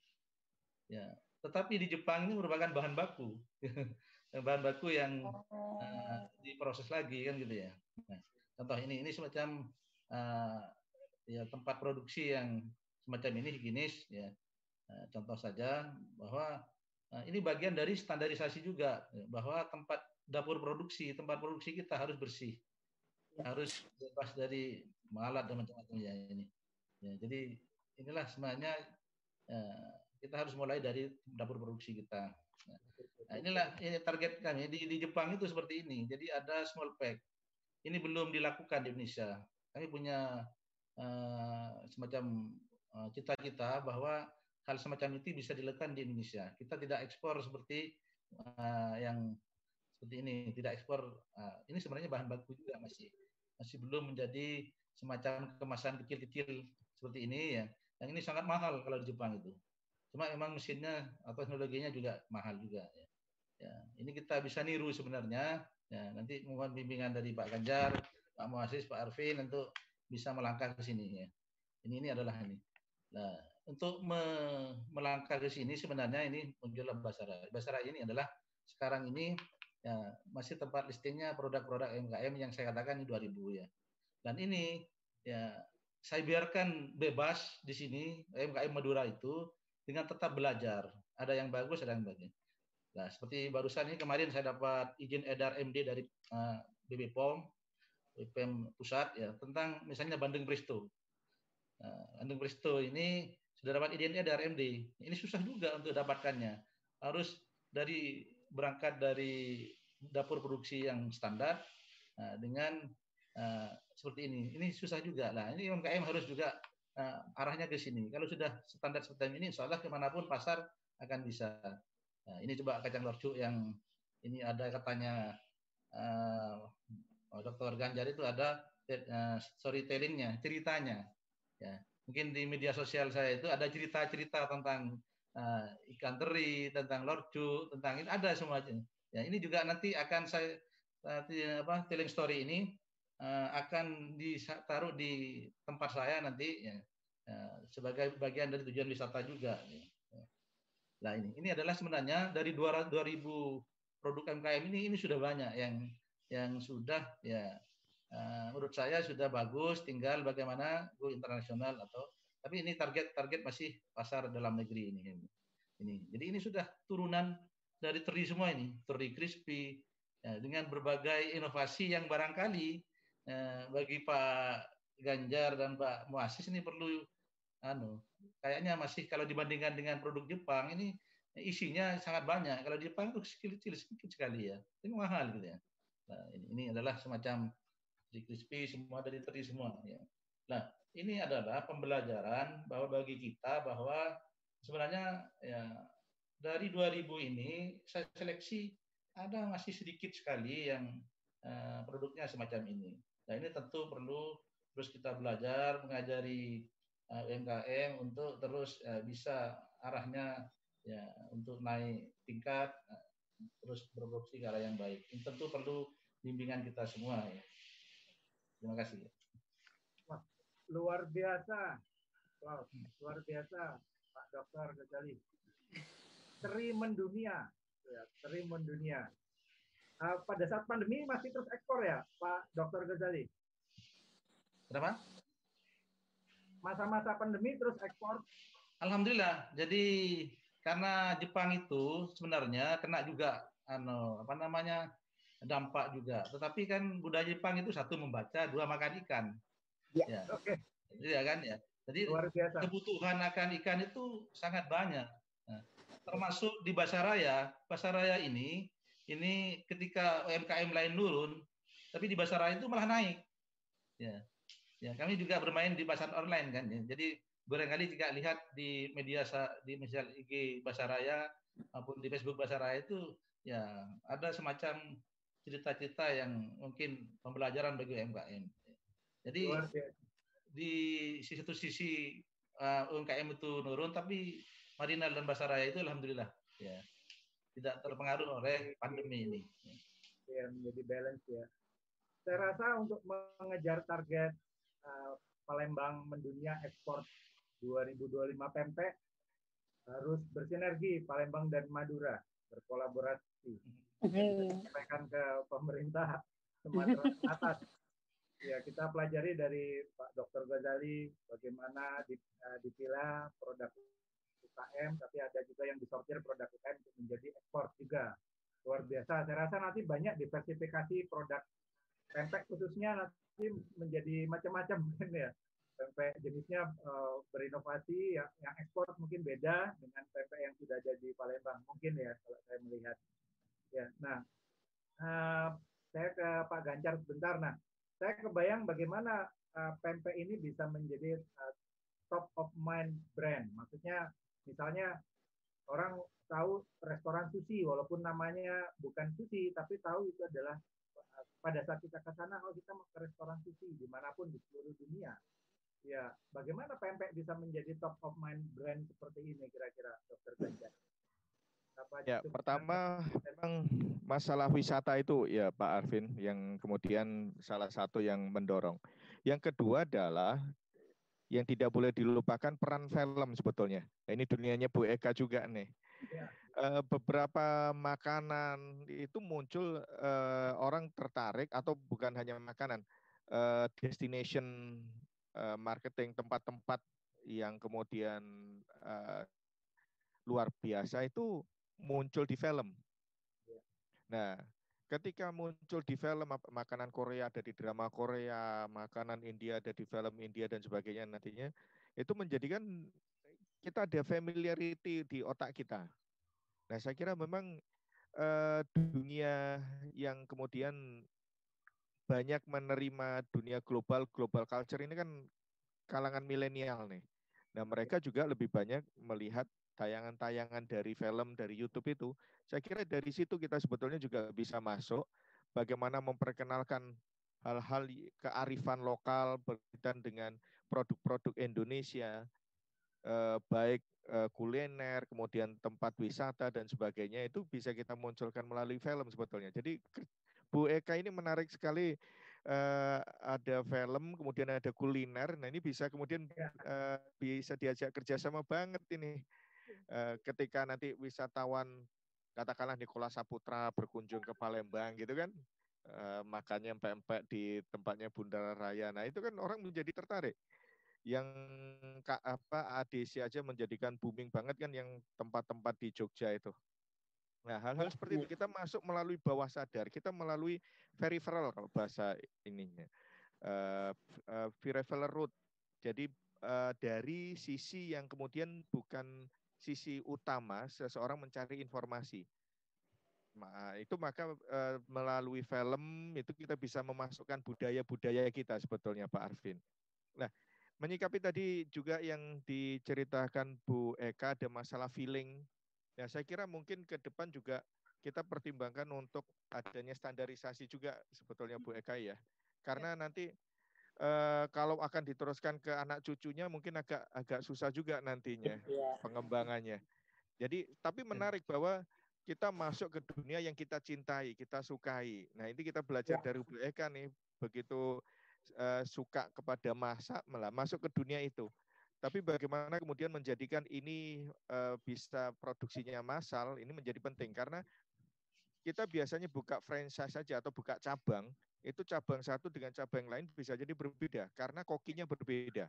Ya, tetapi di Jepang ini merupakan bahan baku, bahan baku yang uh, diproses lagi kan gitu ya. Nah, contoh ini ini semacam uh, ya tempat produksi yang semacam ini higienis ya. Uh, contoh saja bahwa uh, ini bagian dari standarisasi juga bahwa tempat dapur produksi, tempat produksi kita harus bersih harus bebas dari malat dan macam-macamnya ini. Ya, jadi inilah sebenarnya ya, kita harus mulai dari dapur produksi kita. Nah, inilah ini target kami di, di Jepang itu seperti ini. Jadi ada small pack. Ini belum dilakukan di Indonesia. Kami punya uh, semacam uh, cita-cita bahwa hal semacam itu bisa dilakukan di Indonesia. Kita tidak ekspor seperti uh, yang seperti ini, tidak ekspor. Uh, ini sebenarnya bahan baku juga masih masih belum menjadi semacam kemasan kecil-kecil seperti ini ya. Yang ini sangat mahal kalau di Jepang itu. Cuma memang mesinnya atau teknologinya juga mahal juga ya. Ya, ini kita bisa niru sebenarnya. Ya, nanti mohon bimbingan dari Pak Ganjar, Pak Muasis, Pak Arvin untuk bisa melangkah ke sini ya. Ini ini adalah ini. Nah, untuk me melangkah ke sini sebenarnya ini muncul Basara. Basara ini adalah sekarang ini ya masih tempat listingnya produk-produk UMKM yang saya katakan ini 2000 ya. Dan ini ya saya biarkan bebas di sini UMKM Madura itu dengan tetap belajar. Ada yang bagus, ada yang bagus. Nah, seperti barusan ini kemarin saya dapat izin edar MD dari uh, BB POM, BPM pusat ya tentang misalnya Bandung Presto. Nah, Bandung Presto ini sudah dapat izin edar MD. Ini susah juga untuk dapatkannya. Harus dari berangkat dari dapur produksi yang standar uh, dengan uh, seperti ini. Ini susah juga lah. Ini UMKM harus juga uh, arahnya ke sini. Kalau sudah standar seperti ini, insya Allah ke mana pun pasar akan bisa. Nah, ini coba kacang lorcu yang ini ada katanya uh, Dokter Ganjar itu ada uh, storytellingnya, ceritanya. Ya, mungkin di media sosial saya itu ada cerita-cerita tentang uh, ikan teri, tentang lorcu, tentang ini ada semuanya. Ya, ini juga nanti akan saya nanti apa telling story ini uh, akan ditaruh di tempat saya nanti ya, uh, sebagai bagian dari tujuan wisata juga. Ya. Nah ini, ini adalah sebenarnya dari 2000 produk MKM ini ini sudah banyak yang yang sudah ya uh, menurut saya sudah bagus. Tinggal bagaimana go internasional atau tapi ini target target masih pasar dalam negeri ini. Ini jadi ini sudah turunan dari teri semua ini teri crispy ya, dengan berbagai inovasi yang barangkali uh, bagi Pak Ganjar dan Pak Muasis ini perlu anu kayaknya masih kalau dibandingkan dengan produk Jepang ini isinya sangat banyak. Kalau Jepang itu kecil, sedikit sekali ya. Ini mahal gitu ya. Nah, ini, ini adalah semacam crispy semua dari teri semua ya. Nah, ini adalah pembelajaran bahwa bagi kita bahwa sebenarnya ya dari 2000 ini saya seleksi ada masih sedikit sekali yang uh, produknya semacam ini. Nah, ini tentu perlu terus kita belajar mengajari uh, UMKM untuk terus uh, bisa arahnya ya untuk naik tingkat uh, terus berproduksi ke arah yang baik. Ini tentu perlu bimbingan kita semua ya. Terima kasih. Luar biasa. Wow, luar biasa Pak Dokter Ghazali. Teri mendunia, ya, teri mendunia. Uh, pada saat pandemi masih terus ekspor ya, Pak Dokter Ghazali? Kenapa? masa-masa pandemi terus ekspor? Alhamdulillah. Jadi karena Jepang itu sebenarnya kena juga ano apa namanya dampak juga. Tetapi kan budaya Jepang itu satu membaca, dua makan ikan. Ya. ya. Oke. Okay. Iya kan ya. Jadi kebutuhan akan ikan itu sangat banyak. Nah, termasuk di Basaraya. Basaraya ini ini ketika UMKM lain turun, tapi di Basaraya itu malah naik. Ya. Ya, kami juga bermain di pasar online kan. Ya. Jadi barangkali jika lihat di media di misal IG Basaraya maupun di Facebook Basaraya itu ya ada semacam cerita-cerita yang mungkin pembelajaran bagi UMKM. Jadi di satu sisi uh, UMKM itu nurun, tapi Marinal dan Basaraya itu alhamdulillah ya tidak terpengaruh oleh pandemi ini. Ya, menjadi balance ya. Saya rasa untuk mengejar target uh, Palembang mendunia ekspor 2025 pempek harus bersinergi Palembang dan Madura berkolaborasi. Sampaikan ke pemerintah Sumatera atas ya kita pelajari dari Pak Dr. Ghazali bagaimana eh, dipilah produk UKM tapi ada juga yang disortir produk UKM untuk menjadi ekspor juga. Luar biasa. Saya rasa nanti banyak diversifikasi produk pempek khususnya menjadi macam-macam mungkin ya. Pempek jenisnya uh, berinovasi yang, yang ekspor mungkin beda dengan pempek yang sudah ada di Palembang mungkin ya kalau saya melihat. Ya nah uh, saya ke Pak Ganjar sebentar nah saya kebayang bagaimana uh, pempek ini bisa menjadi uh, top of mind brand maksudnya misalnya orang tahu restoran sushi walaupun namanya bukan sushi tapi tahu itu adalah pada saat kita ke sana, kalau kita mau ke restoran sushi di mana pun di seluruh dunia, ya bagaimana pempek bisa menjadi top of mind brand seperti ini kira-kira, Dokter Ganjar? Ya, pertama memang masalah wisata itu ya Pak Arvin yang kemudian salah satu yang mendorong. Yang kedua adalah yang tidak boleh dilupakan peran film sebetulnya. Nah, ini dunianya Bu Eka juga nih. Ya. Uh, beberapa makanan itu muncul uh, orang tertarik atau bukan hanya makanan, uh, destination marketing tempat-tempat yang kemudian luar biasa itu muncul di film. Ya. Nah, ketika muncul di film makanan Korea ada di drama Korea, makanan India ada di film India dan sebagainya nantinya itu menjadikan kita ada familiarity di otak kita. Nah, saya kira memang uh, dunia yang kemudian banyak menerima dunia global, global culture ini kan kalangan milenial nih. Nah, mereka juga lebih banyak melihat tayangan-tayangan dari film dari YouTube itu, saya kira dari situ kita sebetulnya juga bisa masuk bagaimana memperkenalkan hal-hal kearifan lokal berkaitan dengan produk-produk Indonesia, eh, baik eh, kuliner, kemudian tempat wisata dan sebagainya itu bisa kita munculkan melalui film sebetulnya. Jadi Bu Eka ini menarik sekali uh, ada film, kemudian ada kuliner. Nah ini bisa kemudian uh, bisa diajak kerjasama banget ini uh, ketika nanti wisatawan katakanlah Nikola Saputra berkunjung ke Palembang gitu kan uh, makannya empek-empek di tempatnya Bunda Raya nah itu kan orang menjadi tertarik yang apa ADC aja menjadikan booming banget kan yang tempat-tempat di Jogja itu Nah, hal-hal seperti itu kita masuk melalui bawah sadar, kita melalui peripheral kalau bahasa ininya. Uh, uh, peripheral route. Jadi uh, dari sisi yang kemudian bukan sisi utama seseorang mencari informasi. Itu maka e, melalui film itu kita bisa memasukkan budaya-budaya kita sebetulnya Pak Arvin. Nah, menyikapi tadi juga yang diceritakan Bu Eka ada masalah feeling. Ya, saya kira mungkin ke depan juga kita pertimbangkan untuk adanya standarisasi juga sebetulnya Bu Eka ya. Karena nanti uh, kalau akan diteruskan ke anak cucunya mungkin agak agak susah juga nantinya yeah. pengembangannya. Jadi tapi iya. menarik bahwa kita masuk ke dunia yang kita cintai, kita sukai. Nah ini kita belajar yeah. dari Bu Eka nih begitu uh, suka kepada masak malah masuk ke dunia itu. Tapi bagaimana kemudian menjadikan ini uh, bisa produksinya massal ini menjadi penting karena kita biasanya buka franchise saja atau buka cabang itu cabang satu dengan cabang lain bisa jadi berbeda karena kokinya berbeda.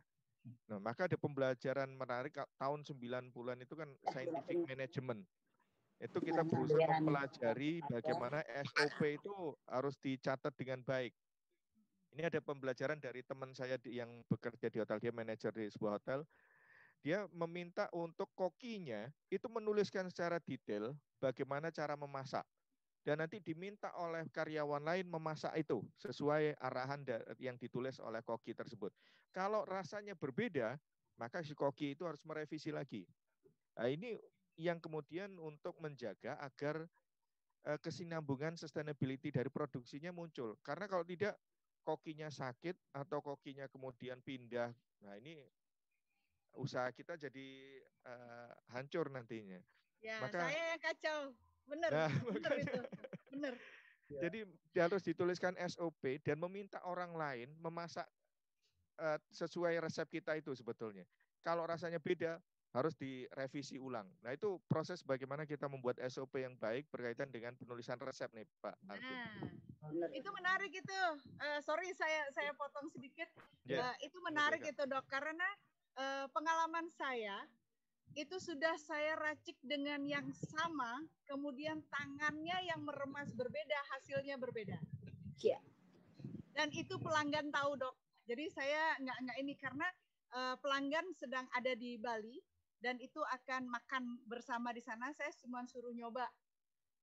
Nah, maka ada pembelajaran menarik tahun 90-an itu kan scientific management. Itu kita berusaha mempelajari bagaimana SOP itu harus dicatat dengan baik. Ini ada pembelajaran dari teman saya yang bekerja di hotel, dia manajer di sebuah hotel. Dia meminta untuk kokinya itu menuliskan secara detail bagaimana cara memasak dan nanti diminta oleh karyawan lain memasak itu sesuai arahan yang ditulis oleh koki tersebut. Kalau rasanya berbeda, maka si koki itu harus merevisi lagi. Nah, ini yang kemudian untuk menjaga agar uh, kesinambungan sustainability dari produksinya muncul. Karena kalau tidak kokinya sakit atau kokinya kemudian pindah, nah ini usaha kita jadi uh, hancur nantinya. Ya, Maka, saya yang kacau benar, nah, benar itu, benar. Jadi harus dituliskan SOP dan meminta orang lain memasak uh, sesuai resep kita itu sebetulnya. Kalau rasanya beda, harus direvisi ulang. Nah itu proses bagaimana kita membuat SOP yang baik berkaitan dengan penulisan resep nih Pak. Nah, itu menarik itu. Uh, sorry saya saya potong sedikit. Yeah. Uh, itu menarik okay, itu dok karena uh, pengalaman saya itu sudah saya racik dengan yang sama, kemudian tangannya yang meremas berbeda, hasilnya berbeda. Iya. Dan itu pelanggan tahu dok. Jadi saya nggak nggak ini karena uh, pelanggan sedang ada di Bali dan itu akan makan bersama di sana. Saya cuma suruh nyoba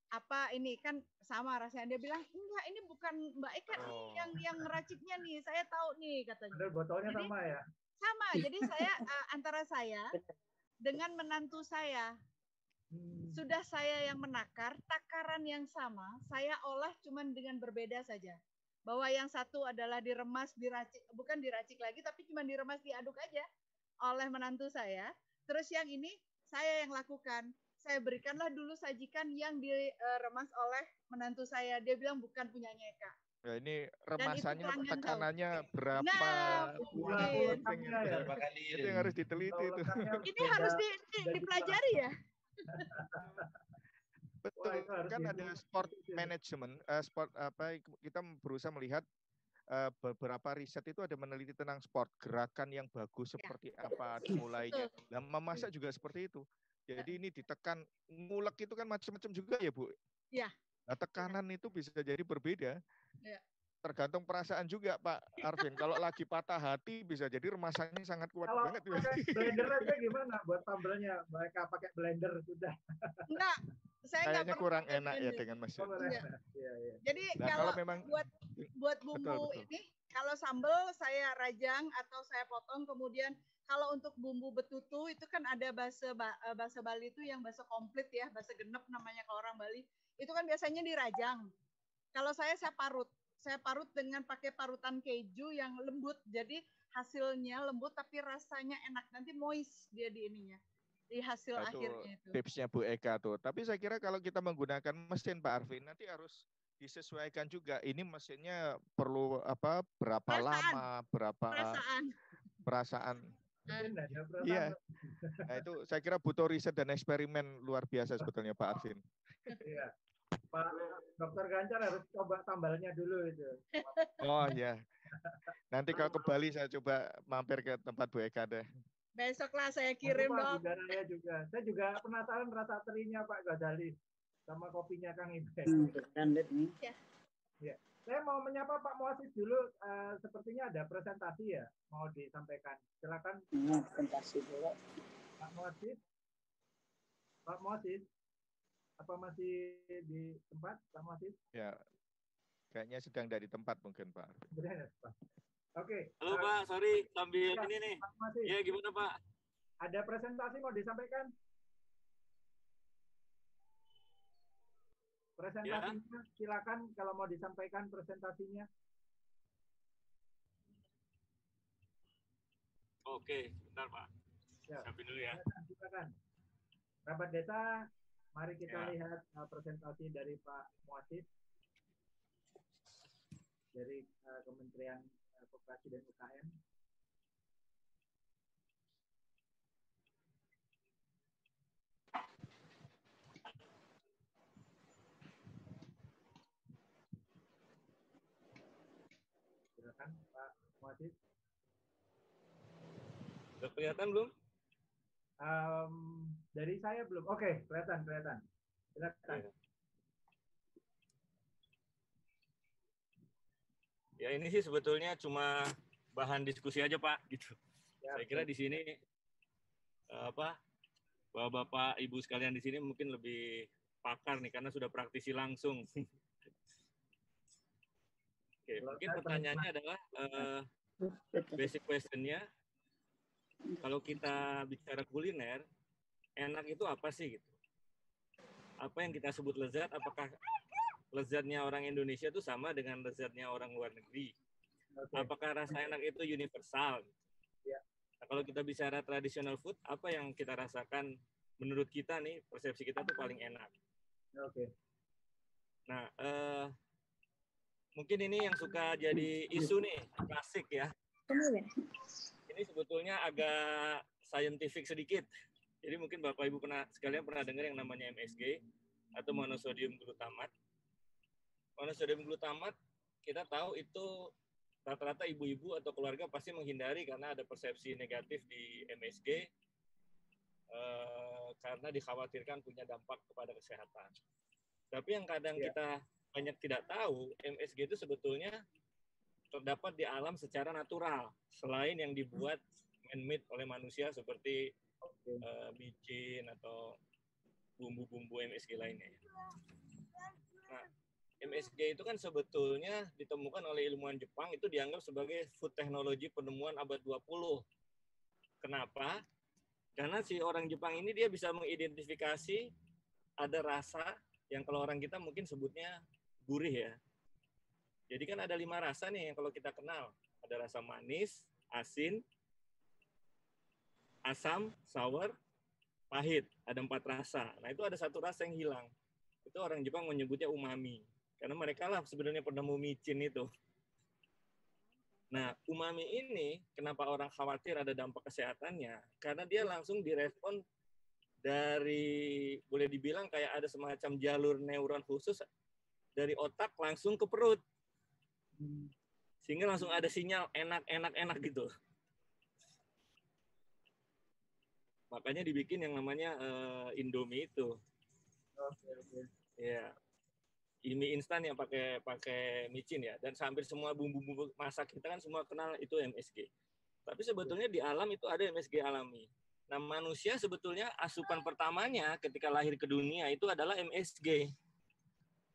apa ini kan sama rasanya dia bilang enggak ini bukan Mbak Eka oh. nih yang yang ngeraciknya nih saya tahu nih katanya. Benar botolnya jadi, sama ya. Sama jadi saya uh, antara saya dengan menantu saya. Hmm. Sudah saya yang menakar, takaran yang sama, saya olah cuman dengan berbeda saja. Bahwa yang satu adalah diremas, diracik, bukan diracik lagi, tapi cuma diremas, diaduk aja oleh menantu saya. Terus yang ini saya yang lakukan. Saya berikanlah dulu sajikan yang diremas oleh menantu saya. Dia bilang bukan punyanya Eka. Ya, ini remasannya tekanannya berapa? Nah, mungkin. Ya. Itu yang harus diteliti itu. Ini harus di, di, dipelajari ya. Betul, Wah, kan ada sport management, uh, sport apa kita berusaha melihat uh, beberapa riset itu ada meneliti tentang sport, gerakan yang bagus ya. seperti apa dimulainya. Dan memasak juga seperti itu. Jadi ini ditekan ngulek itu kan macam-macam juga ya Bu. Iya. Nah, tekanan itu bisa jadi berbeda. Iya. Tergantung perasaan juga Pak Arvin. Kalau lagi patah hati bisa jadi remasannya sangat kuat Kalau banget. pakai blender aja gimana buat sambelnya? Mereka pakai blender sudah. Enggak, saya Kayaknya kurang enak ya dengan Mas. Oh, Iya. Iya, iya. Jadi Nah, kalau, kalau memang buat buat bumbu Betul, betul. ini kalau sambal saya rajang atau saya potong kemudian kalau untuk bumbu betutu itu kan ada bahasa ba- eh, bahasa Bali itu yang bahasa komplit ya, bahasa genep namanya kalau orang Bali. Itu kan biasanya dirajang. Kalau saya saya parut. Saya parut dengan pakai parutan keju yang lembut. Jadi hasilnya lembut tapi rasanya enak. Nanti moist dia di ininya. Di hasil Nah, akhirnya itu. tipsnya Bu Eka tuh. Tapi saya kira kalau kita menggunakan mesin Pak Arvin nanti harus disesuaikan juga. Ini mesinnya perlu apa? Berapa Perasaan. lama? Berapa Perasaan. perasaan? Mungkin ada perasaan. Iya. Nah itu saya kira butuh riset dan eksperimen luar biasa sebetulnya Pak Arvin. Iya. Pak Dokter Gancar harus coba sambalnya dulu itu. Oh ya. Nanti kalau ke Bali saya coba mampir ke tempat Bu Eka deh. Besoklah saya kirim Pak, dong. Raya juga. Saya juga penasaran rasa terinya Pak Ghazali sama kopinya Kang Iben. Hmm, nih. Ya. Saya mau menyapa Pak Muasis dulu. Eh, sepertinya ada presentasi ya mau disampaikan. Silakan Hmm, presentasi dulu. Pak Muasis. Pak Muasis. Apa masih di tempat Pak Muasis? Ya. Kayaknya sedang dari tempat mungkin Pak. Arvin. Benar, Pak. Oke. Halo eh, Pak, sorry sambil Ya. ini nih. Pak Muasis. Ya gimana Pak? Ada presentasi mau disampaikan? Presentasinya silakan kalau mau disampaikan presentasinya. Oke, bentar Pak. Ya. Siapin dulu ya. Silakan. Rabat desa, mari kita Ya. lihat uh, presentasi dari Pak Muasid dari uh, Kementerian uh, Koperasi dan UKM. Silakan Muasid. Udah kelihatan belum? Um, dari saya belum. Oke, kelihatan, kelihatan. Silakan. Iya. Ya ini sih sebetulnya cuma bahan diskusi aja Pak gitu. Ya, Saya kira di sini eh, apa Bapak Ibu sekalian di sini mungkin lebih pakar nih karena sudah praktisi langsung. Oke, mungkin pertanyaannya adalah eh, basic questionnya kalau kita bicara kuliner enak itu apa sih gitu? Apa yang kita sebut lezat? Apakah lezatnya orang Indonesia itu sama dengan lezatnya orang luar negeri? Oke. Apakah rasa enak itu universal? Ya. Nah, kalau kita bicara traditional food, apa yang kita rasakan menurut kita nih persepsi kita tuh paling enak? Oke. Nah, eh, mungkin ini yang suka jadi isu nih, klasik ya. Ini sebetulnya agak scientific sedikit. Jadi mungkin Bapak Ibu pernah sekalian pernah dengar yang namanya MSG atau monosodium glutamat. Monosodium glutamat kita tahu itu rata-rata ibu-ibu atau keluarga pasti menghindari karena ada persepsi negatif di MSG eh, karena dikhawatirkan punya dampak kepada kesehatan. Tapi yang kadang Ya. kita banyak tidak tahu, MSG itu sebetulnya terdapat di alam secara natural selain yang dibuat man-made oleh manusia seperti eh, micin atau bumbu-bumbu MSG lainnya. Nah, MSG itu kan sebetulnya ditemukan oleh ilmuwan Jepang itu dianggap sebagai food technology penemuan abad 20. Kenapa? Karena si orang Jepang ini dia bisa mengidentifikasi ada rasa yang kalau orang kita mungkin sebutnya gurih ya. Jadi kan ada lima rasa nih yang kalau kita kenal. Ada rasa manis, asin, asam, sour, pahit. Ada empat rasa. Nah itu ada satu rasa yang hilang. Itu orang Jepang menyebutnya umami. Karena mereka lah sebenarnya penemu micin itu. Nah, umami ini kenapa orang khawatir ada dampak kesehatannya? Karena dia langsung direspon dari boleh dibilang kayak ada semacam jalur neuron khusus dari otak langsung ke perut. Sehingga langsung ada sinyal enak enak enak gitu. Makanya dibikin yang namanya uh, Indomie itu. Oke, oke. Ya. Ini instan yang pakai pakai micin ya dan hampir semua bumbu-bumbu masak kita kan semua kenal itu MSG. Tapi sebetulnya di alam itu ada MSG alami. Nah, manusia sebetulnya asupan pertamanya ketika lahir ke dunia itu adalah MSG.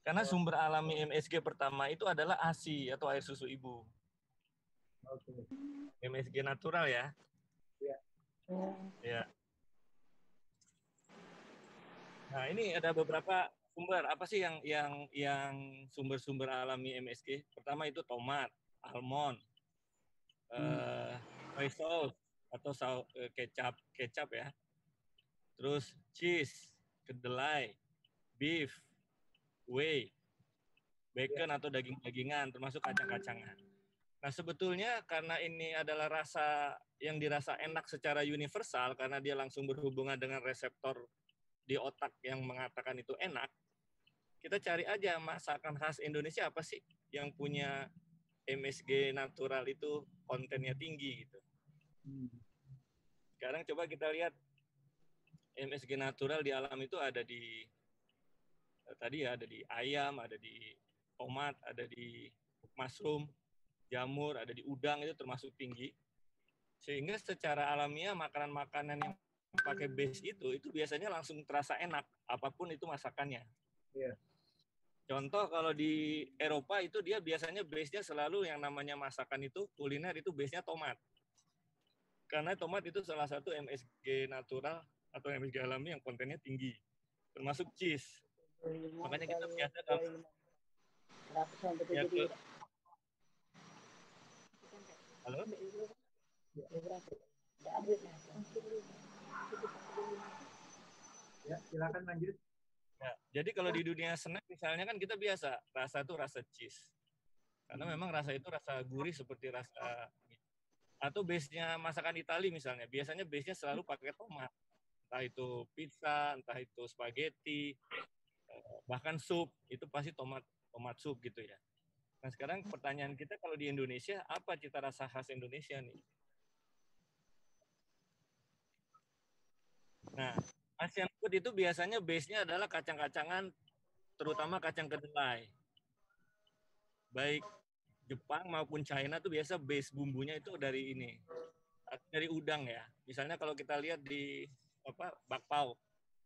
Karena sumber alami MSG pertama itu adalah ASI atau air susu ibu. Oke. MSG natural ya. Iya. Ya. Nah, ini ada beberapa sumber. Apa sih yang yang yang sumber-sumber alami MSG? Pertama itu tomat, almond, hmm. uh, sauce atau saus, uh, kecap, kecap ya. Terus cheese, kedelai, beef, whey, bacon yeah. atau daging-dagingan, termasuk kacang-kacangan. Nah, sebetulnya karena ini adalah rasa yang dirasa enak secara universal karena dia langsung berhubungan dengan reseptor di otak yang mengatakan itu enak, kita cari aja masakan khas Indonesia apa sih yang punya MSG natural itu kontennya tinggi gitu. Hmm. Sekarang coba kita lihat MSG natural di alam itu ada di tadi ya ada di ayam, ada di tomat, ada di mushroom, jamur, ada di udang itu termasuk tinggi. Sehingga secara alamiah makanan-makanan yang pakai base itu itu biasanya langsung terasa enak apa pun itu masakannya. Yeah. Contoh kalau di Eropa itu dia biasanya base-nya selalu yang namanya masakan itu kuliner itu base-nya tomat. Karena tomat itu salah satu MSG natural atau MSG alami yang kontennya tinggi. Termasuk cheese. Makanya kita biasa kalau ya, ke, Halo? Ya, silakan lanjut. Ya, jadi kalau di dunia snack misalnya kan kita biasa rasa itu rasa cheese. Karena memang rasa itu rasa gurih seperti rasa atau base-nya masakan Italia misalnya. Biasanya base-nya selalu pakai tomat. Entah itu pizza, entah itu spaghetti, bahkan sup, itu pasti tomat tomat sup gitu ya. Nah, sekarang pertanyaan kita kalau di Indonesia apa cita rasa khas Indonesia nih? Nah, Asian food itu biasanya base-nya adalah kacang-kacangan, terutama kacang kedelai. Baik Jepang maupun China tuh biasa base bumbunya itu dari ini, dari udang ya. Misalnya kalau kita lihat di apa bakpao,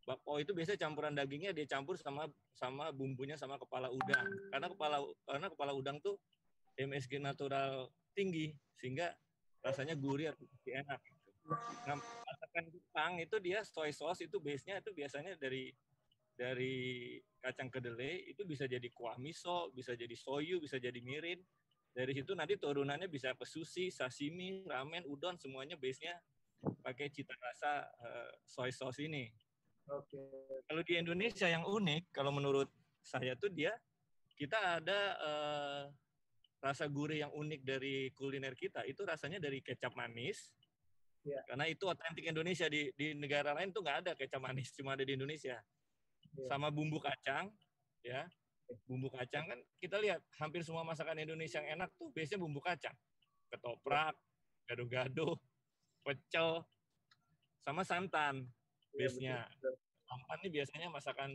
bakpao itu biasa campuran dagingnya dia campur sama sama bumbunya sama kepala udang. Karena kepala karena kepala udang tuh MSG natural tinggi sehingga rasanya gurih atau enak. Nah, masakan Jepang itu dia soy sauce itu base-nya itu biasanya dari dari kacang kedelai itu bisa jadi kuah miso, bisa jadi soyu, bisa jadi mirin. Dari situ nanti turunannya bisa ke sushi, sashimi, ramen, udon semuanya base-nya pakai cita rasa uh, soy sauce ini. Oke. Kalau di Indonesia yang unik kalau menurut saya tuh dia kita ada uh, rasa gurih yang unik dari kuliner kita itu rasanya dari kecap manis, Ya. Karena itu otentik Indonesia di di negara lain tuh nggak ada kecap manis, cuma ada di Indonesia. Ya. Sama bumbu kacang, ya. Bumbu kacang kan kita lihat hampir semua masakan Indonesia yang enak tuh biasanya bumbu kacang. Ketoprak, gado-gado, pecel, sama santan iya, biasanya. Santan ini biasanya masakan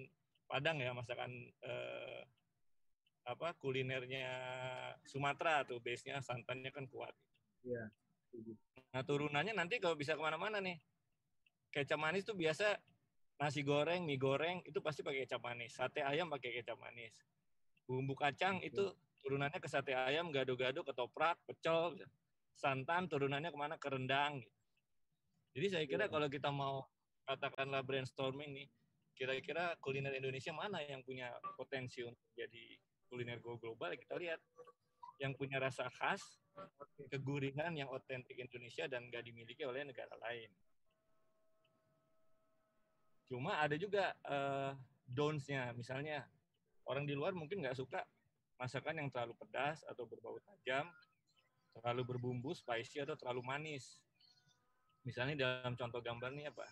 Padang ya, masakan eh, apa kulinernya Sumatera tuh base-nya santannya kan kuat. Iya. Nah turunannya nanti kalau bisa ke mana-mana nih. Kecap manis tuh biasa nasi goreng, mie goreng itu pasti pakai kecap manis. Sate ayam pakai kecap manis. Bumbu kacang itu turunannya ke sate ayam, gado-gado, ketoprak, pecel, santan turunannya ke mana ke rendang. Jadi saya kira iya. kalau kita mau katakanlah brainstorming nih, kira-kira kuliner Indonesia mana yang punya potensi untuk jadi kuliner go global? Kita lihat yang punya rasa khas, kegurihan yang otentik Indonesia dan nggak dimiliki oleh negara lain. Cuma ada juga uh, downs-nya, misalnya orang di luar mungkin nggak suka masakan yang terlalu pedas atau berbau tajam, terlalu berbumbu, spicy atau terlalu manis. Misalnya dalam contoh gambar ini apa?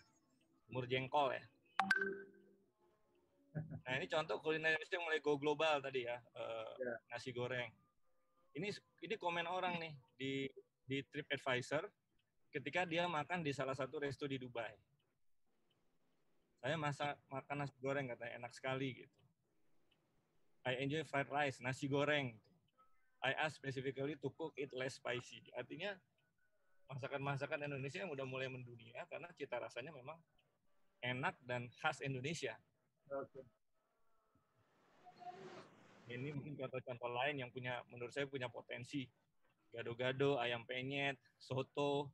Mur jengkol ya. Nah ini contoh kuliner Indonesia yang mulai go global tadi ya, uh, nasi goreng ini ini komen orang nih di di TripAdvisor ketika dia makan di salah satu resto di Dubai. saya masak makan nasi goreng katanya enak sekali gitu. I enjoy fried rice, nasi goreng. I ask specifically to cook it less spicy. Artinya masakan-masakan Indonesia yang udah mulai mendunia karena cita rasanya memang enak dan khas Indonesia. Okay. Ini mungkin contoh-contoh lain yang punya menurut saya punya potensi. Gado-gado, ayam penyet, soto,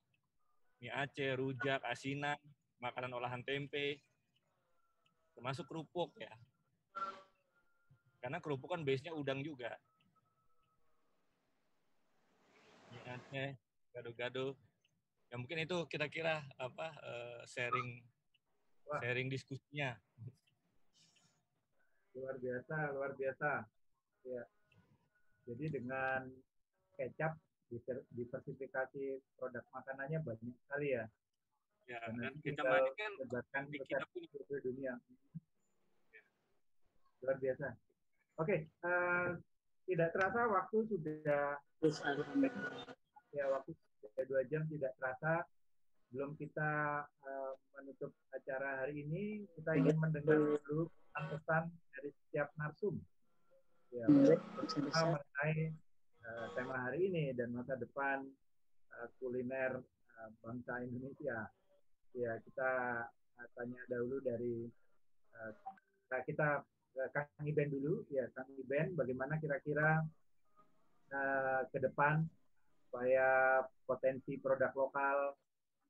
mie Aceh, rujak, asinan, makanan olahan tempe, termasuk kerupuk ya. Karena kerupuk kan base-nya udang juga. Mie Aceh, gado-gado. Ya mungkin itu kira-kira apa uh, sharing Wah. sharing diskusinya. Luar biasa, luar biasa. Ya. Jadi dengan kecap diversifikasi produk makanannya banyak sekali ya. Ya, dan kita kan kita punya dunia. Ya. Luar biasa. Oke, okay, uh, eh, tidak terasa waktu sudah ya waktu sudah dua jam tidak terasa. Belum kita uh, menutup acara hari ini, kita ingin mendengar dulu pesan dari setiap narsum. Ya, mengenai uh, tema hari ini dan masa depan uh, kuliner uh, bangsa Indonesia. Ya, kita uh, tanya dahulu dari uh, kita uh, Kang Iben dulu. Ya, Kang Iben, bagaimana kira-kira uh, ke depan supaya potensi produk lokal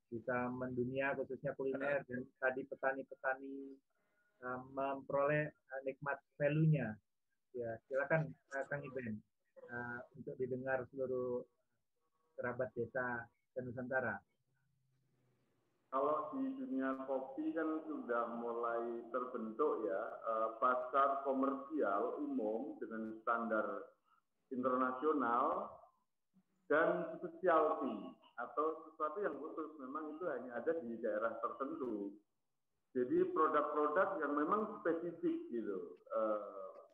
bisa mendunia khususnya kuliner dan tadi petani-petani uh, memperoleh uh, nikmat value-nya. Ya, silakan uh, Kang Iben uh, untuk didengar seluruh kerabat desa dan Nusantara? Kalau di dunia kopi kan sudah mulai terbentuk ya uh, pasar komersial umum dengan standar internasional dan specialty atau sesuatu yang khusus memang itu hanya ada di daerah tertentu. Jadi produk-produk yang memang spesifik gitu. Uh,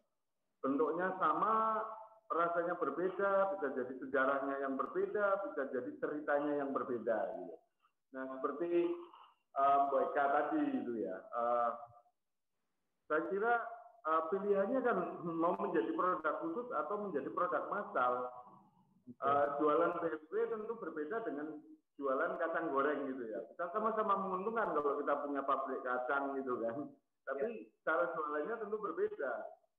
bentuknya sama rasanya berbeda, bisa jadi sejarahnya yang berbeda, bisa jadi ceritanya yang berbeda. Gitu. Nah seperti uh, Boyka tadi itu ya, uh, saya kira uh, pilihannya kan mau menjadi produk khusus atau menjadi produk massal. Uh, jualan PSB tentu berbeda dengan jualan kacang goreng gitu ya. Kita sama-sama menguntungkan kalau kita punya pabrik kacang gitu kan. Tapi ya. cara jualannya tentu berbeda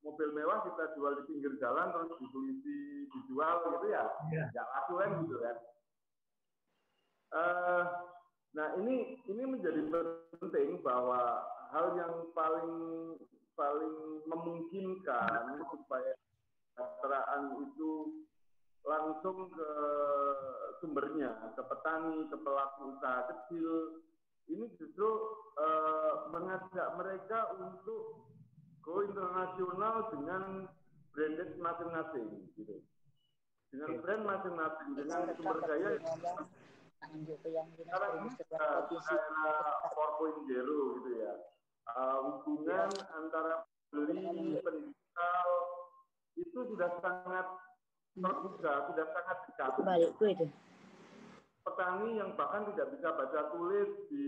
mobil mewah kita jual di pinggir jalan terus dibeli dijual gitu ya yeah. nggak laku kan gitu kan uh, nah ini ini menjadi penting bahwa hal yang paling paling memungkinkan supaya kesejahteraan itu langsung ke sumbernya ke petani ke pelaku usaha kecil ini justru uh, mengajak mereka untuk go internasional dengan branded masing-masing gitu. Dengan brand masing-masing dengan sumber daya sekarang ini era 4.0 gitu ya. Uh, hubungan ya. antara beli penjual itu sudah sangat terbuka, sudah sangat dekat. itu. Petani yang bahkan tidak bisa baca tulis di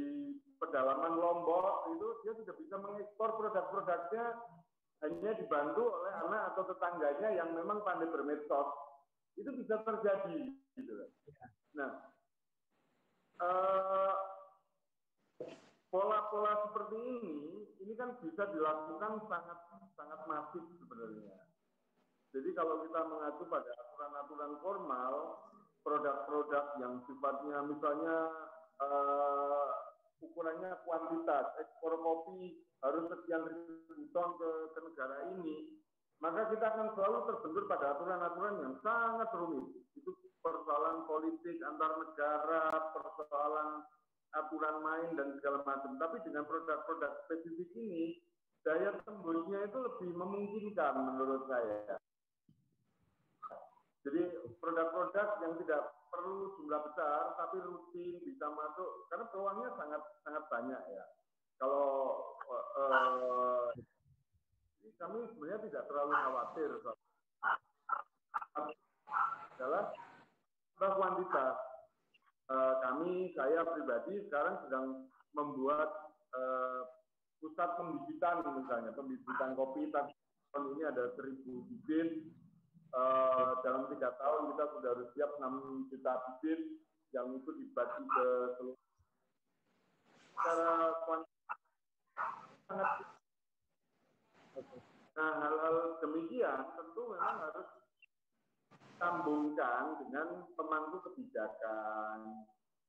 pedalaman Lombok itu dia sudah bisa mengekspor produk-produknya hanya dibantu oleh anak atau tetangganya yang memang pandai bermedsos itu bisa terjadi gitu nah eh, pola-pola seperti ini ini kan bisa dilakukan sangat sangat masif sebenarnya jadi kalau kita mengacu pada aturan-aturan formal produk-produk yang sifatnya misalnya eh, ukurannya kuantitas, ekspor kopi harus sekian ribu ton ke, ke negara ini, maka kita akan selalu terbentur pada aturan-aturan yang sangat rumit. Itu persoalan politik antar negara, persoalan aturan main dan segala macam. Tapi dengan produk-produk spesifik ini, daya tembusnya itu lebih memungkinkan menurut saya. Jadi produk-produk yang tidak perlu jumlah besar tapi rutin bisa masuk karena peluangnya sangat sangat banyak ya. Kalau uh, kami sebenarnya tidak terlalu khawatir soal adalah kuantitas. Uh, kami saya pribadi sekarang sedang membuat uh, pusat pembibitan misalnya, pembibitan kopi tahun ini ada seribu bibit. Uh, dalam tiga tahun kita sudah harus siap 6 juta bibit yang itu dibagi ke seluruh secara sangat Nah, hal-hal demikian tentu memang harus sambungkan dengan pemangku kebijakan,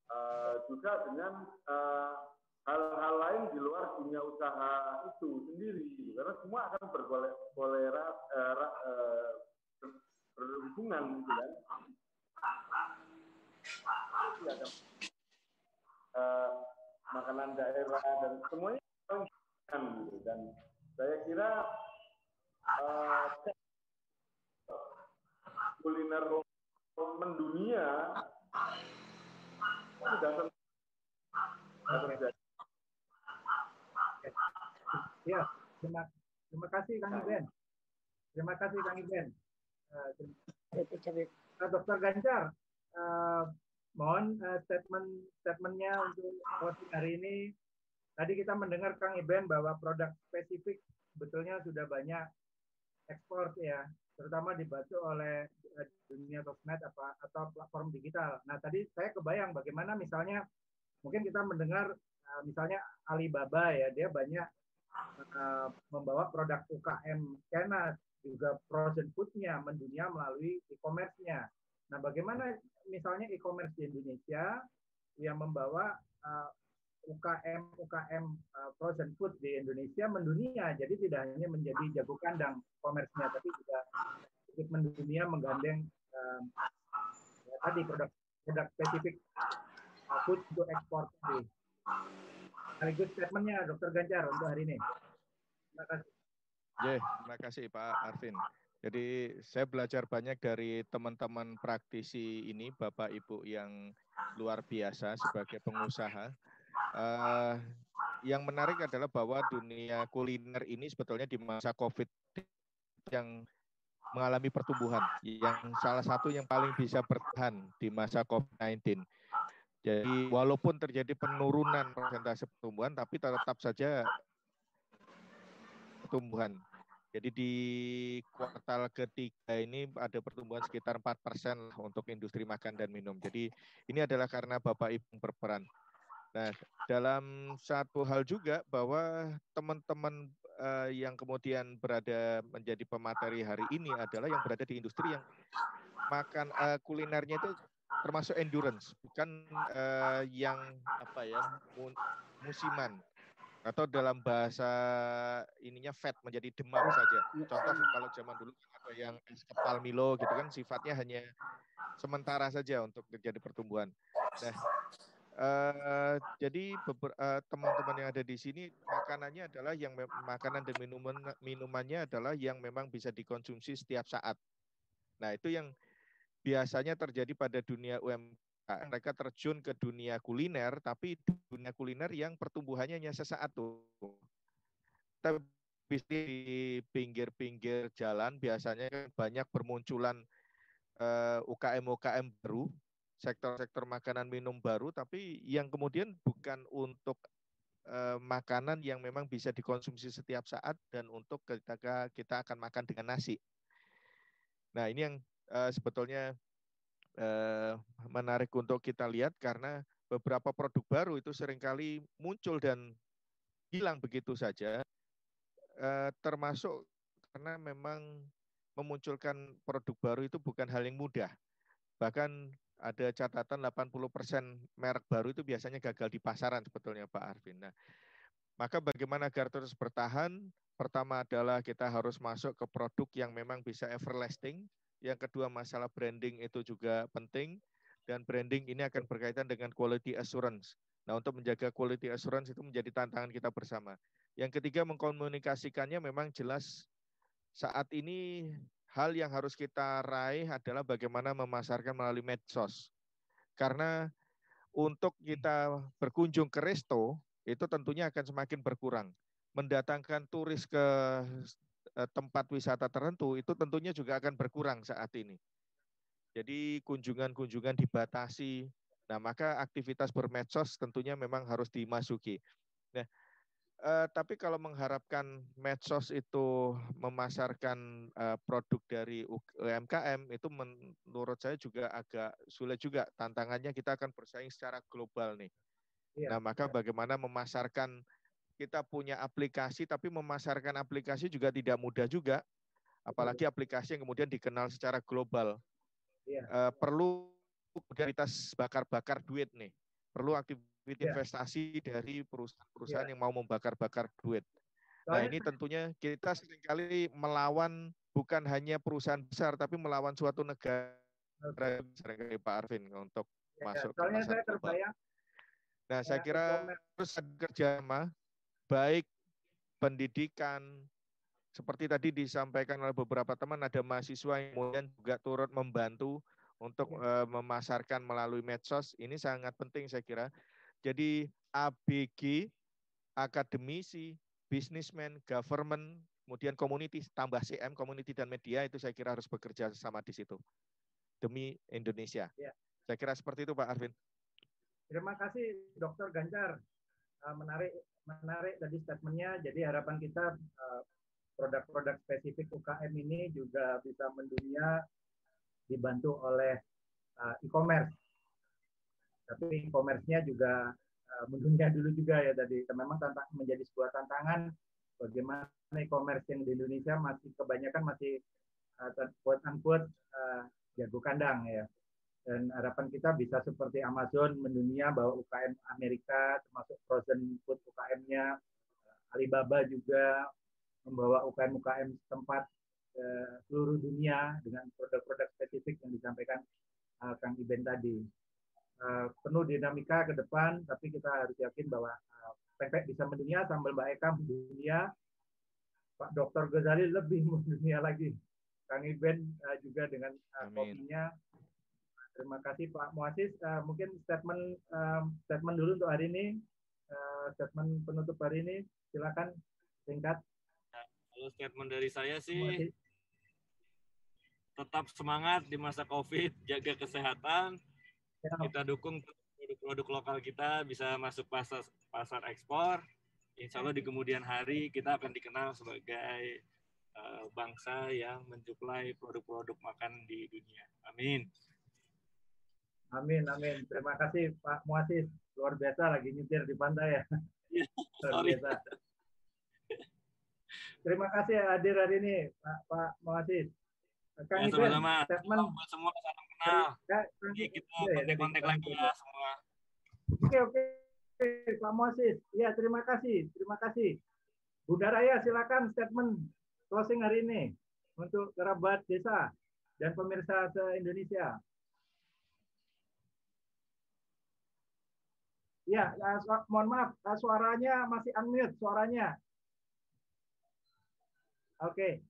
uh, juga dengan uh, hal-hal lain di luar dunia usaha itu sendiri karena semua akan berbolera uh, berhubungan gitu kan ada uh, makanan daerah dan semuanya kan gitu dan saya kira uh, kuliner mendunia sudah terjadi Ya, terima, terima kasih Kang Iben. Terima kasih Kang Iben. Uh, Dokter Ganjar, uh, mohon uh, statement statementnya untuk closing hari ini. Tadi kita mendengar Kang Iben bahwa produk spesifik betulnya sudah banyak ekspor ya, terutama dibantu oleh dunia sosmed apa atau platform digital. Nah tadi saya kebayang bagaimana misalnya mungkin kita mendengar misalnya Alibaba ya dia banyak membawa produk UKM China juga frozen foodnya mendunia melalui e-commerce-nya. Nah, bagaimana misalnya e-commerce di Indonesia yang membawa uh, UKM UKM uh, frozen food di Indonesia mendunia. Jadi tidak hanya menjadi jago kandang komersnya, tapi juga ikut mendunia menggandeng uh, ya, tadi produk produk spesifik uh, food untuk ekspor tadi. Sekaligus statementnya Dokter Ganjar untuk hari ini. Terima kasih. Yeah, terima kasih Pak Arvin. Jadi saya belajar banyak dari teman-teman praktisi ini, Bapak Ibu yang luar biasa sebagai pengusaha. Uh, yang menarik adalah bahwa dunia kuliner ini sebetulnya di masa COVID yang mengalami pertumbuhan, yang salah satu yang paling bisa bertahan di masa COVID-19. Jadi walaupun terjadi penurunan persentase pertumbuhan, tapi tetap saja pertumbuhan. Jadi di kuartal ketiga ini ada pertumbuhan sekitar 4 persen untuk industri makan dan minum. Jadi ini adalah karena Bapak Ibu berperan. Nah, dalam satu hal juga bahwa teman-teman uh, yang kemudian berada menjadi pemateri hari ini adalah yang berada di industri yang makan uh, kulinernya itu termasuk endurance, bukan uh, yang apa ya musiman atau dalam bahasa ininya fat menjadi demam saja. Contoh kalau zaman dulu ada yang es kepal Milo gitu kan sifatnya hanya sementara saja untuk terjadi pertumbuhan. Nah, uh, jadi uh, teman-teman yang ada di sini makanannya adalah yang makanan dan minuman minumannya adalah yang memang bisa dikonsumsi setiap saat. Nah, itu yang biasanya terjadi pada dunia UMKM. Mereka terjun ke dunia kuliner, tapi dunia kuliner yang pertumbuhannya hanya sesaat tuh. Tapi di pinggir-pinggir jalan biasanya kan banyak bermunculan uh, eh, UKM-UKM baru, sektor-sektor makanan minum baru, tapi yang kemudian bukan untuk uh, makanan yang memang bisa dikonsumsi setiap saat dan untuk ketika kita akan makan dengan nasi. Nah ini yang uh, sebetulnya menarik untuk kita lihat karena beberapa produk baru itu sering kali muncul dan hilang begitu saja, uh, termasuk karena memang memunculkan produk baru itu bukan hal yang mudah. Bahkan ada catatan 80% merek baru itu biasanya gagal di pasaran sebetulnya Pak Arvin. Nah, maka bagaimana agar terus bertahan? Pertama adalah kita harus masuk ke produk yang memang bisa everlasting, yang kedua masalah branding itu juga penting dan branding ini akan berkaitan dengan quality assurance. Nah, untuk menjaga quality assurance itu menjadi tantangan kita bersama. Yang ketiga mengkomunikasikannya memang jelas saat ini hal yang harus kita raih adalah bagaimana memasarkan melalui medsos. Karena untuk kita berkunjung ke resto itu tentunya akan semakin berkurang. Mendatangkan turis ke tempat wisata tertentu itu tentunya juga akan berkurang saat ini. Jadi kunjungan-kunjungan dibatasi. Nah, maka aktivitas bermedsos tentunya memang harus dimasuki. Nah, Uh, tapi kalau mengharapkan medsos itu memasarkan uh, produk dari UMKM itu menurut saya juga agak sulit juga tantangannya kita akan bersaing secara global nih. Ya, nah maka ya. bagaimana memasarkan kita punya aplikasi tapi memasarkan aplikasi juga tidak mudah juga, apalagi aplikasi yang kemudian dikenal secara global. Ya. Uh, perlu kualitas bakar-bakar duit nih, perlu duit yeah. investasi dari perusahaan-perusahaan yeah. yang mau membakar-bakar duit. Nah ini tentunya kita sering kali melawan bukan hanya perusahaan besar, tapi melawan suatu negara sering kali Pak Arvin untuk ya, masuk ke pasar saya terbayang. Nah saya ya, kira terus kerjasama baik pendidikan seperti tadi disampaikan oleh beberapa teman ada mahasiswa yang kemudian juga turut membantu untuk ya. uh, memasarkan melalui medsos ini sangat penting saya kira jadi ABG, akademisi, bisnismen, government, kemudian community, tambah CM, community dan media itu saya kira harus bekerja sama di situ demi Indonesia. Ya. Saya kira seperti itu Pak Arvin. Terima kasih Dokter Ganjar. Uh, menarik menarik tadi statementnya. Jadi harapan kita uh, produk-produk spesifik UKM ini juga bisa mendunia dibantu oleh uh, e-commerce tapi e-commerce-nya juga uh, mendunia dulu juga ya tadi. Memang tantang, menjadi sebuah tantangan bagaimana e-commerce yang di Indonesia masih kebanyakan masih uh, quote unquote uh, jago kandang ya. Dan harapan kita bisa seperti Amazon mendunia bahwa UKM Amerika termasuk frozen food UKM-nya Alibaba juga membawa UKM-UKM tempat ke seluruh dunia dengan produk-produk spesifik yang disampaikan uh, Kang Iben tadi. Eh, penuh dinamika ke depan, tapi kita harus yakin bahwa uh, pempek bisa mendunia, sambal Mbak Eka mendunia, Pak Dr. Ghazali lebih mendunia lagi. Kang Iben uh, juga dengan uh, kopinya. Terima kasih Pak Muasis. Uh, mungkin statement uh, statement dulu untuk hari ini, uh, statement penutup hari ini. Silakan singkat. Ya, kalau statement dari saya sih, tetap semangat di masa COVID, jaga kesehatan, Ya. Kita dukung produk-produk lokal kita bisa masuk pasar pasar ekspor. Insya Allah di kemudian hari kita akan dikenal sebagai uh, bangsa yang mensuplai produk-produk makan di dunia. Amin. Amin, amin. Terima kasih Pak Muasis. Luar biasa lagi nyetir di pantai ya. Iya, Luar biasa. Terima kasih hadir hari ini Pak, Pak Muasis. Kang ya, sama-sama. Statement. Semua salam kenal. Ya, Jadi kita ya, kontak-kontak lagi ya semua. Oke, oke. Pak Moses. Ya, terima kasih. Terima kasih. Bunda Raya, silakan statement closing hari ini untuk kerabat desa dan pemirsa se-Indonesia. Ya, mohon maaf, suaranya masih unmute, suaranya. Oke,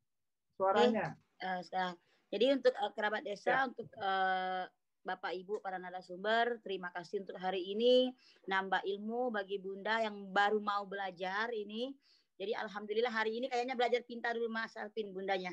suaranya. Uh, sekarang. Jadi untuk uh, kerabat desa, ya. untuk uh, Bapak Ibu para narasumber, terima kasih untuk hari ini nambah ilmu bagi Bunda yang baru mau belajar ini. Jadi alhamdulillah hari ini kayaknya belajar pintar dulu Mas Alvin bundanya.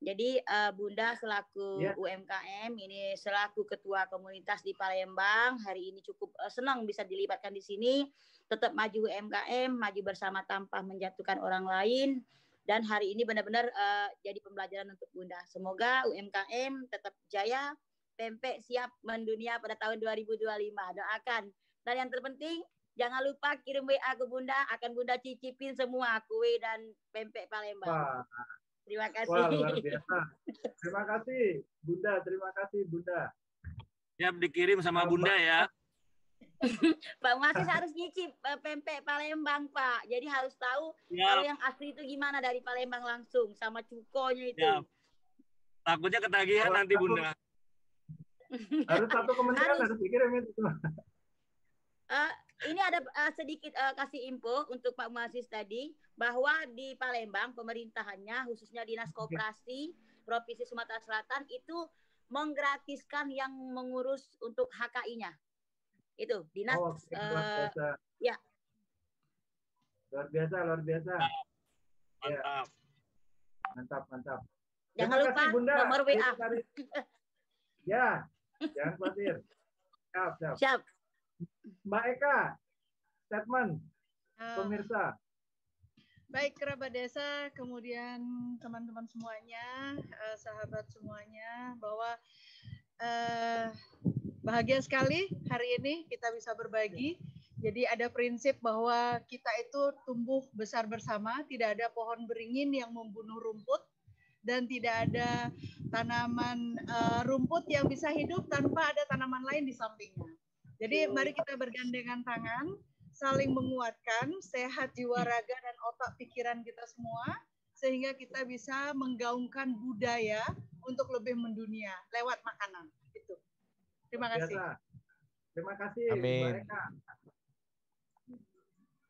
Jadi uh, Bunda selaku ya. UMKM ini selaku ketua komunitas di Palembang hari ini cukup uh, senang bisa dilibatkan di sini. Tetap maju UMKM, maju bersama tanpa menjatuhkan orang lain dan hari ini benar-benar uh, jadi pembelajaran untuk Bunda. Semoga UMKM tetap jaya, pempek siap mendunia pada tahun 2025. Doakan. Dan yang terpenting jangan lupa kirim WA ke Bunda, akan Bunda cicipin semua kue dan pempek Palembang. Wah. Terima kasih. Wah, luar biasa. Terima kasih Bunda, terima kasih Bunda. Siap dikirim sama Bunda ya. Pak masih harus nyicip uh, pempek Palembang Pak. Jadi harus tahu ya. kalau yang asli itu gimana dari Palembang langsung sama cukonya itu. Ya. Takutnya ketagihan oh, nanti Bunda. harus satu kementerian harus, harus dikirim itu. Uh, ini ada uh, sedikit uh, kasih info untuk Pak Muasis tadi bahwa di Palembang pemerintahannya khususnya Dinas Koperasi Provinsi Sumatera Selatan itu menggratiskan yang mengurus untuk HKI-nya itu dinas oh, uh, ya. Luar biasa luar biasa. Mantap. Ya. mantap. Mantap jangan Terima lupa kasih, Bunda. nomor WA ya jangan khawatir. Siap siap. Siap Mbak Eka statement uh, pemirsa Baik kerabat desa, kemudian teman-teman semuanya, uh, sahabat semuanya, bahwa uh, bahagia sekali hari ini kita bisa berbagi. Jadi ada prinsip bahwa kita itu tumbuh besar bersama, tidak ada pohon beringin yang membunuh rumput, dan tidak ada tanaman uh, rumput yang bisa hidup tanpa ada tanaman lain di sampingnya. Jadi mari kita bergandengan tangan saling menguatkan sehat jiwa raga dan otak pikiran kita semua sehingga kita bisa menggaungkan budaya untuk lebih mendunia lewat makanan itu. Terima kasih. Biasa. Terima kasih Amin. Mereka.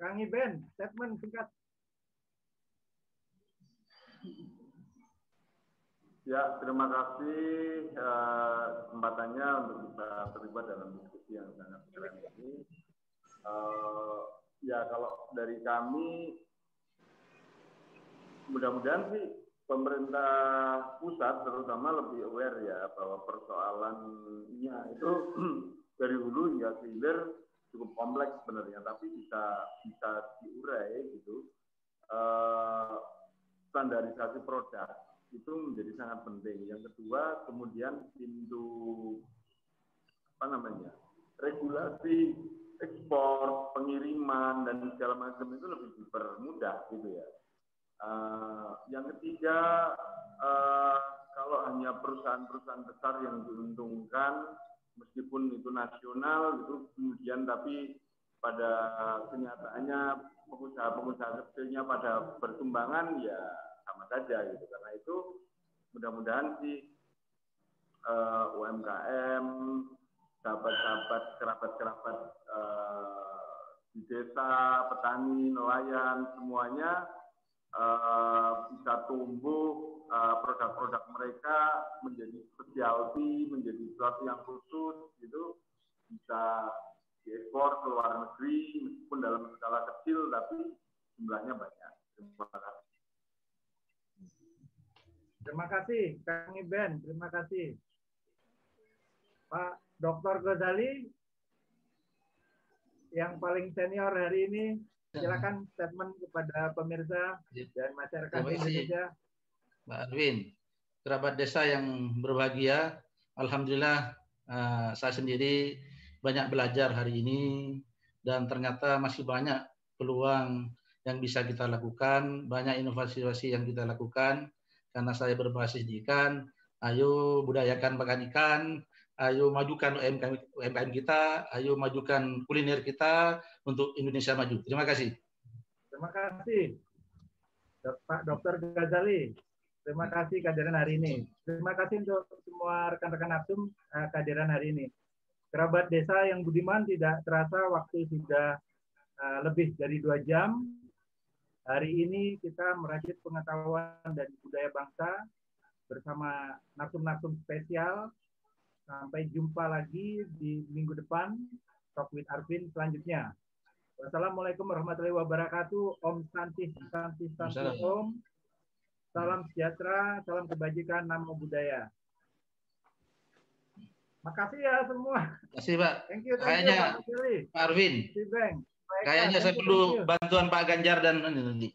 Kang Iben, statement singkat. Ya, terima kasih uh, kesempatannya untuk bisa terlibat dalam diskusi yang sangat keren ini. Uh, ya kalau dari kami mudah-mudahan sih pemerintah pusat terutama lebih aware ya bahwa persoalannya itu dari hulu hingga hilir cukup kompleks sebenarnya tapi bisa bisa diurai gitu uh, standarisasi produk itu menjadi sangat penting yang kedua kemudian pintu apa namanya regulasi ekspor, pengiriman dan segala macam itu lebih dipermudah gitu ya. Uh, yang ketiga, uh, kalau hanya perusahaan-perusahaan besar yang diuntungkan, meskipun itu nasional, itu kemudian tapi pada kenyataannya pengusaha-pengusaha kecilnya pada pertumbangan ya sama saja gitu. Karena itu mudah-mudahan sih uh, UMKM sahabat-sahabat kerabat-kerabat uh, di desa, petani, nelayan, semuanya uh, bisa tumbuh uh, produk-produk mereka menjadi specialty, menjadi sesuatu yang khusus, gitu bisa diekspor ke luar negeri meskipun dalam skala kecil tapi jumlahnya banyak. Terima kasih. Terima kasih Kang Iben, terima kasih. Pak Dr. Ghazali yang paling senior hari ini silakan statement kepada pemirsa ya. dan masyarakat Indonesia. Mbak Arwin, kerabat desa yang berbahagia, Alhamdulillah uh, saya sendiri banyak belajar hari ini dan ternyata masih banyak peluang yang bisa kita lakukan, banyak inovasi-inovasi yang kita lakukan karena saya berbasis di ikan. Ayo budayakan makan ikan, ayo majukan UMKM, UMKM kita, ayo majukan kuliner kita untuk Indonesia maju. Terima kasih. Terima kasih Pak Dr. Ghazali. Terima kasih kehadiran hari ini. Terima kasih untuk semua rekan-rekan Absum uh, kehadiran hari ini. Kerabat desa yang budiman tidak terasa waktu sudah uh, lebih dari dua jam. Hari ini kita merajut pengetahuan dan budaya bangsa bersama narsum-narsum spesial Sampai jumpa lagi di minggu depan Talk with Arvin selanjutnya. Wassalamualaikum warahmatullahi wabarakatuh. Om Santi Santi Santi Om. Salam sejahtera, salam kebajikan, namo budaya. Makasih ya semua. Makasih Pak. Thank you, thank Kayaknya you, Pak Arvin. Kayaknya saya perlu bantuan Pak Ganjar dan ini.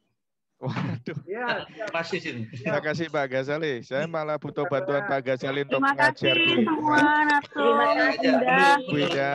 Waduh. Ya, Terima kasih sini. Terima kasih Pak Gazali. Saya malah butuh bantuan Pak Gazali untuk mengajar di Terima kasih semua. Terima kasih. Bu Ida.